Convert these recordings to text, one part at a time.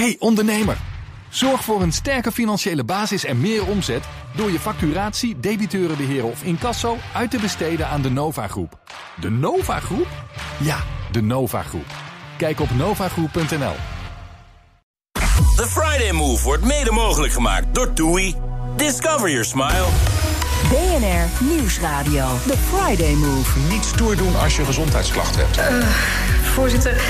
Hey ondernemer, zorg voor een sterke financiële basis en meer omzet door je facturatie, debiteurenbeheer of incasso uit te besteden aan de Nova Groep. De Nova Groep? Ja, de Nova Groep. Kijk op novagroep.nl. The Friday Move wordt mede mogelijk gemaakt door TUI. Discover your smile. BNR Nieuwsradio. The Friday Move. Niet stoer doen als je gezondheidsklachten hebt. Voorzitter,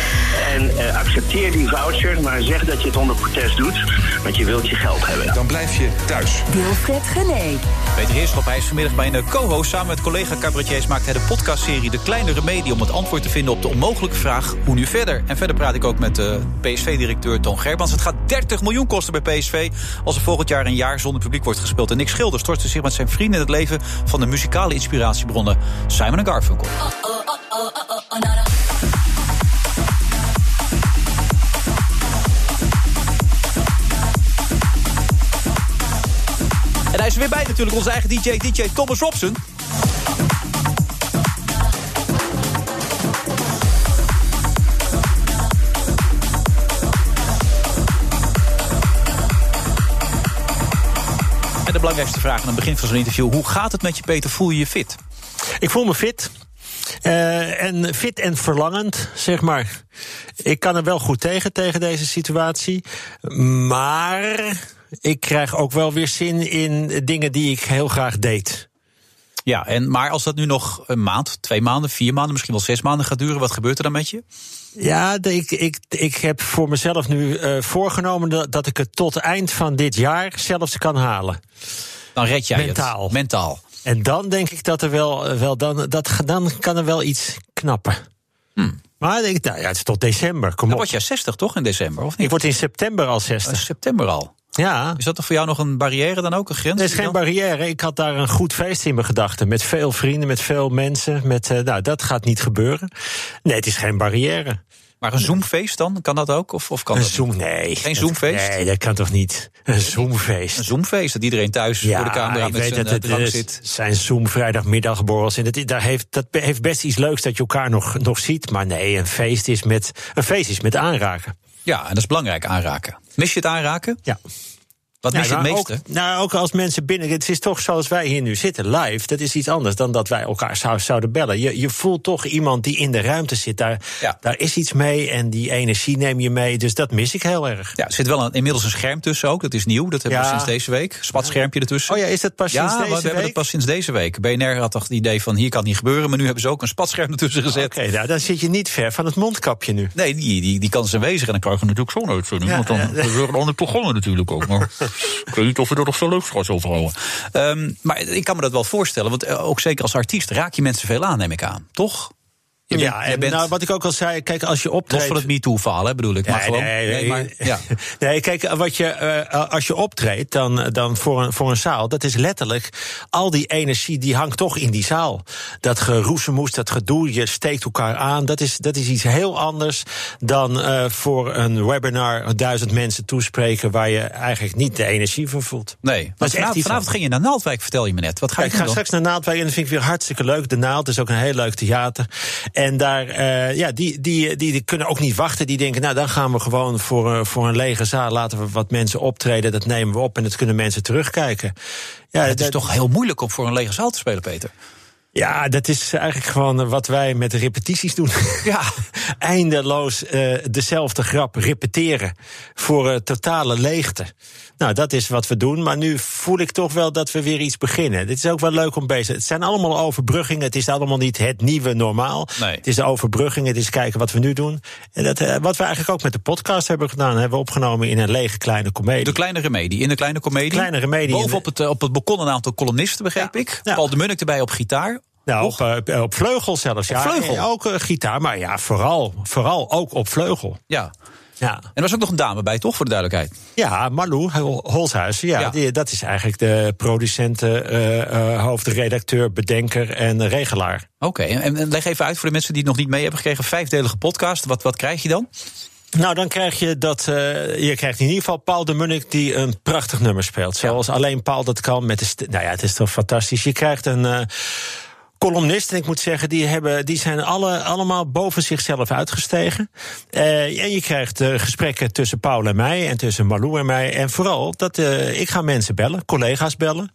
En eh, accepteer die voucher, maar zeg dat je het onder protest doet. Want je wilt je geld hebben. Dan blijf je thuis. Wilfred Gené. Peter Heerschop, hij is vanmiddag bij een co-host. Samen met collega cabaretiers maakt hij de podcastserie De Kleine Remedie... om het antwoord te vinden op de onmogelijke vraag hoe nu verder. En verder praat ik ook met de PSV-directeur Ton Gerbans. Het gaat 30 miljoen kosten bij PSV... als er volgend jaar een jaar zonder publiek wordt gespeeld. En Nick Schilder stortte zich met zijn vrienden in het leven... van de muzikale inspiratiebronnen Simon en Garfunkel. En hij is er weer bij natuurlijk, onze eigen DJ, DJ Thomas Robson. En de belangrijkste vraag aan het begin van zo'n interview... hoe gaat het met je, Peter? Voel je je fit? Ik voel me fit. Eh, en fit en verlangend, zeg maar. Ik kan er wel goed tegen, tegen deze situatie. Maar ik krijg ook wel weer zin in dingen die ik heel graag deed. Ja, en, maar als dat nu nog een maand, twee maanden, vier maanden... misschien wel zes maanden gaat duren, wat gebeurt er dan met je? Ja, ik, ik, ik heb voor mezelf nu eh, voorgenomen dat, dat ik het tot eind van dit jaar zelfs kan halen. Dan red jij Mentaal. het. Mentaal. En dan denk ik dat er wel, eh, wel dan, dat, dan kan er wel iets knappen. Maar ik, nou ja, het is tot december. Kom Dan op. word jij 60 toch in december, of Ik niet? word in september al Eh, 60. september al. Ja. Is dat toch voor jou nog een barrière dan ook, een grens? Er is geen Dan? barrière. Ik had daar een goed feest in mijn gedachten. Met veel vrienden, met veel mensen. Met, eh, nou, dat gaat niet gebeuren. Nee, het is geen barrière. Maar een zoomfeest dan? Kan dat ook? Of, of kan Een dat zoom, nee. Geen zoomfeest? Nee, dat kan toch niet? Een zoomfeest. Een zoomfeest, dat iedereen thuis voor de camera met zijn dat eh, het drank zit. zijn Zoom vrijdagmiddagborrels. En dat, daar heeft, dat heeft best iets leuks dat je elkaar nog, nog ziet. Maar nee, een feest is met, een feest is met aanraken. Ja, en dat is belangrijk, aanraken. Mis je het aanraken? Ja. Wat mis je het meeste? Ook, nou, ook als mensen binnen. Het is toch zoals wij hier nu zitten, live. Dat is iets anders dan dat wij elkaar zou, zouden bellen. Je, je voelt toch iemand die in de ruimte zit. Daar, Ja. daar is iets mee en die energie neem je mee. Dus dat mis ik heel erg. Ja, er zit wel een, inmiddels een scherm tussen ook. Dat is nieuw. Dat hebben we sinds deze week. Spatschermpje ertussen. Oh ja, is dat pas Ja, sinds we deze hebben week? het pas sinds deze week. BNR had toch het idee van hier kan het niet gebeuren. Maar nu hebben ze ook een spatscherm ertussen gezet. Oké, nou, dan zit je niet ver van het mondkapje nu. Nee, die, die, die kan ze wezen. En dan krijg je natuurlijk zo'n uitzending. Ja, want dan ja. er een ander programma natuurlijk ook. Maar ik weet niet of we er nog zo leuk straks over houden. Ehm, maar ik kan me dat wel voorstellen. Want eh, ook zeker als artiest raak je mensen veel aan, neem ik aan. Toch? Je ja, bent nou, wat ik ook al zei, kijk, als je optreedt... los van het MeToo-verhaal, bedoel ik. Maar Nee, gewoon, nee, nee, nee. maar, ja. Nee, kijk, wat je, eh, als je optreedt dan, dan voor, een, voor een zaal, dat is letterlijk al die energie die hangt toch in die zaal. Dat geroezemoes, dat gedoe, je steekt elkaar aan, dat is, dat is iets heel anders dan eh, voor een webinar duizend mensen toespreken waar je eigenlijk niet de energie van voelt. Nee, Dat is echt vanavond, iets vanavond ging je naar Naaldwijk, vertel je me net. Wat ga je ik ga straks naar Naaldwijk en dat vind ik weer hartstikke leuk. De Naald is ook een heel leuk theater. En daar, eh, ja, die, die, die, die kunnen ook niet wachten. Die denken, nou, dan gaan we gewoon voor, eh, voor een lege zaal. Laten we wat mensen optreden. Dat nemen we op en dat kunnen mensen terugkijken. Ja, Het is toch heel moeilijk om voor een lege zaal te spelen, Peter. ja, dat is eigenlijk gewoon wat wij met de repetities doen. Ja. Eindeloos eh, dezelfde grap repeteren voor eh, totale leegte. Nou, dat is wat we doen. Maar nu voel ik toch wel dat we weer iets beginnen. Dit is ook wel leuk om bezig. Het zijn allemaal overbruggingen. Het is allemaal niet het nieuwe normaal. Nee. Het is de overbrugging. Het is kijken wat we nu doen. En dat, eh, wat we eigenlijk ook met de podcast hebben gedaan, hebben we opgenomen in een lege kleine komedie. De kleine remedie. In de kleine komedie. Kleine remedie. Bovenop het, eh, op het balkon een aantal columnisten, begreep Ja. ik. Ja. Paul de Munnik erbij op gitaar. Nou, op, eh, op vleugel zelfs. Op ja. vleugel? En Ook gitaar, maar ja, vooral, vooral ook op vleugel. Ja. Ja. En er was ook nog een dame bij, toch? Voor de duidelijkheid. Ja, Malou Hol- Holshuizen, ja, Ja. Die, dat is eigenlijk de producent, eh, eh, hoofdredacteur, bedenker en regelaar. Oké, en, en leg even uit voor de mensen die het nog niet mee hebben gekregen. Vijfdelige podcast. Wat, wat krijg je dan? Nou, dan krijg je dat. eh, je krijgt in ieder geval Paul de Munnik die een prachtig nummer speelt. Zoals alleen Paul dat kan met de. Nou ja, het is toch fantastisch. Je krijgt een. Columnisten, ik moet zeggen, die, hebben, die zijn alle, allemaal boven zichzelf uitgestegen. Uh, en je krijgt uh, gesprekken tussen Paul en mij en tussen Malou en mij. En vooral dat uh, ik ga mensen bellen, collega's bellen.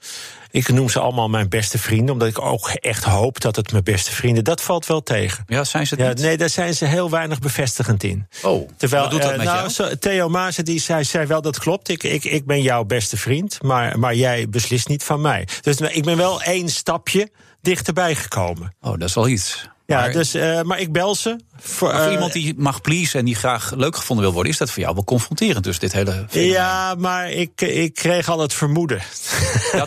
Ik noem ze allemaal mijn beste vrienden, omdat ik ook echt hoop dat het mijn beste vrienden. Dat valt wel tegen. Ja, zijn ze het ja, niet? Nee, daar zijn ze heel weinig bevestigend in. Oh, Terwijl, wat doet dat met nou, jou? Theo Maassen die zei, zei wel dat klopt. Ik, ik, ik ben jouw beste vriend, maar, maar jij beslist niet van mij. Dus ik ben wel één stapje dichterbij gekomen. Oh, dat is wel iets. Ja, Maar- dus, uh, maar ik bel ze. Voor, Maar voor uh, iemand die mag pleasen en die graag leuk gevonden wil worden, is dat voor jou wel confronterend, dus dit hele. fenomeen? Ja, maar ik, ik kreeg al het vermoeden.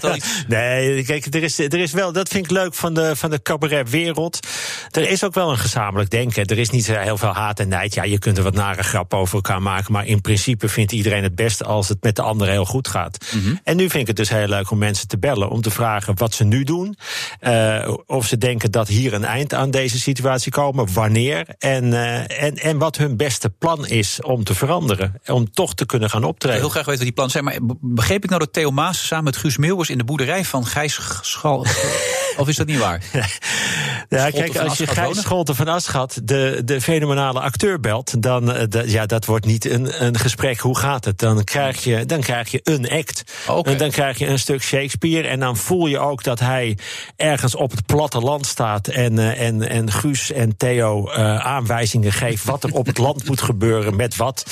Al iets. Nee, kijk, er is, er is wel, dat vind ik leuk van de, van de cabaretwereld. Er is ook wel een gezamenlijk denken. Er is niet heel veel haat en nijd. Ja, je kunt er wat nare grappen over elkaar maken. Maar in principe vindt iedereen het beste als het met de ander heel goed gaat. Mhm. En nu vind ik het dus heel leuk om mensen te bellen. Om te vragen wat ze nu doen. Uh, of ze denken dat hier een eind aan deze situatie komen. Wanneer. En, uh, en, en wat hun beste plan is om te veranderen. Om toch te kunnen gaan Ik optreden. wil heel graag weten wat die plannen zijn. Maar begreep ik nou dat Theo Maas samen met Guus Meeuwers in de boerderij van Gijs Schal. of is dat niet waar? Ja, kijk, als je Gijs? Scholte van Aschat, de, de fenomenale acteur, belt, dan de, ja, dat wordt niet een, een gesprek. Hoe gaat het? Dan krijg je, dan krijg je een act. Okay. En dan krijg je een stuk Shakespeare. En dan voel je ook dat hij ergens op het platteland staat. En, uh, en, en Guus en Theo uh, aanwijzingen geeft wat er op het land moet gebeuren. Met wat.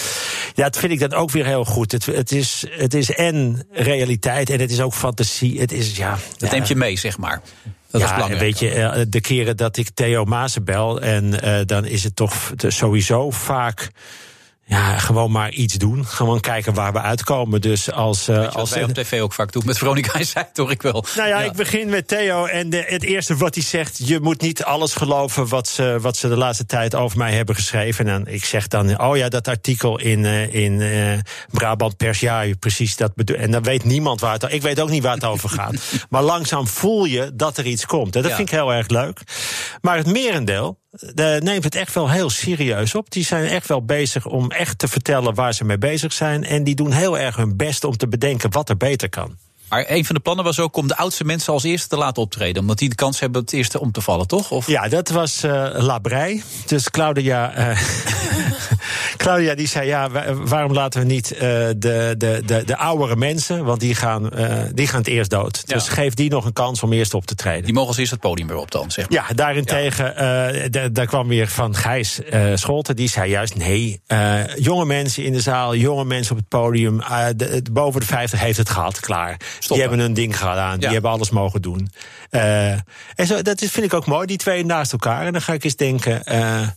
Ja, dat vind ik dan ook weer heel goed. Het, het, is, het is en realiteit en het is ook fantasie. Het is, ja, Dat ja, neemt je mee, zeg maar. Dat ja, en weet je, eh, de keren dat ik Theo Maassen bel... en uh, dan is het toch sowieso vaak... Ja, gewoon maar iets doen. Gewoon kijken waar we uitkomen. Dus als. Uh, als wij op tv ook vaak doen met Veronica zij toch ik wel. Nou ja, ja, ik begin met Theo. En de, het eerste wat hij zegt. Je moet niet alles geloven wat ze, wat ze de laatste tijd over mij hebben geschreven. En dan, ik zeg dan. Oh ja, dat artikel in, uh, in uh, Brabant Pers. Ja, precies dat bedoel. En dan weet niemand waar het. Ik weet ook niet waar het over gaat. maar langzaam voel je dat er iets komt. En dat ja. vind ik heel erg leuk. Maar het merendeel de, neemt het echt wel heel serieus op. Die zijn echt wel bezig om echt te vertellen waar ze mee bezig zijn. En die doen heel erg hun best om te bedenken wat er beter kan. Maar een van de plannen was ook om de oudste mensen als eerste te laten optreden. Omdat die de kans hebben het eerste om te vallen, toch? Of? Ja, dat was uh, Labrei. Dus Claudia. Uh, Claudia die zei: ja, waarom laten we niet uh, de, de, de, de oudere mensen. Want die gaan, die gaan het eerst dood. Ja. Dus geef die nog een kans om eerst op te treden. Die mogen als eerst het podium weer op dan, zeg maar. Ja, daarentegen. Ja. daar kwam weer van Gijs Scholten. Die zei juist: nee, jonge mensen in de zaal, jonge mensen op het podium. De, boven de 50 heeft het gehad, klaar. Stoppen. Die hebben hun ding gedaan. Die ja. hebben alles mogen doen. Uh, en zo, dat vind ik ook mooi, die twee naast elkaar. En dan ga ik eens denken, uh,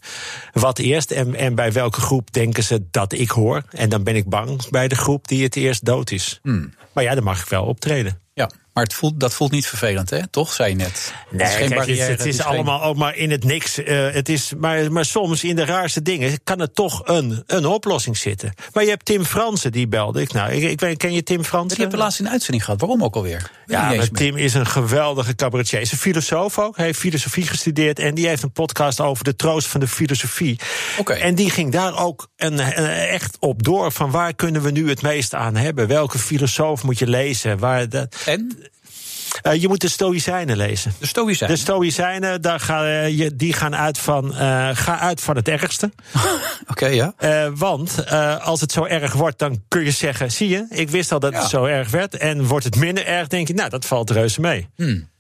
wat eerst en, en bij welke groep denken ze dat ik hoor. En dan ben ik bang bij de groep die het eerst dood is. Hmm. Maar ja, dan mag ik wel optreden. Ja, maar het voelt, dat voelt niet vervelend, hè? Toch, zei je net. Nee, het is, kijk, barrière, het, het is, is allemaal geen... ook maar in het niks. Uh, het is, maar, maar soms in de raarste dingen kan er toch een, een oplossing zitten. Maar je hebt Tim Fransen, die belde ik. Nou, ik, ik ken je Tim Fransen? Ik heb laatst in uitzending gehad. Waarom ook alweer? Ja, maar Tim is een geweldige cabaretier. Hij is een filosoof ook. Hij heeft filosofie gestudeerd. En die heeft een podcast over de troost van de filosofie. Okay. En die ging daar ook een, een, echt op door. Van waar kunnen we nu het meest aan hebben? Welke filosoof moet je lezen? Waar dat... En? Uh, je moet de Stoïcijnen lezen. De Stoïcijnen? De Stoïcijnen, daar ga, uh, die gaan uit van, uh, ga uit van het ergste. Oké, okay, ja. want als het zo erg wordt, dan kun je zeggen... zie je, ik wist al dat ja. het zo erg werd. En wordt het minder erg, denk je, nou, dat valt reuze mee. Hmm.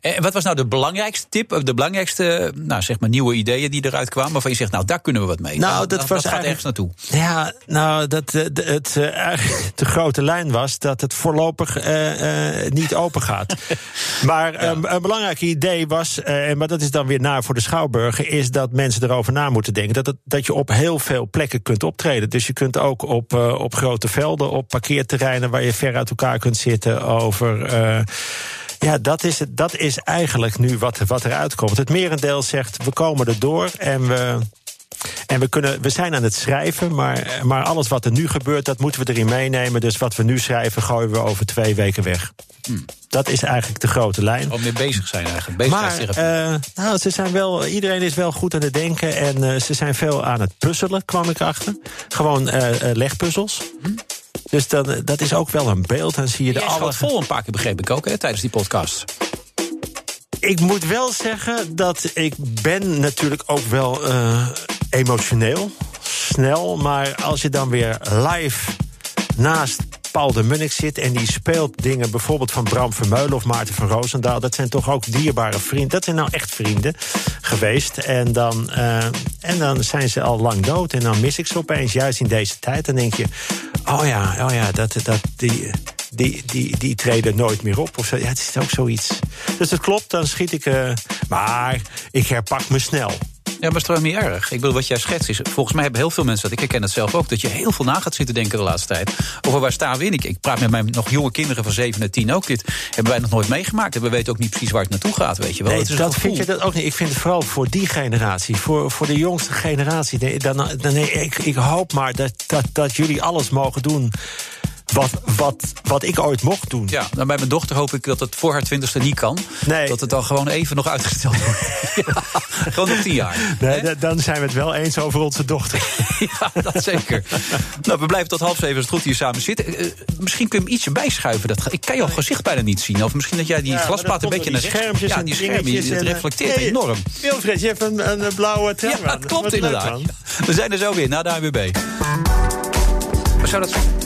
En wat was nou de belangrijkste tip, of de belangrijkste nou, zeg maar, nieuwe ideeën die eruit kwamen? Waarvan je zegt, nou, daar kunnen we wat mee. Nou, dat, dat was gaat ergens naartoe. Ja, nou, dat, de, het, uh, de grote lijn was dat het voorlopig uh, uh, niet open gaat. maar ja. um, een belangrijk idee was, maar dat is dan weer naar voor de Schouwburgen, is dat mensen erover na moeten denken. Dat, het, dat je op heel veel plekken kunt optreden. Dus je kunt ook op, op grote velden, op parkeerterreinen waar je ver uit elkaar kunt zitten over. Ja, dat is, het, dat is eigenlijk nu wat, wat eruit komt. Het merendeel zegt, we komen erdoor en we... En we, kunnen, we zijn aan het schrijven, maar, maar alles wat er nu gebeurt, dat moeten we erin meenemen. Dus wat we nu schrijven, gooien we over twee weken weg. Hmm. Dat is eigenlijk de grote lijn. Om mee bezig zijn eigenlijk. Bezig maar uh, nou, ze zijn wel, iedereen is wel goed aan het denken en uh, ze zijn veel aan het puzzelen, kwam ik achter. Gewoon uh, legpuzzels. Hmm. Dus dan, dat is ook wel een beeld. Dan zie je de alle... vol een paar keer, begreep ik ook, hè, tijdens die podcast. ik moet wel zeggen dat ik ben natuurlijk ook wel uh, emotioneel, snel. Maar als je dan weer live naast Paul de Munnik zit en die speelt dingen bijvoorbeeld van Bram Vermeulen of Maarten van Roosendaal. Dat zijn toch ook dierbare vrienden. Dat zijn nou echt vrienden geweest. En dan, uh, en dan zijn ze al lang dood. En dan mis ik ze opeens, juist in deze tijd. Dan denk je, oh ja, oh ja, dat, dat, die, die, die, die treden nooit meer op. Of zo. Ja, het is ook zoiets. Dus dat klopt, dan schiet ik. Uh, maar ik herpak me snel. Ja, maar is toch niet erg? Ik bedoel, wat jij schetst is... Volgens mij hebben heel veel mensen dat. Ik herken het zelf ook. Dat je heel veel na gaat zitten denken de laatste tijd. Over waar staan we in? Ik, ik praat met mijn nog jonge kinderen van 7 en 10 ook. Dit hebben wij nog nooit meegemaakt. En we weten ook niet precies waar het naartoe gaat, weet je wel. Nee, dat vind je dat ook niet. Ik vind het vooral voor die generatie. Voor, voor de jongste generatie. Dan, dan, nee, ik, ik hoop maar dat, dat, dat jullie alles mogen doen wat, wat, wat ik ooit mocht doen. Ja, nou bij mijn dochter hoop ik dat het voor haar twintigste niet kan. Nee. Dat het dan gewoon even nog uitgesteld wordt. ja, gewoon nog tien jaar. Nee, dan zijn we het wel eens over onze dochter. ja, dat zeker. nou, we blijven tot half zeven als het goed hier samen zitten. Uh, misschien kun je hem ietsje bijschuiven. Dat, ik kan jouw gezicht bijna niet zien. Of misschien dat jij die ja, glasplaat een beetje naar rechts... Ja, die het eh, reflecteert nee, enorm. Wilfred, je hebt een, een blauwe trui Ja, dat klopt inderdaad. we zijn er zo weer, na de AWB. Wat zou dat zijn?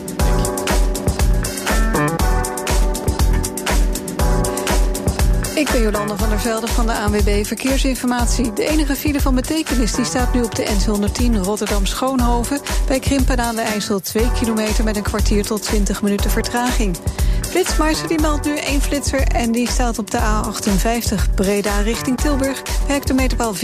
Ik ben Jolanda van der Velde van de ANWB Verkeersinformatie. De enige file van betekenis die staat nu op de N210 Rotterdam-Schoonhoven... bij Krimpen aan de IJssel 2 kilometer met een kwartier tot 20 minuten vertraging. Flitsmeister die meldt nu één flitser en die staat op de A58 Breda richting Tilburg... bij hectometerpaal 54,5.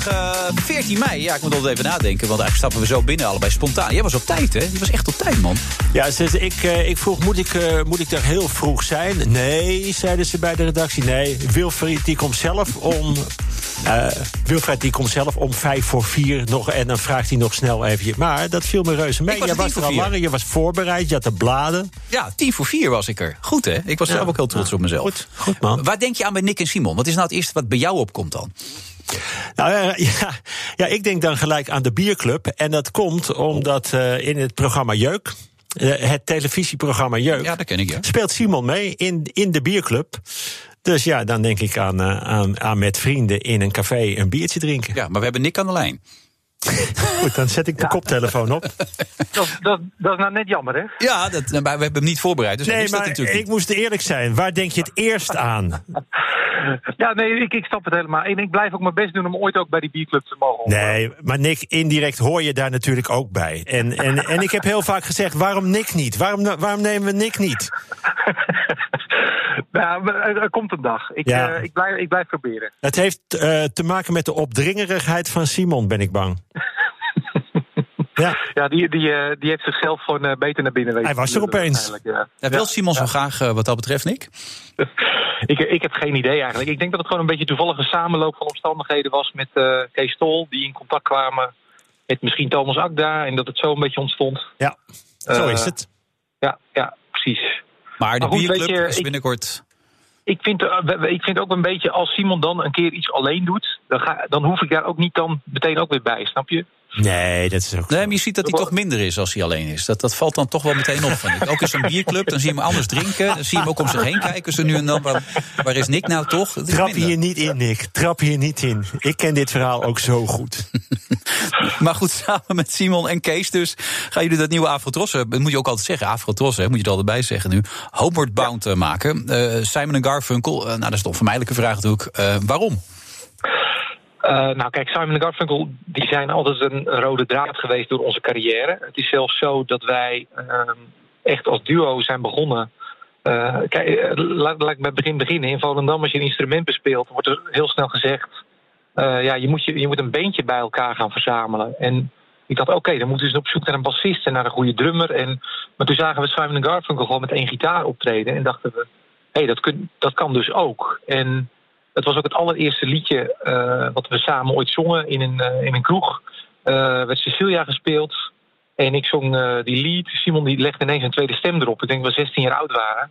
Vrijdag uh, eh, 14 mei. Ja, ik moet altijd even nadenken, want eigenlijk stappen we zo binnen allebei spontaan. Jij was op tijd, hè? Je was echt op tijd, man. Ja, ik, uh, ik vroeg, moet ik, uh, moet ik er heel vroeg zijn? Nee, zeiden ze bij de redactie. Nee, Wilfried die komt zelf om... Wilfried die komt zelf om vijf voor vier nog... en dan vraagt hij nog snel even... Maar dat viel me reuze mee. Je was er al langer, je was voorbereid, je had de bladen. Ja, tien voor vier was ik er. Goed, hè? Ik was zelf ook heel trots op mezelf. Goed, goed man. Waar denk je aan bij Nick en Simon? Wat is nou het eerste wat bij jou opkomt dan? Nou ja, ja, ik denk dan gelijk aan de bierclub. En dat komt omdat uh, in het programma Jeuk. Uh, het televisieprogramma Jeuk. Ja, dat ken ik, ja. Speelt Simon mee in, in de bierclub. Dus ja, dan denk ik aan, uh, aan, aan met vrienden in een café een biertje drinken. Ja, maar we hebben Nick aan de lijn. Goed, dan zet ik de koptelefoon op. Dat, dat, dat, is nou net jammer, hè? Ja, dat, maar we hebben hem niet voorbereid. Dus nee, maar ik moest eerlijk zijn. Waar denk je het eerst aan? Ja, nee, ik, ik snap het helemaal. En ik blijf ook mijn best doen om ooit ook bij die bierclub te mogen. Nee, maar Nick, indirect hoor je daar natuurlijk ook bij. En, en, en ik heb heel vaak gezegd, waarom Nick niet? Waarom, waarom nemen we Nick niet? nou, er komt een dag. Ik, ja. uh, ik, blijf, ik blijf proberen. Het heeft uh, te maken met de opdringerigheid van Simon, ben ik bang. Ja, ja die, die, uh, die heeft zichzelf gewoon beter naar binnen weten. Hij was er opeens. Ja. Ja, wil Simon zo graag wat dat betreft, Nick? ik, ik heb geen idee eigenlijk. Ik denk dat het gewoon een beetje toevallige samenloop van omstandigheden was met uh, Kees Tol, die in contact kwamen met misschien Thomas Akda en dat het zo een beetje ontstond. Ja, zo is het. Ja, ja, precies. Maar de bierclub is binnenkort... Ik, ik vind, uh, ik vind ook een beetje, als Simon dan een keer iets alleen doet... Dan, ga, dan hoef ik daar ook niet dan meteen ook weer bij, snap je? Nee, dat is ook. Nee, maar je ziet dat hij toch minder is als hij alleen is. Dat, dat valt dan toch wel meteen op. Van ook in zo'n bierclub, dan zie je hem anders drinken. Dan zie je hem ook om zich heen kijken. Zo nu en dan. Waar, waar is Nick nou toch? Trap hier niet in, Nick. Trap hier niet in. Ik ken dit verhaal ook zo goed. maar goed, samen met Simon en Kees dus gaan jullie dat nieuwe Afrotros. Dat moet je ook altijd zeggen. Afrotros, hè, moet je er altijd bij zeggen nu. Homeward Bound ja. Eh, maken. Uh, Simon en Garfunkel. Uh, nou, dat is toch een vermijdelijke vraag natuurlijk. Uh, waarom? Uh, nou kijk, Simon en Garfunkel die zijn altijd een rode draad geweest door onze carrière. Het is zelfs zo dat wij uh, echt als duo zijn begonnen. Uh, kijk, laat, laat, ik bij het begin beginnen. In Volendam, als je een instrument bespeelt, wordt er heel snel gezegd... ja, je moet, je, je moet een beentje bij elkaar gaan verzamelen. En ik dacht, oké, dan moeten we op zoek naar een bassist en naar een goede drummer. En, maar toen zagen we Simon en Garfunkel gewoon met één gitaar optreden. En dachten we, hé, hey, dat, dat kan dus ook. En het was ook het allereerste liedje uh, wat we samen ooit zongen in een, uh, in een kroeg. Uh, werd Cecilia gespeeld. En ik zong die lied. Simon die legde ineens een tweede stem erop. Ik denk dat we 16 jaar oud waren.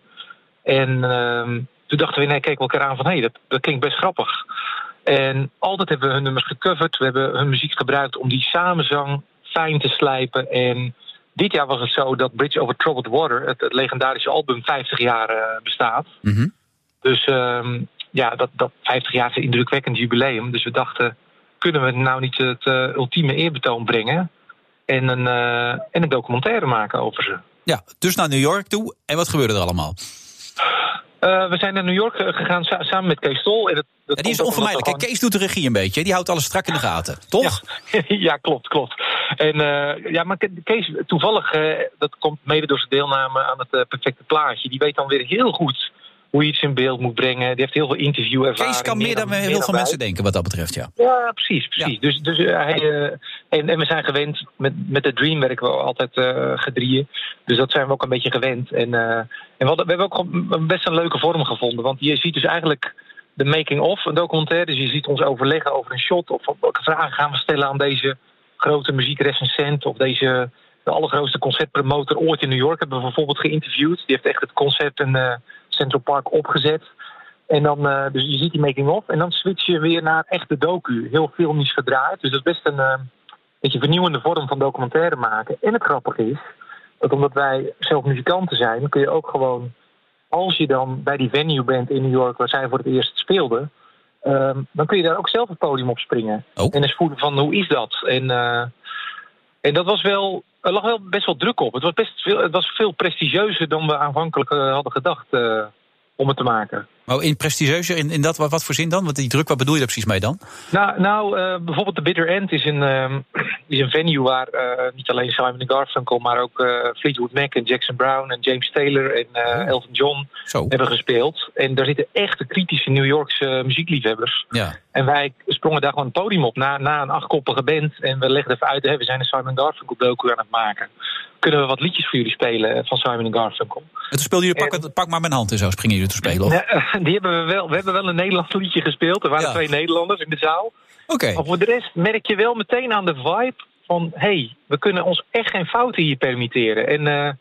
En ehm, toen dachten we, nee, keken we elkaar aan van... hé, hey, dat, dat klinkt best grappig. En altijd hebben we hun nummers gecoverd. We hebben hun muziek gebruikt om die samenzang fijn te slijpen. En dit jaar was het zo dat Bridge Over Troubled Water, het, het legendarische album, 50 jaar eh, bestaat. Mhm. Dus ehm, ja, dat, dat 50 jaar is een indrukwekkend jubileum. Dus we dachten, kunnen we nou niet het eh, ultieme eerbetoon brengen? En een, eh, en een documentaire maken over ze. Ja, dus naar New York toe. En wat gebeurde er allemaal? Eh, we zijn naar New York gegaan sa- samen met Kees Tol. En dat, die is onvermijdelijk. Kees doet de regie een beetje. Die houdt alles strak in de gaten. Toch? ja, klopt, klopt. En ja, maar Ke- Kees, toevallig, dat komt mede door zijn deelname aan het perfecte plaatje. Die weet dan weer heel goed hoe je iets in beeld moet brengen. Die heeft heel veel interviewervaring. Kees kan meer dan heel veel mensen denken wat dat betreft, ja. Ja, precies, precies. Dus, dus eh, hij, eh, en, en we zijn gewend, met, met de Dream werken we altijd eh gedrieën. Dus dat zijn we ook een beetje gewend. En, en we, hadden- we hebben ook best een leuke vorm gevonden. Want je ziet dus eigenlijk de making-of, een documentaire. Dus je ziet ons overleggen over een shot. Of welke vragen gaan we stellen aan deze grote muziekrecensent. Of deze de allergrootste concertpromotor ooit in New York hebben we bijvoorbeeld geïnterviewd. Die heeft echt het concept in eh, Central Park opgezet. En dan, eh, dus je ziet die making-of. En dan switch je weer naar echte docu. Heel filmisch gedraaid. Dus dat is best een eh, beetje vernieuwende vorm van documentaire maken. En het grappige is, dat omdat wij zelf muzikanten zijn, kun je ook gewoon, als je dan bij die venue bent in New York, waar zij voor het eerst speelden, ehm, dan kun je daar ook zelf het podium op springen. Oh. En eens voelen van hoe is dat? En, eh, en dat was wel, er lag wel best wel druk op. Het was, best veel, het was veel prestigieuzer dan we aanvankelijk eh, hadden gedacht eh, om het te maken. Maar in prestigieuzer, in, in dat, wat, wat voor zin dan? Want die druk, wat bedoel je daar precies mee dan? Nou, nou eh, bijvoorbeeld de Bitter End is een, ehm, is een venue waar eh, niet alleen Simon Garfunkel, maar ook eh, Fleetwood Mac en Jackson Brown en James Taylor en Oh. Elton John Zo, hebben gespeeld. En daar zitten echte kritische New Yorkse muziekliefhebbers. ja. En wij sprongen daar gewoon het podium op na, na een achtkoppige band. En we legden even uit, we zijn een Simon Garfunkel docu aan het maken. Kunnen we wat liedjes voor jullie spelen van Simon Garfunkel? En toen speelden jullie pak, het- pak maar mijn hand en zo springen jullie te spelen. of? Eh, die hebben we wel. We hebben wel een Nederlands liedje gespeeld. Er waren Ja. twee Nederlanders in de zaal. Oké. Maar voor de rest merk je wel meteen aan de vibe van... hé, hey, we kunnen ons echt geen fouten hier permitteren. En eh,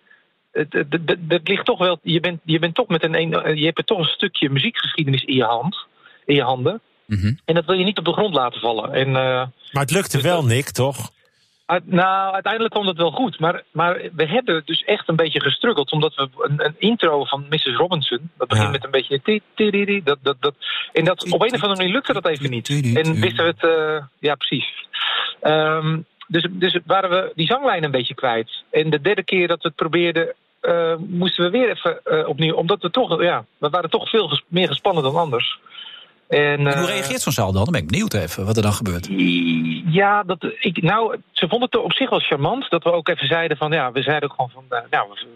het, het, het, het- het ligt toch wel... Je bent, je bent toch met een, een... Je hebt er toch een stukje muziekgeschiedenis in je hand. In je handen. Mhm. En dat wil je niet op de grond laten vallen. En... eh, Maar het lukte wel, Nick, toch? Nou, uiteindelijk kwam dat wel goed. Maar, maar we hebben dus echt een beetje gestruggeld. Omdat we een, een intro van Mrs. Robinson. Dat begint Ja. met een beetje. ti- ti- ti- ti- Dat, dat, dat, en dat, op een of andere manier lukte dat even niet. En wisten we het. eh, ja, precies. Ehm, dus, dus waren we die zanglijn een beetje kwijt. En de derde keer dat we het probeerden. eh, moesten we weer even eh, opnieuw. Omdat we toch. Ja, we waren toch veel ges- meer gespannen dan anders. En, En hoe eh, reageert zo'n zaal dan? Dan ben ik benieuwd even wat er dan gebeurt. ja, dat, ik, nou, ze vonden het op zich wel charmant. Dat we ook even zeiden van, ja, we zeiden ook gewoon van, eh, nou, we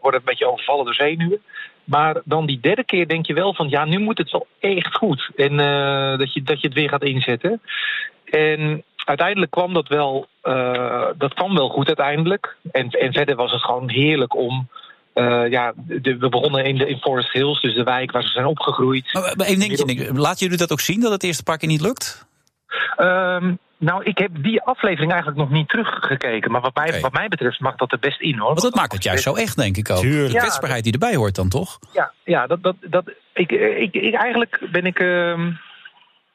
worden een beetje overvallen door zenuwen. Maar dan die derde keer denk je wel van, ja, nu moet het wel echt goed. En eh, dat, je, dat je het weer gaat inzetten. En uiteindelijk kwam dat wel, dat kwam wel goed uiteindelijk. En, en verder was het gewoon heerlijk om... eh, ja, de- we begonnen in, de, in Forest Hills, dus de wijk waar ze zijn opgegroeid. Maar, maar even dingetje, Nick. Laten jullie dat ook zien dat het eerste paar keer niet lukt? Ehm, nou, ik heb die aflevering eigenlijk nog niet teruggekeken. Maar wat mij, wat mij betreft mag dat er best in hoor. Want dat maakt het juist zo echt, denk ik ook. Tuurlijk. De kwetsbaarheid die erbij hoort dan toch? Ja, ja dat, dat, dat, ik, ik, ik, eigenlijk ben ik. ehm,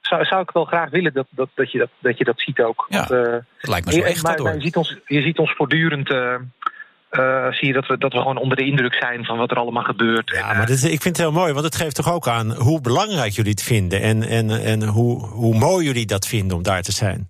zou, zou ik wel graag willen dat, dat, dat, je, dat, dat je dat ziet ook. Ja, Want, eh, Dat lijkt me zo je- echt maar, dat maar hoor. je, ziet ons, je ziet ons voortdurend. eh, eh, zie je dat we, dat we gewoon onder de indruk zijn van wat er allemaal gebeurt. Ja, maar dit, ik vind het heel mooi, want het geeft toch ook aan hoe belangrijk jullie het vinden. En, en, en hoe, hoe mooi jullie dat vinden om daar te zijn.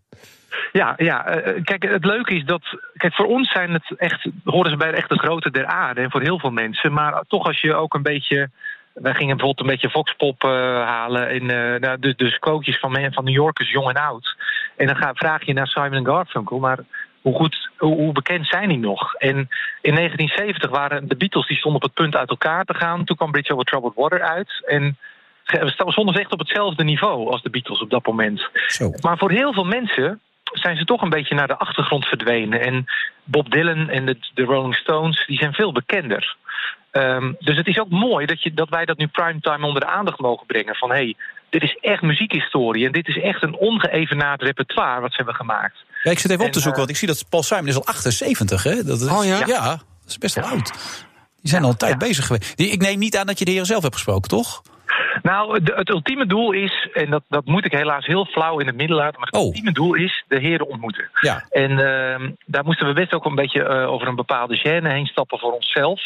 Ja, ja eh, kijk, het leuke is dat. Kijk, voor ons zijn het echt. horen ze bij de echte grote der aarde. En voor heel veel mensen. Maar toch, als je ook een beetje. Wij gingen bijvoorbeeld een beetje Voxpop eh, halen. En, eh, nou, dus, dus quotejes van, van New Yorkers, jong en oud. En dan ga, vraag je naar Simon Garfunkel. Maar hoe goed, hoe, bekend zijn die nog? En in 1970 waren de Beatles die stonden op het punt uit elkaar te gaan. Toen kwam Bridge Over Troubled Water uit. En we stonden ze echt op hetzelfde niveau als de Beatles op dat moment. Zo. Maar voor heel veel mensen zijn ze toch een beetje naar de achtergrond verdwenen. En Bob Dylan en de, de Rolling Stones die zijn veel bekender. Ehm, dus het is ook mooi dat, je, dat wij dat nu primetime onder de aandacht mogen brengen. Van hé, hey, dit is echt muziekhistorie. En dit is echt een ongeëvenaard repertoire wat ze hebben gemaakt. Ja, ik zit even op te En, zoeken, eh, want ik zie dat Paul Simon is al 78, hè? Dat is, Oh ja? Ja, dat is best wel oud. Die zijn al een tijd bezig geweest. Die, ik neem niet aan dat je de heren zelf hebt gesproken, toch? Nou, de- het ultieme doel is, en dat, dat moet ik helaas heel flauw in het midden laten, maar het Oh. ultieme doel is de heren ontmoeten. Ja. En ehm, daar moesten we best ook een beetje eh, over een bepaalde gêne heen stappen voor onszelf.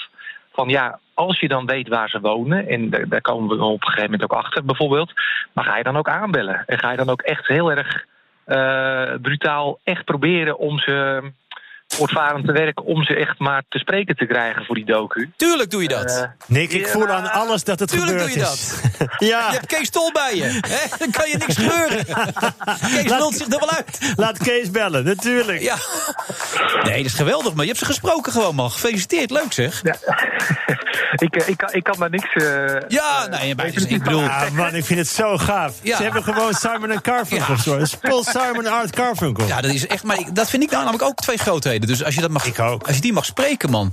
Van ja, als je dan weet waar ze wonen, en daar, daar komen we op een gegeven moment ook achter bijvoorbeeld, maar ga je dan ook aanbellen? En ga je dan ook echt heel erg brutaal echt proberen om ze voortvarend te werken, om ze echt maar te spreken te krijgen voor die docu? Tuurlijk doe je dat. Eh, Nick, ik Ja. voel aan alles dat het Tuurlijk gebeurd doe je is. ja, Je hebt Kees Tol bij je. Hè? Dan kan je niks gebeuren. Kees Laat- lult zich er wel uit. laat Kees bellen, natuurlijk. Ja. Nee, dat is geweldig, man. Je hebt ze gesproken gewoon, man. Gefeliciteerd. Leuk, zeg. Ja. ik, eh, ik, kan, ik kan daar niks. eh, Ja, nee, maar ik bedoel- van Ah, man, ik vind het zo gaaf. Ja. Ze hebben gewoon Simon en Carfunkel. Ja. Ja. Spul Simon Art Carfunkel. Ja, dat is echt. Maar ik- dat vind ik nou namelijk ook twee grootheden. Dus als je dat mag, Ik ook. als je die mag spreken, man.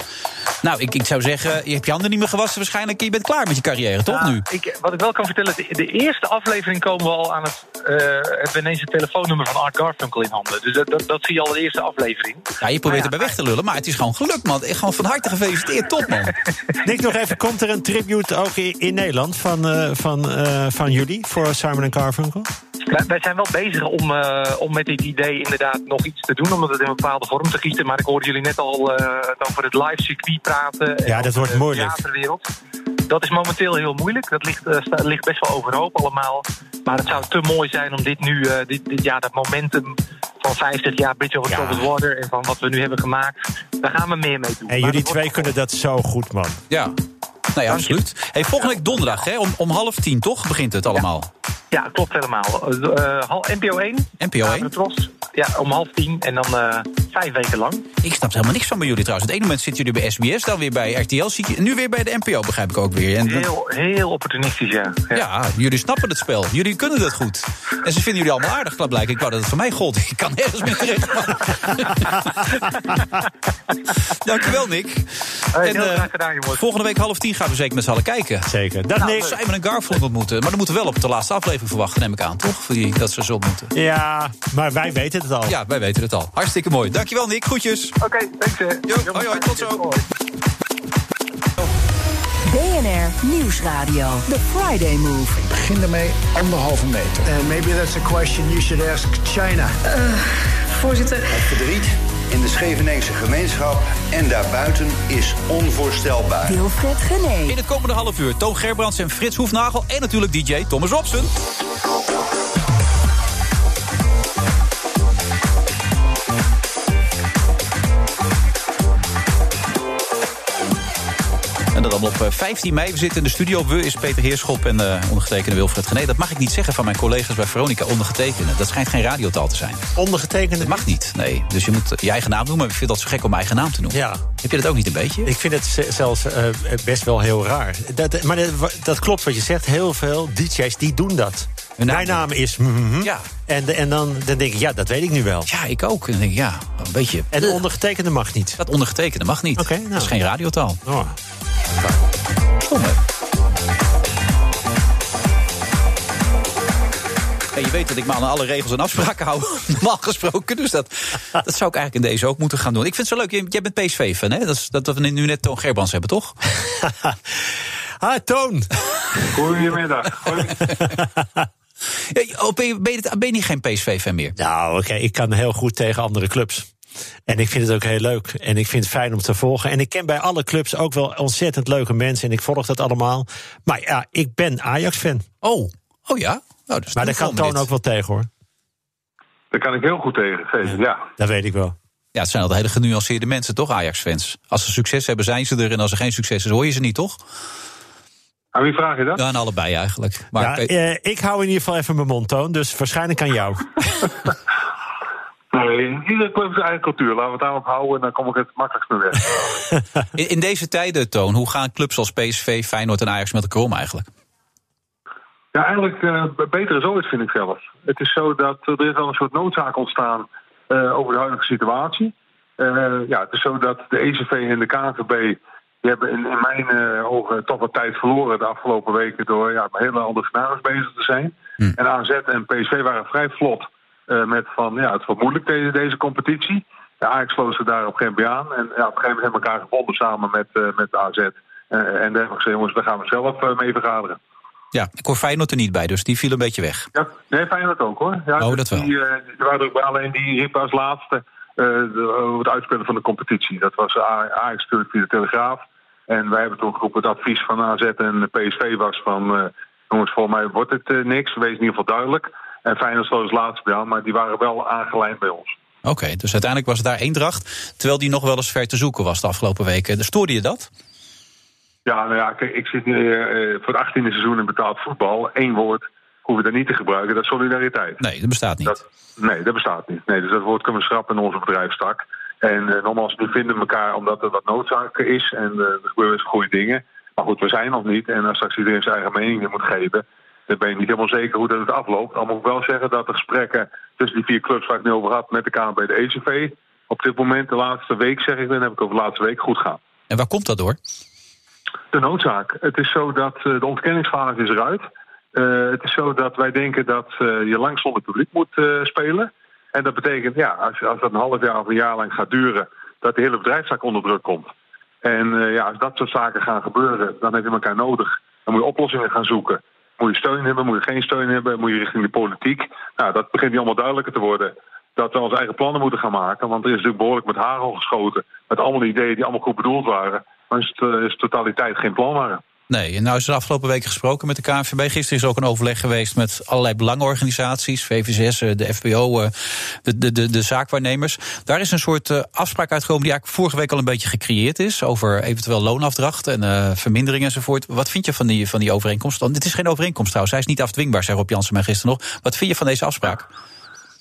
Nou, ik, ik zou zeggen, je hebt je handen niet meer gewassen waarschijnlijk. en Je bent klaar met je carrière, toch Ja, nu? Ik, wat ik wel kan vertellen, de, de eerste aflevering komen we al aan het. eh hebben we ineens het telefoonnummer van Art Garfunkel in handen. Dus dat, dat, dat zie je al in de eerste aflevering. Ja, je probeert Maar erbij weg te lullen, maar het is gewoon gelukt, man. Echt Gewoon van harte gefeliciteerd, top, man. Nick, nog even, komt er een tribute ook in, Nederland van, eh, van, eh, van jullie voor Simon en Carfunkel? Wij, wij zijn wel bezig om, eh, om met dit idee inderdaad nog iets te doen, om het in een bepaalde vorm te gieten. Maar ik hoorde jullie net al eh, het over het live circuit praten. en Ja, dat wordt de moeilijk. theaterwereld. Dat is momenteel heel moeilijk. Dat ligt, eh, sta- ligt best wel overhoop allemaal. Maar het zou te mooi zijn om dit nu, eh, dit, dit, ja, dat momentum van 50 jaar Bridge over Ja. Troubled Water en van wat we nu hebben gemaakt, daar gaan we meer mee doen. En Maar jullie twee kunnen dat zo goed, man. Ja. Nou ja, absoluut. Hey, volgende week donderdag, hè, om, om half tien, toch? Begint het allemaal. Ja, klopt helemaal. Hal- NPO 1. NPO 1. Tros. Ja, om half tien en dan eh, vijf weken lang. Ik snap er helemaal niks van bij jullie trouwens. Het ene moment zitten jullie bij SBS, dan weer bij RTL. Nu weer bij de NPO, begrijp ik ook weer. En, Heel, heel opportunistisch, ja. ja. ja, jullie snappen het spel. Jullie kunnen het goed. En ze vinden jullie allemaal aardig, blijkbaar. Ik wou dat het van mij gold. Ik kan nergens meer terecht. Dankjewel, Nick. Hey, En, heel eh, graag gedaan, jongens. Volgende week half tien gaan we zeker met z'n allen kijken. Zeker. Dag Nou, Nick. Simon en Garfunkel ontmoeten. Maar dan moeten we wel op de laatste aflevering verwachten, neem ik aan, toch? Voor die, dat ze ze ontmoeten. Ja, maar wij weten het al. Ja, wij weten het al. Hartstikke mooi. Dankjewel, Nick. Groetjes. Oké, thanks. hè. Jo, hoi, hoi, tot zo. BNR Nieuwsradio. The Friday Move. Begin ermee anderhalve meter. Uh, maybe that's a question you should ask China. Voorzitter, Het verdriet in de Scheveningse gemeenschap en daarbuiten is onvoorstelbaar. Wilfred Genee. In het komende half uur Toon Gerbrands en Frits Hoefnagel... en natuurlijk DJ Thomas Robson. En dat allemaal op eh, 15 mei. We zitten in de studio. We is Peter Heerschop en eh, ondergetekende Wilfred Genee. Dat mag ik niet zeggen van mijn collega's bij Veronica ondergetekende. Dat schijnt geen radiotaal te zijn. Ondergetekende. Dat mag niet, nee. Dus je moet je eigen naam noemen. Maar ik vind dat zo gek om mijn eigen naam te noemen. Ja. Heb je dat ook niet een beetje? Ik vind het ze- zelfs eh, best wel heel raar. Dat, maar dat, dat klopt wat je zegt. Heel veel DJ's die doen dat. Mijn naam is... mhm. Ja. En, de- en dan, dan denk ik, ja, dat weet ik nu wel. Ja, ik ook. En dan denk ik, ja, een beetje... En de ondergetekende mag niet. Dat ondergetekende mag niet. Oké, nou. Dat is geen radiotaal. Oh. Stom, hè? Je weet dat ik me aan alle regels en afspraken hou, normaal gesproken. Dus dat, dat zou ik eigenlijk in deze ook moeten gaan doen. Ik vind het zo leuk, jij bent PSV-fan, hè? Dat, is, dat we nu net Toon Gerbrands hebben, toch? ah, Toon. Goedemiddag. Ja, oh, ben, je, ben, je, ben je niet geen PSV-fan meer? Nou, oké, ik kan heel goed tegen andere clubs. En ik vind het ook heel leuk. En ik vind het fijn om te volgen. En ik ken bij alle clubs ook wel ontzettend leuke mensen. En ik volg dat allemaal. Maar ja, ik ben Ajax-fan. Oh, oh ja? Nou, dus maar daar kan Toon ook wel tegen, hoor. Daar kan ik heel goed tegen, zeker, ja. Dat weet ik wel. Ja, het zijn altijd hele genuanceerde mensen, toch, Ajax-fans? Als ze succes hebben, zijn ze er. En als er geen succes is, hoor je ze niet, toch? Aan wie vraag je dat? Ja, aan allebei eigenlijk. Maar ja, eh, ik hou in ieder geval even mijn mond, Toon. Dus waarschijnlijk aan jou. Nee, iedere club is eigen cultuur. Laten we het daarop houden en dan kom ik het makkelijkst mee weg. in, in deze tijden, Toon, hoe gaan clubs als PSV, Feyenoord en Ajax met elkaar om eigenlijk? Ja, eigenlijk uh, beter is ooit, vind ik zelf. Het is zo dat er is al een soort noodzaak ontstaan uh, over de huidige situatie. Uh, ja, het is zo dat de ECV en de KNVB die hebben in, in mijn uh, ogen toch wat tijd verloren de afgelopen weken door ja, met hele andere scenario's bezig te zijn. Hm. En AZ en PSV waren vrij vlot uh, met van ja, het wordt moeilijk deze, deze competitie. Ja, Ajax sloot ze daar op geen keer aan. En ja, op een gegeven moment hebben we elkaar gevonden samen met, uh, met AZ. en daar hebben we gezegd, jongens, daar gaan we zelf mee vergaderen. Ja, ik hoor Feyenoord er niet bij, dus die viel een beetje weg. Ja, nee, Feyenoord ook hoor. Ja, oh, dat wel. Die, die waren er ook bij, alleen die riep als laatste de, het uitspelen van de competitie. Dat was Ajax natuurlijk via de Telegraaf. En wij hebben toen geroepen het advies van AZ en PSV was van... Uh, jongens, volgens mij wordt het niks, wees in ieder geval duidelijk. En Feyenoord als laatste bij maar die waren wel aangelijnd bij ons. Oké, okay, dus uiteindelijk was het daar Eendracht, terwijl die nog wel eens ver te zoeken was de afgelopen weken. Dus stoorde je dat? Ja, nou ja, kijk, ik zit nu uh, voor het 18e seizoen in betaald voetbal. Eén woord hoeven we daar niet te gebruiken, dat is solidariteit. Nee, dat bestaat niet. Dat, nee, dat bestaat niet. Nee, dus dat woord kunnen we schrappen in onze bedrijfstak. En uh, nogmaals, we vinden elkaar omdat er wat noodzaak is en uh, er gebeuren goede dingen. Maar goed, we zijn nog niet. En als straks iedereen zijn eigen mening moet geven, dan ben je niet helemaal zeker hoe dat het afloopt. Dan moet ik wel zeggen dat de gesprekken tussen die vier clubs waar ik het nu over had met de KNB de ECV op dit moment, de laatste week zeg ik, dan heb ik over de laatste week goed gaan. En waar komt dat door? De noodzaak. Het is zo dat uh, de ontkenningsfase is eruit. Uh, het is zo dat wij denken dat uh, je lang zonder publiek moet spelen. En dat betekent, ja, als, als dat een half jaar of een jaar lang gaat duren, dat de hele bedrijfstak onder druk komt. En ja, als dat soort zaken gaan gebeuren, dan heb je elkaar nodig. Dan moet je oplossingen gaan zoeken. Moet je steun hebben, moet je geen steun hebben, moet je richting de politiek. Nou, dat begint nu allemaal duidelijker te worden. Dat we onze eigen plannen moeten gaan maken. Want er is natuurlijk behoorlijk met hagel geschoten. Met allemaal ideeën die allemaal goed bedoeld waren. Maar is, het, is totaliteit geen plan waren. Nee, en nou is er afgelopen weken gesproken met de KNVB. Gisteren is ook een overleg geweest met allerlei belangenorganisaties, VVS, de FBO, de, de, de, de zaakwaarnemers. Daar is een soort afspraak uitgekomen die eigenlijk vorige week al een beetje gecreëerd is. Over eventueel loonafdracht en uh, vermindering enzovoort. Wat vind je van die, van die overeenkomst? Dit is geen overeenkomst trouwens, hij is niet afdwingbaar, zei Rob Jansen mij gisteren nog. Wat vind je van deze afspraak?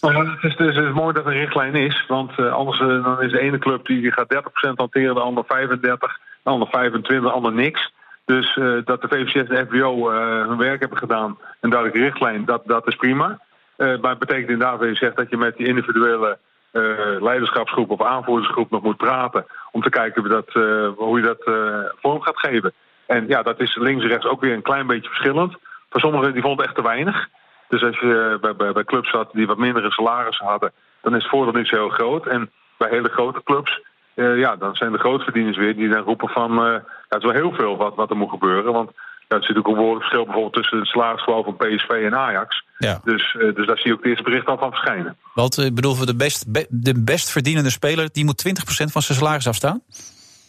Nou, het, is, dus, het is mooi dat er een richtlijn is, want anders dan is de ene club die gaat 30% hanteren, de ander 35, de ander 25, de ander niks. Dus uh, dat de VVCS en de FBO hun werk hebben gedaan, een duidelijke richtlijn, dat, dat is prima. maar het betekent inderdaad, je zegt dat je met die individuele leiderschapsgroep of aanvoerdersgroep nog moet praten, om te kijken hoe, hoe je dat vorm gaat geven. En ja, dat is links en rechts ook weer een klein beetje verschillend. Voor sommigen die vonden het echt te weinig. Dus als je bij, bij, bij clubs zat die wat mindere salarissen hadden, dan is het voordeel niet zo heel groot. En bij hele grote clubs, uh, ja, dan zijn de grootverdieners weer die dan roepen van, uh, ja, het is wel heel veel wat, wat er moet gebeuren. Want ja, er zit ook een behoorlijk verschil bijvoorbeeld tussen het salarisverhoog van PSV en Ajax. Ja. Dus, uh, dus daar zie je ook het eerste bericht al van verschijnen. Want ik bedoel, de best, be, de best verdienende speler, die moet 20% van zijn salaris afstaan?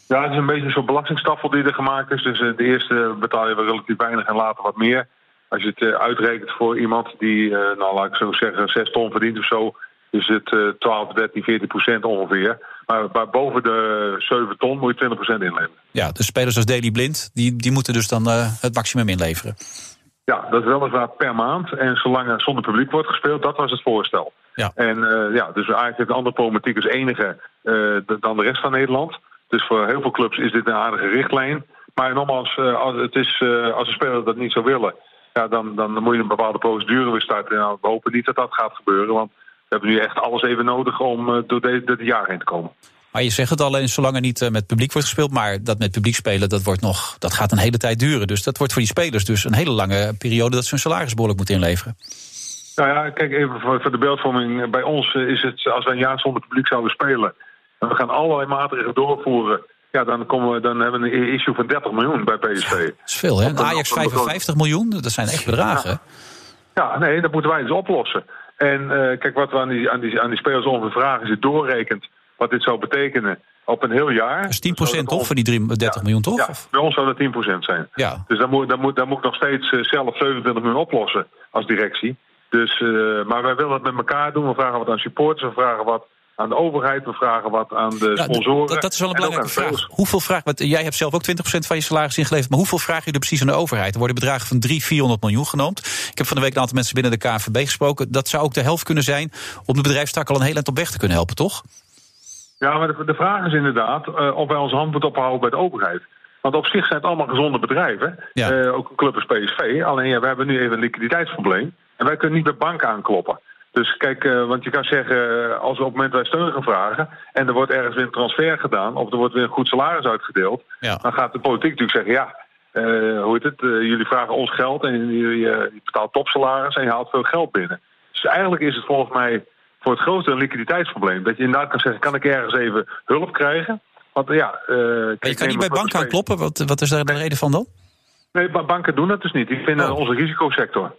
Ja, het is een beetje een soort belastingstafel die er gemaakt is. Dus de eerste betaal je wel relatief weinig en later wat meer. Als je het uitrekent voor iemand die, nou laat ik zo zeggen, 6 ton verdient of zo, is het uh, 12, 13, 14 procent ongeveer. Maar, maar, boven de 7 ton moet je 20 procent inleveren. Ja, de spelers als Daily Blind, die, die moeten dus dan uh, het maximum inleveren. Ja, dat is weliswaar per maand. En zolang er zonder publiek wordt gespeeld, dat was het voorstel. Ja. En uh, ja, dus eigenlijk heeft een andere problematiek als enige dan de rest van Nederland. Dus voor heel veel clubs is dit een aardige richtlijn. Maar nogmaals, als, het is, als de speler dat niet zou willen ja, dan, dan moet je een bepaalde procedure weer starten. Nou, we hopen niet dat dat gaat gebeuren, want hebben nu echt alles even nodig om uh, door dit jaar heen te komen. Maar je zegt het al, zolang er niet uh, met publiek wordt gespeeld, maar dat met publiek spelen, dat, wordt nog, dat gaat een hele tijd duren. Dus dat wordt voor die spelers dus een hele lange periode dat ze hun salaris behoorlijk moeten inleveren. Nou ja, kijk even voor, de beeldvorming. Bij ons is het, als we een jaar zonder publiek zouden spelen, en we gaan allerlei maatregelen doorvoeren ja, dan, komen we, dan hebben we een issue van 30 miljoen bij PSV. Dat is veel, hè? Ajax 55 miljoen, dat zijn echt bedragen. Ja, ja nee, dat moeten wij dus oplossen. En uh, kijk, wat we aan die, aan die, aan die spelers ongeveer vragen, is het doorrekent wat dit zou betekenen op een heel jaar. Is 10 procent toch, voor die 30 ja, miljoen, toch? Ja, bij ons zou dat 10 procent zijn. Ja. Dus dan moet, dan, moet, dan moet ik nog steeds uh, zelf 27 miljoen oplossen als directie. Dus, uh, maar wij willen het met elkaar doen. We vragen wat aan supporters, we vragen wat aan de overheid, we vragen wat aan de sponsoren. Dat, dat, is wel een belangrijke vraag. Hoeveel vraag, want jij hebt zelf ook 20% van je salaris ingeleverd, maar hoeveel vraag je er precies aan de overheid? Er worden bedragen van 300, 400 miljoen genoemd. Ik heb van de week een aantal mensen binnen de KNVB gesproken. Dat zou ook de helft kunnen zijn om de bedrijfstak al een heel eind op weg te kunnen helpen, toch? Ja, maar de, de vraag is inderdaad uh, of wij onze hand moeten ophouden bij de overheid. Want op zich zijn het allemaal gezonde bedrijven. Ja. Uh, ook een club als PSV. Alleen ja, we hebben nu even een liquiditeitsprobleem. En wij kunnen niet bij banken aankloppen. Dus kijk, uh, want je kan zeggen, als we op het moment wij steun gaan vragen... en er wordt ergens weer een transfer gedaan... of er wordt weer een goed salaris uitgedeeld... Ja. dan gaat de politiek natuurlijk zeggen... ja, uh, hoe heet het, uh, jullie vragen ons geld en jullie je betaalt topsalaris... en je haalt veel geld binnen. Dus eigenlijk is het volgens mij voor het grootste een liquiditeitsprobleem. Dat je inderdaad kan zeggen, kan ik ergens even hulp krijgen? Want ja... maar je kan niet bij banken aankloppen, wat, wat is daar de reden van dan? Nee, ba- banken doen dat dus niet. Die vinden Oh. onze risicosector.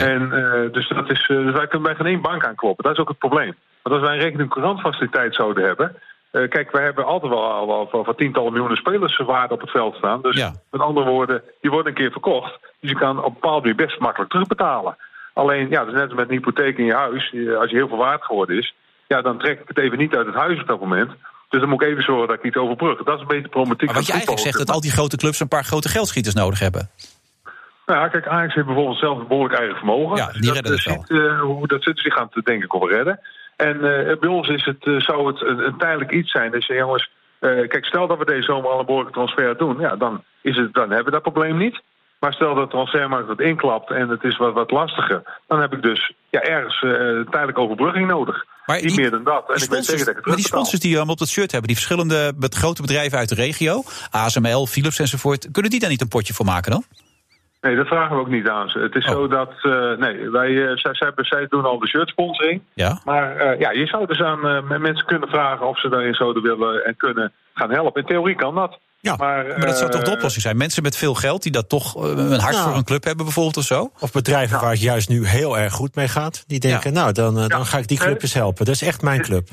En eh, dus dat is, eh, dus wij kunnen bij geen één bank aankloppen. Dat is ook het probleem. Want als wij een rekening courant faciliteit zouden hebben. eh, kijk, wij hebben altijd wel al voor, voor tientallen miljoenen spelers waarde op het veld staan. Dus Ja. met andere woorden, die worden een keer verkocht. Dus je kan op een bepaald manier best makkelijk terugbetalen. Alleen, ja, dat is net als met een hypotheek in je huis. Als je heel veel waard geworden is, ja, dan trek ik het even niet uit het huis op dat moment. Dus dan moet ik even zorgen dat ik niet overbrug. Dat is een beetje de problematiek Maar wat je eigenlijk zegt, dat al die grote clubs een paar grote geldschieters nodig hebben. Nou ja, kijk, Ajax heeft bijvoorbeeld zelf een behoorlijk eigen vermogen. Ja, die dat, redden het eh, wel. eh, hoe dat zit, dus die gaan het denk ik wel redden. En eh, bij ons is het, eh, zou het een, een tijdelijk iets zijn. Dus eh, jongens, eh, kijk, stel dat we deze zomer al een behoorlijke transfer doen. Ja, dan, is het, dan hebben we dat probleem niet. Maar stel dat de transfermarkt wat inklapt en het is wat, wat lastiger. Dan heb ik dus ja, ergens eh tijdelijke overbrugging nodig. Maar niet die- meer dan dat. En ik weet zeker dat ik het maar die sponsors die allemaal op dat shirt hebben, die verschillende grote bedrijven uit de regio, ASML, Philips enzovoort, kunnen die daar niet een potje voor maken dan? Nee, dat vragen we ook niet aan ze. Het is Oh. zo dat, eh, nee, wij, eh, zij, zij, zij doen al de shirtsponsoring. Ja. Maar eh, ja, je zou dus aan eh, mensen kunnen vragen of ze daarin zouden willen en kunnen gaan helpen. In theorie kan dat. Ja, maar, Maar dat zou toch de oplossing zijn? Mensen met veel geld die dat toch een hart Nou. voor een club hebben bijvoorbeeld of zo? Of bedrijven waar het juist nu heel erg goed mee gaat. Die denken, nou, dan, dan ga ik die club eens helpen. Dat is echt mijn club.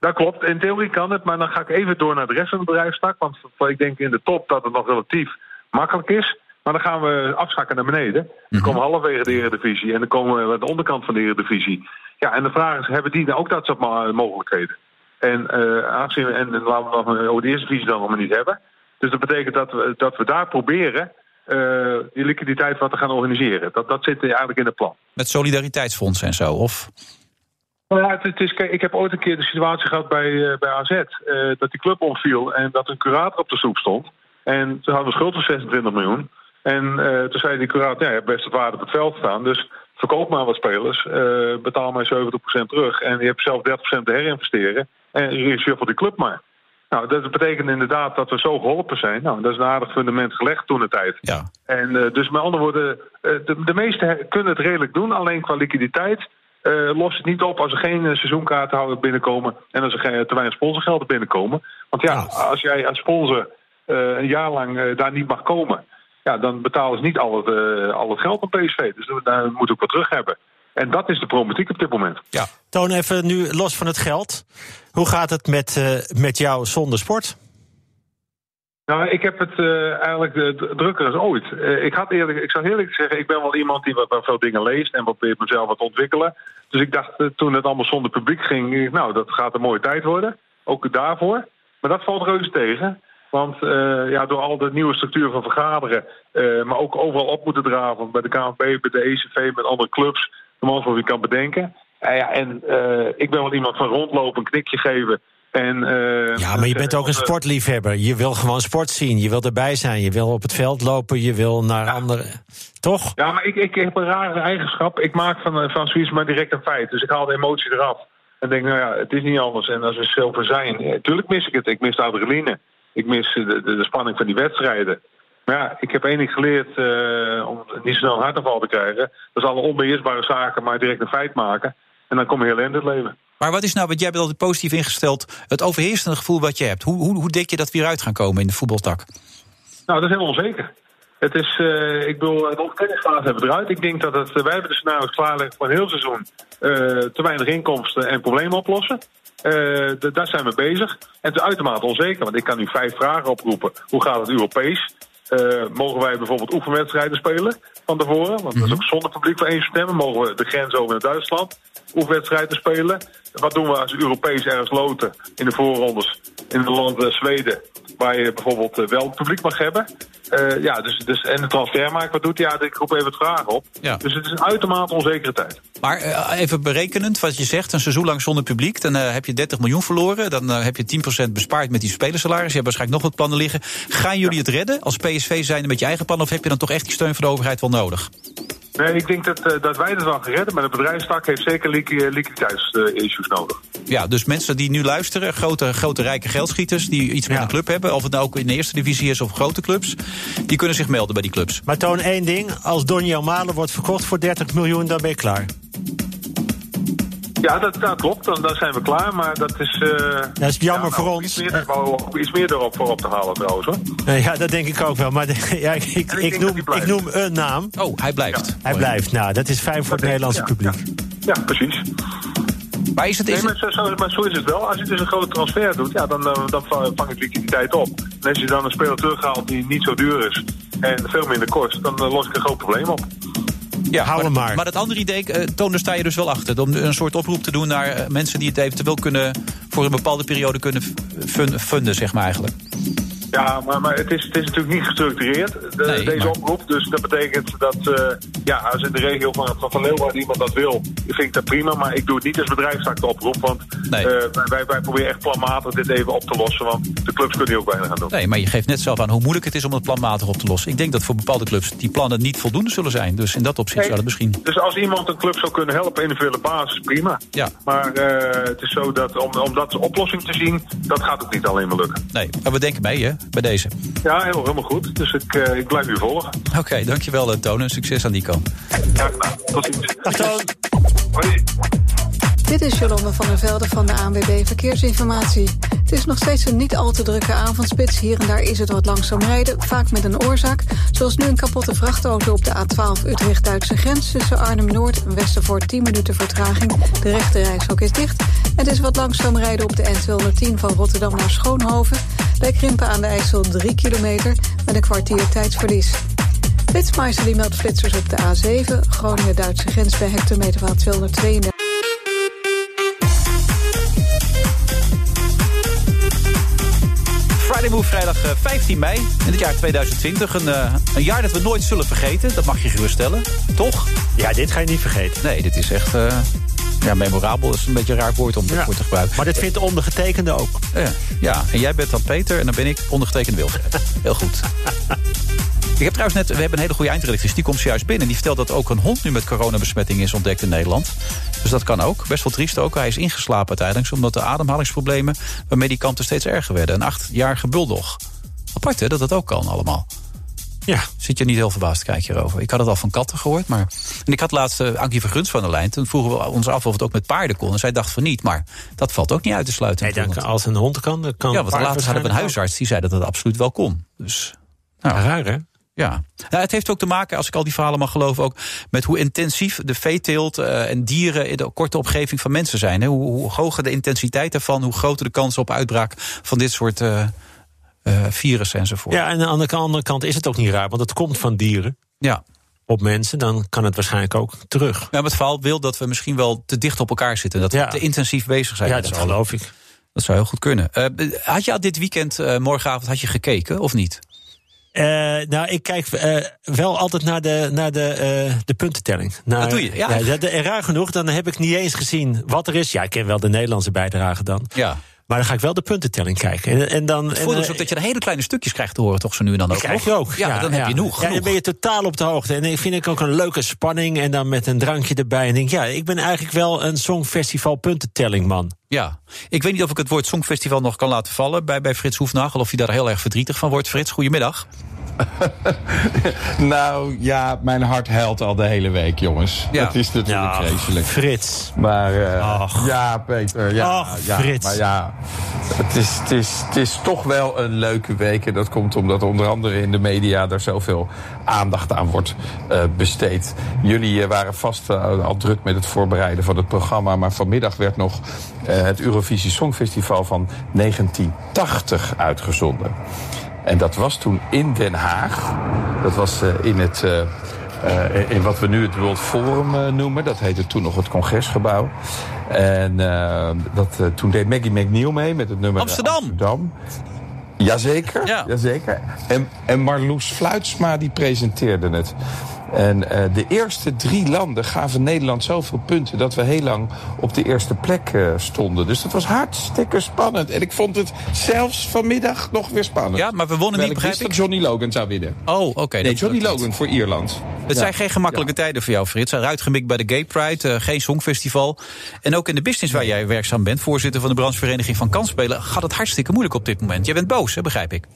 Dat klopt. In theorie kan het, maar dan ga ik even door naar de rest van het bedrijfstak. Want ik denk in de top dat het nog relatief makkelijk is. Maar dan gaan we afzakken naar beneden. Dan komen we halverwege de Eredivisie en dan komen we aan de onderkant van de Eredivisie. Ja, en de vraag is, hebben die dan ook dat soort mo- mogelijkheden? En eh aangezien we, en, en laten we over de eerste divisie dan nog maar niet hebben. Dus dat betekent dat we, dat we daar proberen eh, die liquiditeit wat te gaan organiseren. Dat, dat zit eigenlijk in het plan. Met solidariteitsfondsen en zo? Of Nou ja, het, het is, kijk, ik heb ooit een keer de situatie gehad bij, eh, bij AZ. dat die club omviel en dat een curator op de stoep stond. En toen hadden we schuld van 26 miljoen. En eh, toen zei die curator, ja, je hebt best het waarde op het veld staan. Dus verkoop maar wat spelers, eh, betaal mij 70% terug. En je hebt zelf 30% te herinvesteren. En je reshuffelt die club maar. Nou, dat betekent inderdaad dat we zo geholpen zijn. Nou, dat is een aardig fundament gelegd toen de tijd. Ja. En eh, dus met andere woorden, de, de meesten kunnen het redelijk doen. Alleen qua liquiditeit eh, lost het niet op als er geen seizoenkaartenhouders binnenkomen. En als er geen, te weinig sponsorgelden binnenkomen. Want ja, als jij als sponsor een jaar lang daar niet mag komen. Ja, dan betalen ze niet al het, eh, al het geld aan PSV. Dus daar moet ook wat terug hebben. En dat is de problematiek op dit moment. Ja. Toon even nu los van het geld. Hoe gaat het met, eh, met jou zonder sport? Nou, ik heb het eh, eigenlijk drukker als ooit. Eh, ik, had eerlijk, ik zou eerlijk zeggen, ik ben wel iemand die wat, wat veel dingen leest en probeert mezelf wat te ontwikkelen. Dus ik dacht toen het allemaal zonder publiek ging, nou, dat gaat een mooie tijd worden. Ook daarvoor. Maar dat valt reuze tegen. Want eh, ja, door al de nieuwe structuur van vergaderen, eh, maar ook overal op moeten draven bij de KNVB, bij de ECV, met andere clubs, normaal zoals je kan bedenken. Eh, ja, en ik ben wel iemand van rondlopen, een knikje geven. En, Ja, maar je bent ook een sportliefhebber. Je wil gewoon sport zien. Je wil erbij zijn. Je wil op het veld lopen. Je wil naar andere. Toch? Ja, maar ik, ik heb een rare eigenschap. Ik maak van, van zoiets maar direct een feit. Dus ik haal de emotie eraf. En denk, nou ja, het is niet anders. En als we zilver zijn, ja, tuurlijk mis ik het. Ik mis de adrenaline. Ik mis de, de, de spanning van die wedstrijden. Maar ja, ik heb één ding geleerd eh, om niet snel een hartaanval te krijgen. Dat is alle onbeheersbare zaken maar direct een feit maken. En dan kom je heel in het leven. Maar wat is nou, want jij bent altijd positief ingesteld, het overheersende gevoel wat je hebt. Hoe, hoe, hoe denk je dat weer uit gaan komen in de voetbaltak? Nou, dat is heel onzeker. Het is, eh, ik bedoel, de ontkenningsfase hebben we eruit. Ik denk dat het, wij hebben de scenario's klaarleggen voor een heel seizoen. eh, te weinig inkomsten en problemen oplossen. Eh, daar zijn we bezig. En het is uitermate onzeker, want ik kan nu vijf vragen oproepen. Hoe gaat het Europees? Eh, mogen wij bijvoorbeeld oefenwedstrijden spelen van tevoren? Want dat is ook zonder publiek voor één september. Mogen we de grens over naar Duitsland oefenwedstrijden spelen? Wat doen we als Europees ergens loten in de voorrondes in het land Zweden? Waar je bijvoorbeeld eh, wel publiek mag hebben. Eh, ja, dus, dus, en de transfermarkt, wat doet hij? Ja, ik roep even het vragen op. Ja. Dus het is een uitermate onzekere tijd. Maar eh, even berekenend, wat je zegt, een seizoen lang zonder publiek, dan eh, heb je 30 miljoen verloren. Dan heb je 10% bespaard met die spelersalaris. Je hebt waarschijnlijk nog wat plannen liggen. Gaan jullie het redden als PSV zijn met je eigen plannen? Of heb je dan toch echt die steun van de overheid wel nodig? Nee, ik denk dat, eh, dat wij het wel gaan redden, maar de bedrijfstak heeft zeker liqui- liquiditeitsissues nodig. Ja, dus mensen die nu luisteren, grote, grote rijke geldschieters die iets met een club hebben, of het nou ook in de eerste divisie is of grote clubs, die kunnen zich melden bij die clubs. Maar toon één ding. Als Donny Malen wordt verkocht voor 30 miljoen, dan ben je klaar. Ja, dat, dat klopt. Dan, dan zijn we klaar. Maar dat is... Uh, dat is jammer ja, voor nou, ons. Iets meer, uh, iets meer erop voor op te halen trouwens hoor. Uh, ja, dat denk ik ook wel. Maar de, ja, ik, ik, ik, noem, ik noem een naam. Oh, hij blijft. Ja. Hij blijft. Nou, dat is fijn voor het Nederlandse publiek. Ja, precies. Maar is het, is nee, maar, zo, zo, maar, zo, is het wel. Als je dus een grote transfer doet, ja, dan, uh, dan vang ik liquiditeit op. En als je dan een speler terughaalt die niet zo duur is en veel minder kost, dan los ik een groot probleem op. Ja, Hou maar, maar. maar dat andere idee, uh, Toon, daar sta je dus wel achter. Om een soort oproep te doen naar uh, mensen die het eventueel kunnen... voor een bepaalde periode kunnen funden, zeg maar eigenlijk. Ja, maar, maar het, is, het is natuurlijk niet gestructureerd, de, Nee, deze maar- oproep. Dus dat betekent dat, eh, ja, als in de regio van, van, van Leeuwarden iemand dat wil, vind ik dat prima. Maar ik doe het niet als bedrijfstak de oproep. Want Nee. eh, wij, wij, wij proberen echt planmatig dit even op te lossen. Want de clubs kunnen hier ook weinig aan doen. Nee, maar je geeft net zelf aan hoe moeilijk het is om het planmatig op te lossen. Ik denk dat voor bepaalde clubs die plannen niet voldoende zullen zijn. Dus in dat opzicht Nee. zou dat misschien... Dus als iemand een club zou kunnen helpen, individuele basis, prima. Ja. Maar eh, het is zo dat om, om dat oplossing te zien, dat gaat ook niet alleen maar lukken. Nee, maar we denken mee, hè, bij deze. Ja, helemaal, helemaal goed. Dus ik, eh, ik blijf u volgen. Oké, dankjewel, eh, Toon. En succes aan die kant. Ja, nou, tot ziens. Dag Toon. Hoi. Dit is Jolande van der Velde van de ANWB Verkeersinformatie. Het is nog steeds een niet al te drukke avondspits. Hier en daar is het wat langzaam rijden, vaak met een oorzaak. Zoals nu een kapotte vrachtauto op de A12 Utrecht-Duitse grens... tussen Arnhem-Noord en Westervoort 10 minuten vertraging. De rechte reishok is dicht. En het is wat langzaam rijden op de N210 van Rotterdam naar Schoonhoven. Bij Krimpen aan de IJssel 3 kilometer met een kwartier tijdsverlies. Flitsmeister die meldt flitsers op de A7. Groningen-Duitse grens bij hectometerpaal 232. Friday Move vrijdag eh, 15 mei in het jaar 2020. Een, eh, een jaar dat we nooit zullen vergeten. Dat mag je geruststellen. Toch? Ja, dit ga je niet vergeten. Nee, dit is echt... eh, ja, memorabel is een beetje een raar woord om Ja. voor te gebruiken. Maar dit vindt de ondergetekende ook. Ja, ja, en jij bent dan Peter en dan ben ik ondergetekend Wilfred. Heel goed. Ik heb trouwens net, we hebben een hele goede eindredactrice, die komt zojuist binnen. Die vertelt dat ook een hond nu met coronabesmetting is ontdekt in Nederland. Dus dat kan ook. Best wel triest ook. Hij is ingeslapen uiteindelijk, omdat de ademhalingsproblemen bij medikanten steeds erger werden. Een achtjarige bulldog. Apart hè, dat dat ook kan allemaal. Ja. Zit je niet heel verbaasd te kijken hierover. Ik had het al van katten gehoord, maar... En ik had laatst uh, Ankie Verguns van de lijn. Toen vroegen we ons af of het ook met paarden kon. En zij dacht van niet, maar dat valt ook niet uit te sluiten. Nee, dan, natuurlijk. als een hond kan, dan kan ja, want laatst hadden we een huisarts die zei dat het absoluut wel kon. Dus, nou. Raar, hè? ja. Nou, het heeft ook te maken, als ik al die verhalen mag geloven, ook met hoe intensief de veeteelt uh, en dieren in de korte omgeving van mensen zijn. Hè. Hoe, hoe hoger de intensiteit ervan, hoe groter de kans op uitbraak van dit soort uh, virussen enzovoort. Ja, en aan de andere kant is het ook niet raar, want het komt van dieren. Ja. Op mensen, dan kan het waarschijnlijk ook terug. Ja, maar het verhaal wil dat we misschien wel te dicht op elkaar zitten. Dat we Ja. te intensief bezig zijn. Ja, dat geloof ik. Dat zou heel goed kunnen. Uh, had je al dit weekend, uh, morgenavond, had je gekeken of niet? Uh, nou, ik kijk wel altijd naar de, naar de, de puntentelling. Naar, dat doe je, ja. en raar genoeg, dan heb ik niet eens gezien wat er is. Ja, ik ken wel de Nederlandse bijdrage dan. Ja. Maar dan ga ik wel de puntentelling kijken. En, en dan, Het voordeel is ook dat je hele kleine stukjes krijgt te horen, toch zo nu en dan ook. krijg je ook. Ja, Ja, dan ja. heb je genoeg. Ja, dan ben je totaal op de hoogte. En ik vind ik ook een leuke spanning. En dan met een drankje erbij. En denk, ja, ik ben eigenlijk wel een songfestival puntentelling man. Ja, ik weet niet of ik het woord Songfestival nog kan laten vallen bij, bij Frits Hoefnagel. Of hij daar heel erg verdrietig van wordt. Frits, goedemiddag. nou ja, mijn hart huilt al de hele week, jongens. Ja. Dat is natuurlijk Ja, vreselijk. Frits. Maar uh, Ach. ja, Peter, ja, Ach, ja. Frits. Maar ja, het is, het, is, het is toch wel een leuke week. En dat komt omdat onder andere in de media daar zoveel aandacht aan wordt uh, besteed. Jullie uh, waren vast al druk met het voorbereiden van het programma. Maar vanmiddag werd nog het Eurovisie Songfestival van 1980 uitgezonden. En dat was toen in Den Haag. Dat was in het. Uh, uh, in wat we nu het World Forum uh, noemen. Dat heette toen nog het Congresgebouw. En dat, toen deed Maggie McNeil mee met het nummer Amsterdam. Amsterdam. Jazeker, Ja. jazeker. En, en Marloes Fluitsma die presenteerde het. En uh, de eerste drie landen gaven Nederland zoveel punten dat we heel lang op de eerste plek uh, stonden. Dus dat was hartstikke spannend. En ik vond het zelfs vanmiddag nog weer spannend. Ja, maar we wonnen niet, ik begrijp ik. dat Johnny Logan zou winnen. Oh, oké. Okay, Nee, Johnny Logan voor Ierland. Het zijn geen gemakkelijke tijden voor jou, Frits. Uitgemikt bij de Gay Pride, uh, geen songfestival. En ook in de business waar jij werkzaam bent, voorzitter van de branchevereniging van kansspelen, gaat het hartstikke moeilijk op dit moment. Jij bent boos, hè, begrijp ik.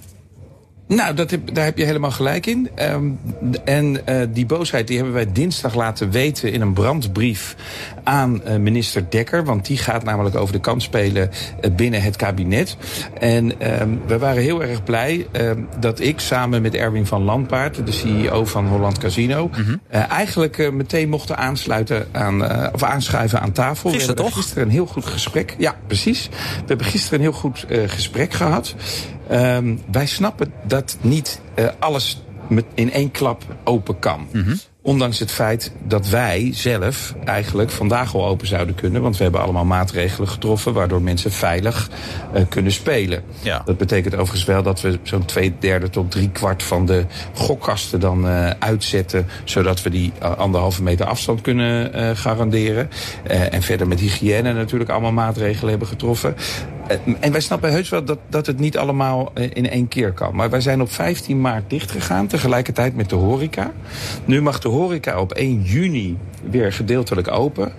Nou, dat heb, daar heb je helemaal gelijk in. Um, en uh, die boosheid die hebben wij dinsdag laten weten in een brandbrief aan uh, minister Dekker. Want die gaat namelijk over de kans spelen uh, binnen het kabinet. En um, we waren heel erg blij dat ik samen met Erwin van Landpaard, de CEO van Holland Casino, mm -hmm. eigenlijk meteen mochten aansluiten aan, of aanschuiven aan tafel. Gisteren we hebben toch? gisteren een heel goed gesprek. Ja, precies. We hebben gisteren een heel goed gesprek gehad. Um, wij snappen dat niet uh, alles met in één klap open kan. Mm -hmm. Ondanks het feit dat wij zelf eigenlijk vandaag al open zouden kunnen. Want we hebben allemaal maatregelen getroffen waardoor mensen veilig uh, kunnen spelen. Ja. Dat betekent overigens wel dat we zo'n twee derde tot drie kwart van de gokkasten dan uh, uitzetten. Zodat we die uh, anderhalve meter afstand kunnen garanderen. en verder met hygiëne natuurlijk allemaal maatregelen hebben getroffen. En wij snappen heus wel dat, dat het niet allemaal in één keer kan. Maar wij zijn op 15 maart dichtgegaan, tegelijkertijd met de horeca. Nu mag de horeca op 1 juni weer gedeeltelijk open.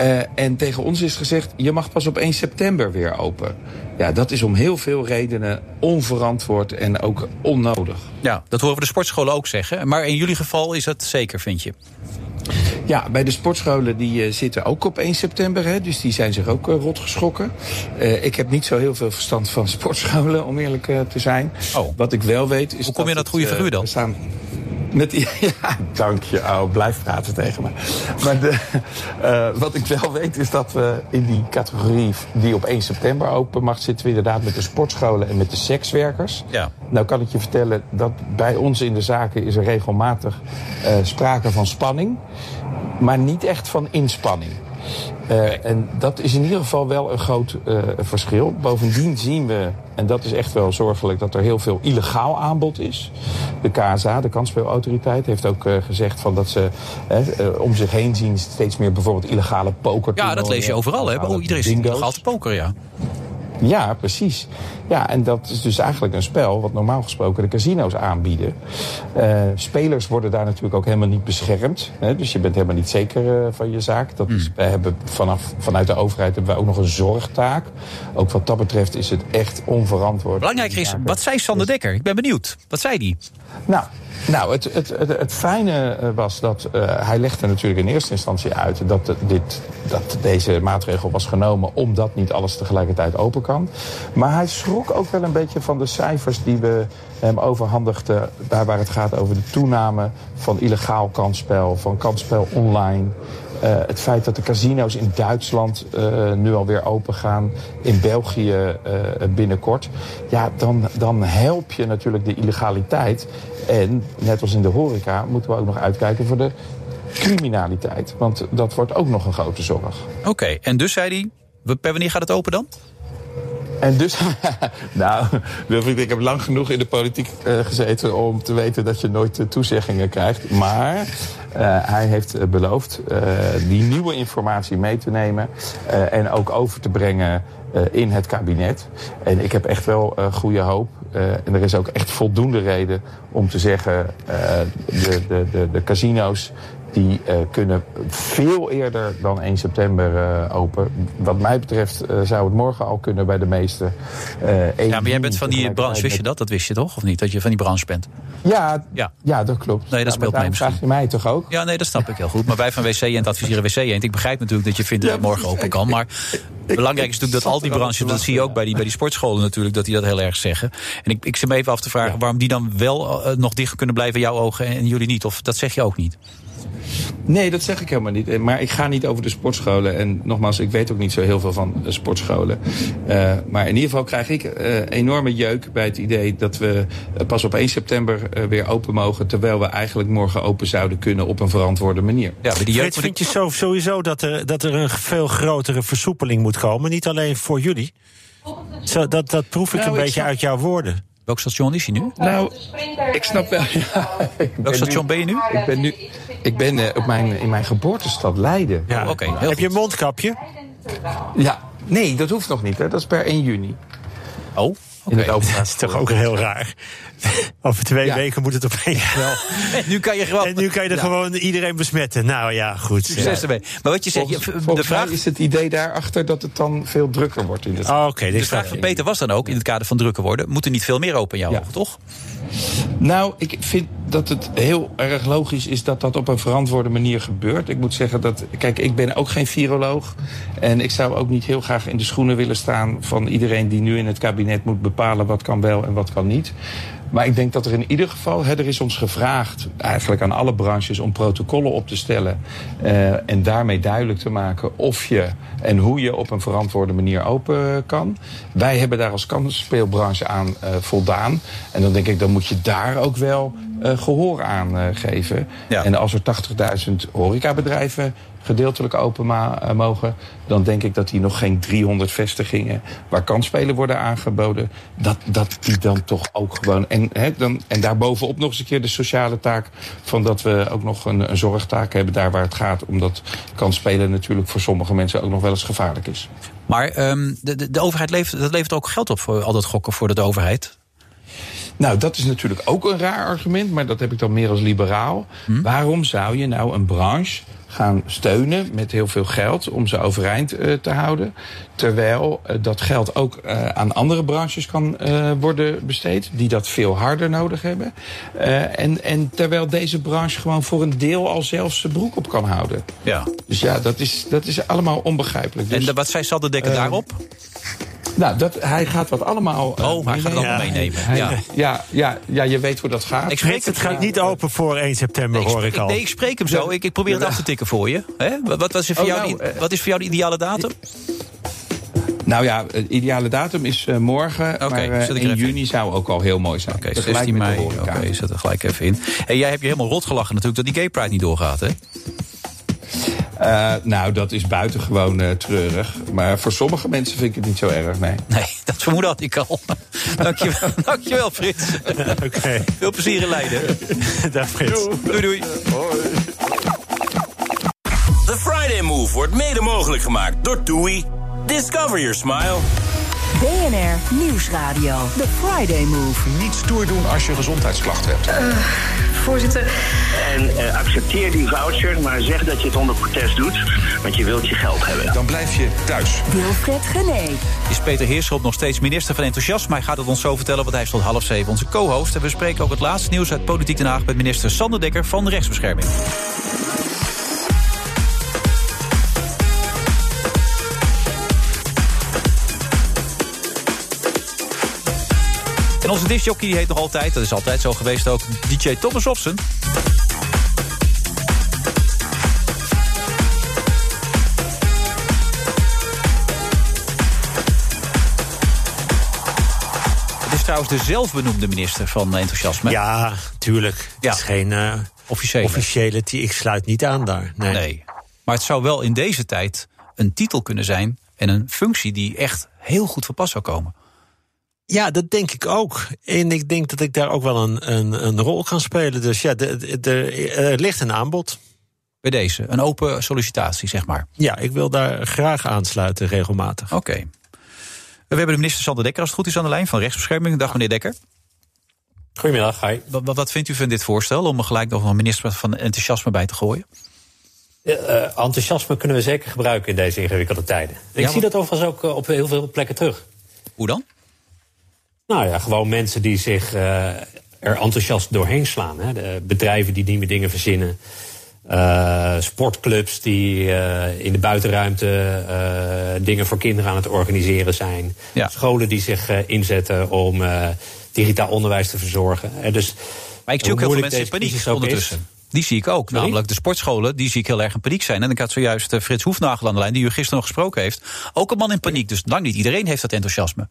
Uh, en tegen ons is gezegd, je mag pas op 1 september weer open. Ja, dat is om heel veel redenen onverantwoord en ook onnodig. Ja, dat horen we de sportscholen ook zeggen. Maar in jullie geval is dat zeker, vind je? Ja, bij de sportscholen die uh, zitten ook op 1 september. Hè, dus die zijn zich ook uh, rot geschrokken. Uh, ik heb niet zo heel veel verstand van sportscholen, om eerlijk te zijn. Oh. Wat ik wel weet is Hoe kom je dat dat goede figuur dan? Staan met, ja, dank je. Oh, blijf praten tegen me. Maar de, uh, wat ik wel weet is dat we in die categorie die op 1 september open mag... zitten we inderdaad met de sportscholen en met de sekswerkers. Ja. Nou kan ik je vertellen dat bij ons in de zaken is er regelmatig uh, sprake van spanning. Maar niet echt van inspanning. Uh, en dat is in ieder geval wel een groot uh, verschil. Bovendien zien we, en dat is echt wel zorgelijk, dat er heel veel illegaal aanbod is. De KSA, de kansspelautoriteit, heeft ook uh, gezegd van dat ze om zich heen zien steeds meer bijvoorbeeld illegale poker. Ja, dat lees je overal. Hè? Oh, iedereen is illegaal te poker, ja. Ja, precies. Ja, en dat is dus eigenlijk een spel wat normaal gesproken de casino's aanbieden. Uh, spelers worden daar natuurlijk ook helemaal niet beschermd. Hè? Dus je bent helemaal niet zeker uh, van je zaak. Dat is, mm. wij hebben vanaf, vanuit de overheid hebben wij ook nog een zorgtaak. Ook wat dat betreft is het echt onverantwoord. Belangrijk is, wat zei Sander Dekker? Ik ben benieuwd. Wat zei die? Nou, nou, het, het, het, het fijne was dat uh, hij legde natuurlijk in eerste instantie uit dat, dit, dat deze maatregel was genomen omdat niet alles tegelijkertijd open kan. Maar hij schrok ook wel een beetje van de cijfers die we hem overhandigden, waar, waar het gaat over de toename van illegaal kansspel, van kansspel online. Uh, het feit dat de casino's in Duitsland uh, nu alweer open gaan, in België uh, binnenkort. Ja, dan, dan help je natuurlijk de illegaliteit. En net als in de horeca moeten we ook nog uitkijken voor de criminaliteit. Want dat wordt ook nog een grote zorg. Oké, en dus zei hij, wanneer gaat het open dan? En dus, nou, Wilfried, ik heb lang genoeg in de politiek uh, gezeten om te weten dat je nooit uh, toezeggingen krijgt. Maar uh, hij heeft beloofd die nieuwe informatie mee te nemen en ook over te brengen in het kabinet. En ik heb echt wel goede hoop. en er is ook echt voldoende reden om te zeggen, de, de, de, de casino's die uh, kunnen veel eerder dan 1 september uh, open. Wat mij betreft uh, zou het morgen al kunnen bij de meeste. ja, maar jij bent van die branche, wist je dat? Dat wist je toch? Of niet? Dat je van die branche bent? Ja, ja. ja dat klopt. Nee, dat ja, speelt misschien. vraag je mij toch ook? Ja, nee, dat snap ik heel goed. Maar wij van WC Eend adviseren WC. Ik begrijp natuurlijk dat je vindt dat het morgen open kan. Maar belangrijk is natuurlijk dat al die branches, dat zie je ook bij die, bij die sportscholen natuurlijk, dat die dat heel erg zeggen. En ik, ik zit me even af te vragen ja. waarom die dan wel nog dicht kunnen blijven in jouw ogen en jullie niet. Of dat zeg je ook niet? Nee, dat zeg ik helemaal niet. Maar ik ga niet over de sportscholen. En nogmaals, ik weet ook niet zo heel veel van de sportscholen. Uh, maar in ieder geval krijg ik uh, enorme jeuk bij het idee dat we pas op 1 september uh, weer open mogen. Terwijl we eigenlijk morgen open zouden kunnen op een verantwoorde manier. Ja, maar die jeuk Fred, vind je zo, sowieso dat er, dat er een veel grotere versoepeling moet komen? Niet alleen voor jullie. Zo, dat, dat proef ik nou, een beetje uit jouw woorden. Welk station is hij nu? Nou, ik snap wel. Ja, ik Welk station nu, ben je nu? Ik ben nu ik ben uh, op mijn, in mijn geboortestad Leiden. Ja, oké. Okay, Heb je een mondkapje? Ja, nee, dat hoeft nog niet. Hè. Dat is per 1 juni. Oh, In het openbaar Dat is toch ook heel raar. Over twee Ja. weken moet het opeens wel. En nu kan je gewoon... En nu kan je er Ja. gewoon iedereen besmetten. Nou ja, goed. Succes ermee. Maar wat je zegt, Volgens, je- de vraag, is het idee daarachter dat het dan veel drukker wordt in het Oh, Oké, dit de vraag van Peter was dan ook, in het kader van drukker worden... moet er niet veel meer open in jouw Ja. ogen, toch? Nou, ik vind dat het heel erg logisch is dat dat op een verantwoorde manier gebeurt. Ik moet zeggen dat, kijk, ik ben ook geen viroloog. En ik zou ook niet heel graag in de schoenen willen staan van iedereen die nu in het kabinet moet bepalen wat kan wel en wat kan niet. Maar ik denk dat er in ieder geval, hè, er is ons gevraagd, eigenlijk aan alle branches, om protocollen op te stellen. eh, en daarmee duidelijk te maken of je en hoe je op een verantwoorde manier open kan. Wij hebben daar als kansspeelbranche aan eh, voldaan. En dan denk ik, dan moet je daar ook wel eh, gehoor aan eh, geven. Ja. En als er 80.000 horecabedrijven gedeeltelijk open ma- eh, mogen, dan denk ik dat die nog geen 300 vestigingen waar kansspelen worden aangeboden, dat, dat die dan toch ook gewoon. En, hè, dan, en daarbovenop nog eens een keer de sociale taak van dat we ook nog een, een zorgtaak hebben daar waar het gaat, omdat kansspelen natuurlijk voor sommige mensen ook nog wel eens gevaarlijk is. Maar ehm, de, de, de overheid levert, dat levert ook geld op voor al dat gokken voor de overheid. Nou, dat is natuurlijk ook een raar argument, maar dat heb ik dan meer als liberaal. Waarom zou je nou een branche gaan steunen met heel veel geld om ze overeind eh, te houden, terwijl eh, dat geld ook eh, aan andere branches kan eh, worden besteed die dat veel harder nodig hebben, Eh, en, en terwijl deze branche gewoon voor een deel al zelfs zijn broek op kan houden. Ja. Dus ja, dat is, dat is allemaal onbegrijpelijk. Dus, En de- wat zei Sander Dekker eh, daarop? nou, dat, hij gaat wat allemaal. eh, Oh, hij gaat het allemaal meenemen. Hij- Ja. ja. Ja, ja, je weet hoe dat gaat. Ik spreek het gaat niet open voor 1 september, hoor spreek, ik al. nee, ik spreek hem zo. Ik, ik probeer het af te tikken voor je. Hè? Wat, wat, was er voor Oh, jou nou, eh, wat is voor jou de ideale datum? Nou ja, de ideale datum is eh, morgen. Oké, maar eh, in juni zou ook al heel mooi zijn. Oké, Tegelijk 16 met de mei. Oké, zet er gelijk even in. En jij hebt je helemaal rot gelachen natuurlijk dat die Gay Pride niet doorgaat, hè? Eh, nou, dat is buitengewoon eh, treurig. Maar voor sommige mensen vind ik het niet zo erg, nee. Nee, dat vermoeden had ik al. Dankjewel, dankjewel Frits. Oké, Veel plezier in Leiden. dag Frits. Doei doei. Friday Move wordt mede mogelijk gemaakt door TUI. Discover your smile. BNR Nieuwsradio. The Friday Move. Niet stoer doen als je gezondheidsklachten hebt. Voorzitter, En eh, accepteer die voucher, maar zeg dat je het onder protest doet. Want je wilt je geld hebben. Dan blijf je thuis. Wilfred Gené. Is Peter Heerschop nog steeds minister van Enthousiasme? Hij gaat het ons zo vertellen, want hij is tot half zeven onze co-host. En we spreken ook het laatste nieuws uit Politiek Den Haag... met minister Sander Dekker van de Rechtsbescherming. Onze discjockey heet nog altijd, dat is altijd zo geweest ook, DJ Thomas Robson. Het is trouwens de zelfbenoemde minister van Enthousiasme. Ja, tuurlijk. Ja. Het is geen eh, Officiële. officiële. die- Ik sluit niet aan daar. Nee. Nee. Maar het zou wel in deze tijd een titel kunnen zijn en een functie die echt heel goed van pas zou komen. Ja, dat denk ik ook. En ik denk dat ik daar ook wel een, een, een rol kan spelen. Dus ja, de- de- de- er ligt een aanbod. Bij deze, een open sollicitatie, zeg maar. Ja, ik wil daar graag aansluiten regelmatig. Oké. We hebben de minister Sander Dekker, als het goed is, aan de lijn van Rechtsbescherming. Dag meneer Dekker. Goedemiddag, hi. Wat, wat- wat vindt u van dit voorstel om er gelijk nog een minister van Enthousiasme bij te gooien? Eh, enthousiasme kunnen we zeker gebruiken in deze ingewikkelde tijden. Ik Ja, zie dat overigens ook eh, op heel veel plekken terug. Hoe dan? Nou ja, gewoon mensen die zich eh, er enthousiast doorheen slaan. Hè. De bedrijven die nieuwe dingen verzinnen. Eh, sportclubs die eh, in de buitenruimte dingen voor kinderen aan het organiseren zijn. Ja. Scholen die zich inzetten om digitaal onderwijs te verzorgen. Dus, Maar ik zie ook heel veel mensen in paniek ondertussen. is. Die zie ik ook. Namelijk de sportscholen, die zie ik heel erg in paniek zijn. En ik had zojuist Frits Hoefnagel aan de lijn, die u gisteren nog gesproken heeft. Ook een man in paniek. Dus lang niet iedereen heeft dat enthousiasme.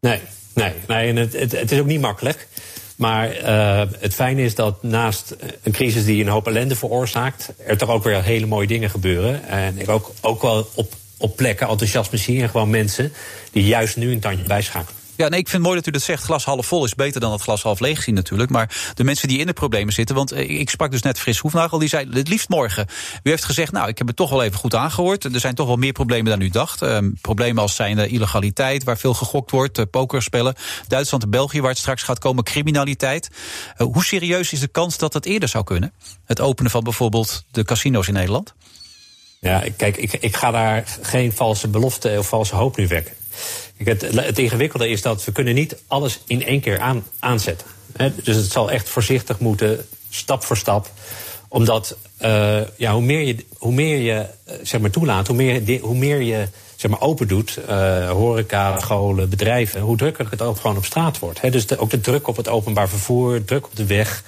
Nee, nee, nee en het, het, is ook niet makkelijk. Maar eh, het fijne is dat naast een crisis die een hoop ellende veroorzaakt, er toch ook weer hele mooie dingen gebeuren. En ik ook, ook wel op, op plekken enthousiasme zie en gewoon mensen die juist nu een tandje bijschakelen. Ja, nee, ik vind het mooi dat u dat zegt. Glas half vol is beter dan het glas half leeg zien natuurlijk. Maar de mensen die in de problemen zitten... want eh, ik sprak dus net Fris Hoefnagel, die zei het liefst morgen. U heeft gezegd, nou, ik heb het toch wel even goed aangehoord. Er zijn toch wel meer problemen dan u dacht. Ehm, problemen als zijn illegaliteit, waar veel gegokt wordt... Uh, pokerspellen, Duitsland en België, waar het straks gaat komen... criminaliteit. Uh, hoe serieus is de kans dat het eerder zou kunnen? Het openen van bijvoorbeeld de casino's in Nederland? Ja, kijk, ik, ik ga daar geen valse belofte of valse hoop nu wekken. Het, ingewikkelde is dat we kunnen niet alles in één keer aan, aanzetten. Dus het zal echt voorzichtig moeten, stap voor stap. Omdat uh, ja, hoe meer je, hoe meer je zeg maar, toelaat, hoe meer, hoe meer je zeg maar, open doet, uh, horeca, scholen, bedrijven, hoe drukker het ook gewoon op straat wordt. Dus ook de druk op het openbaar vervoer, druk op de weg,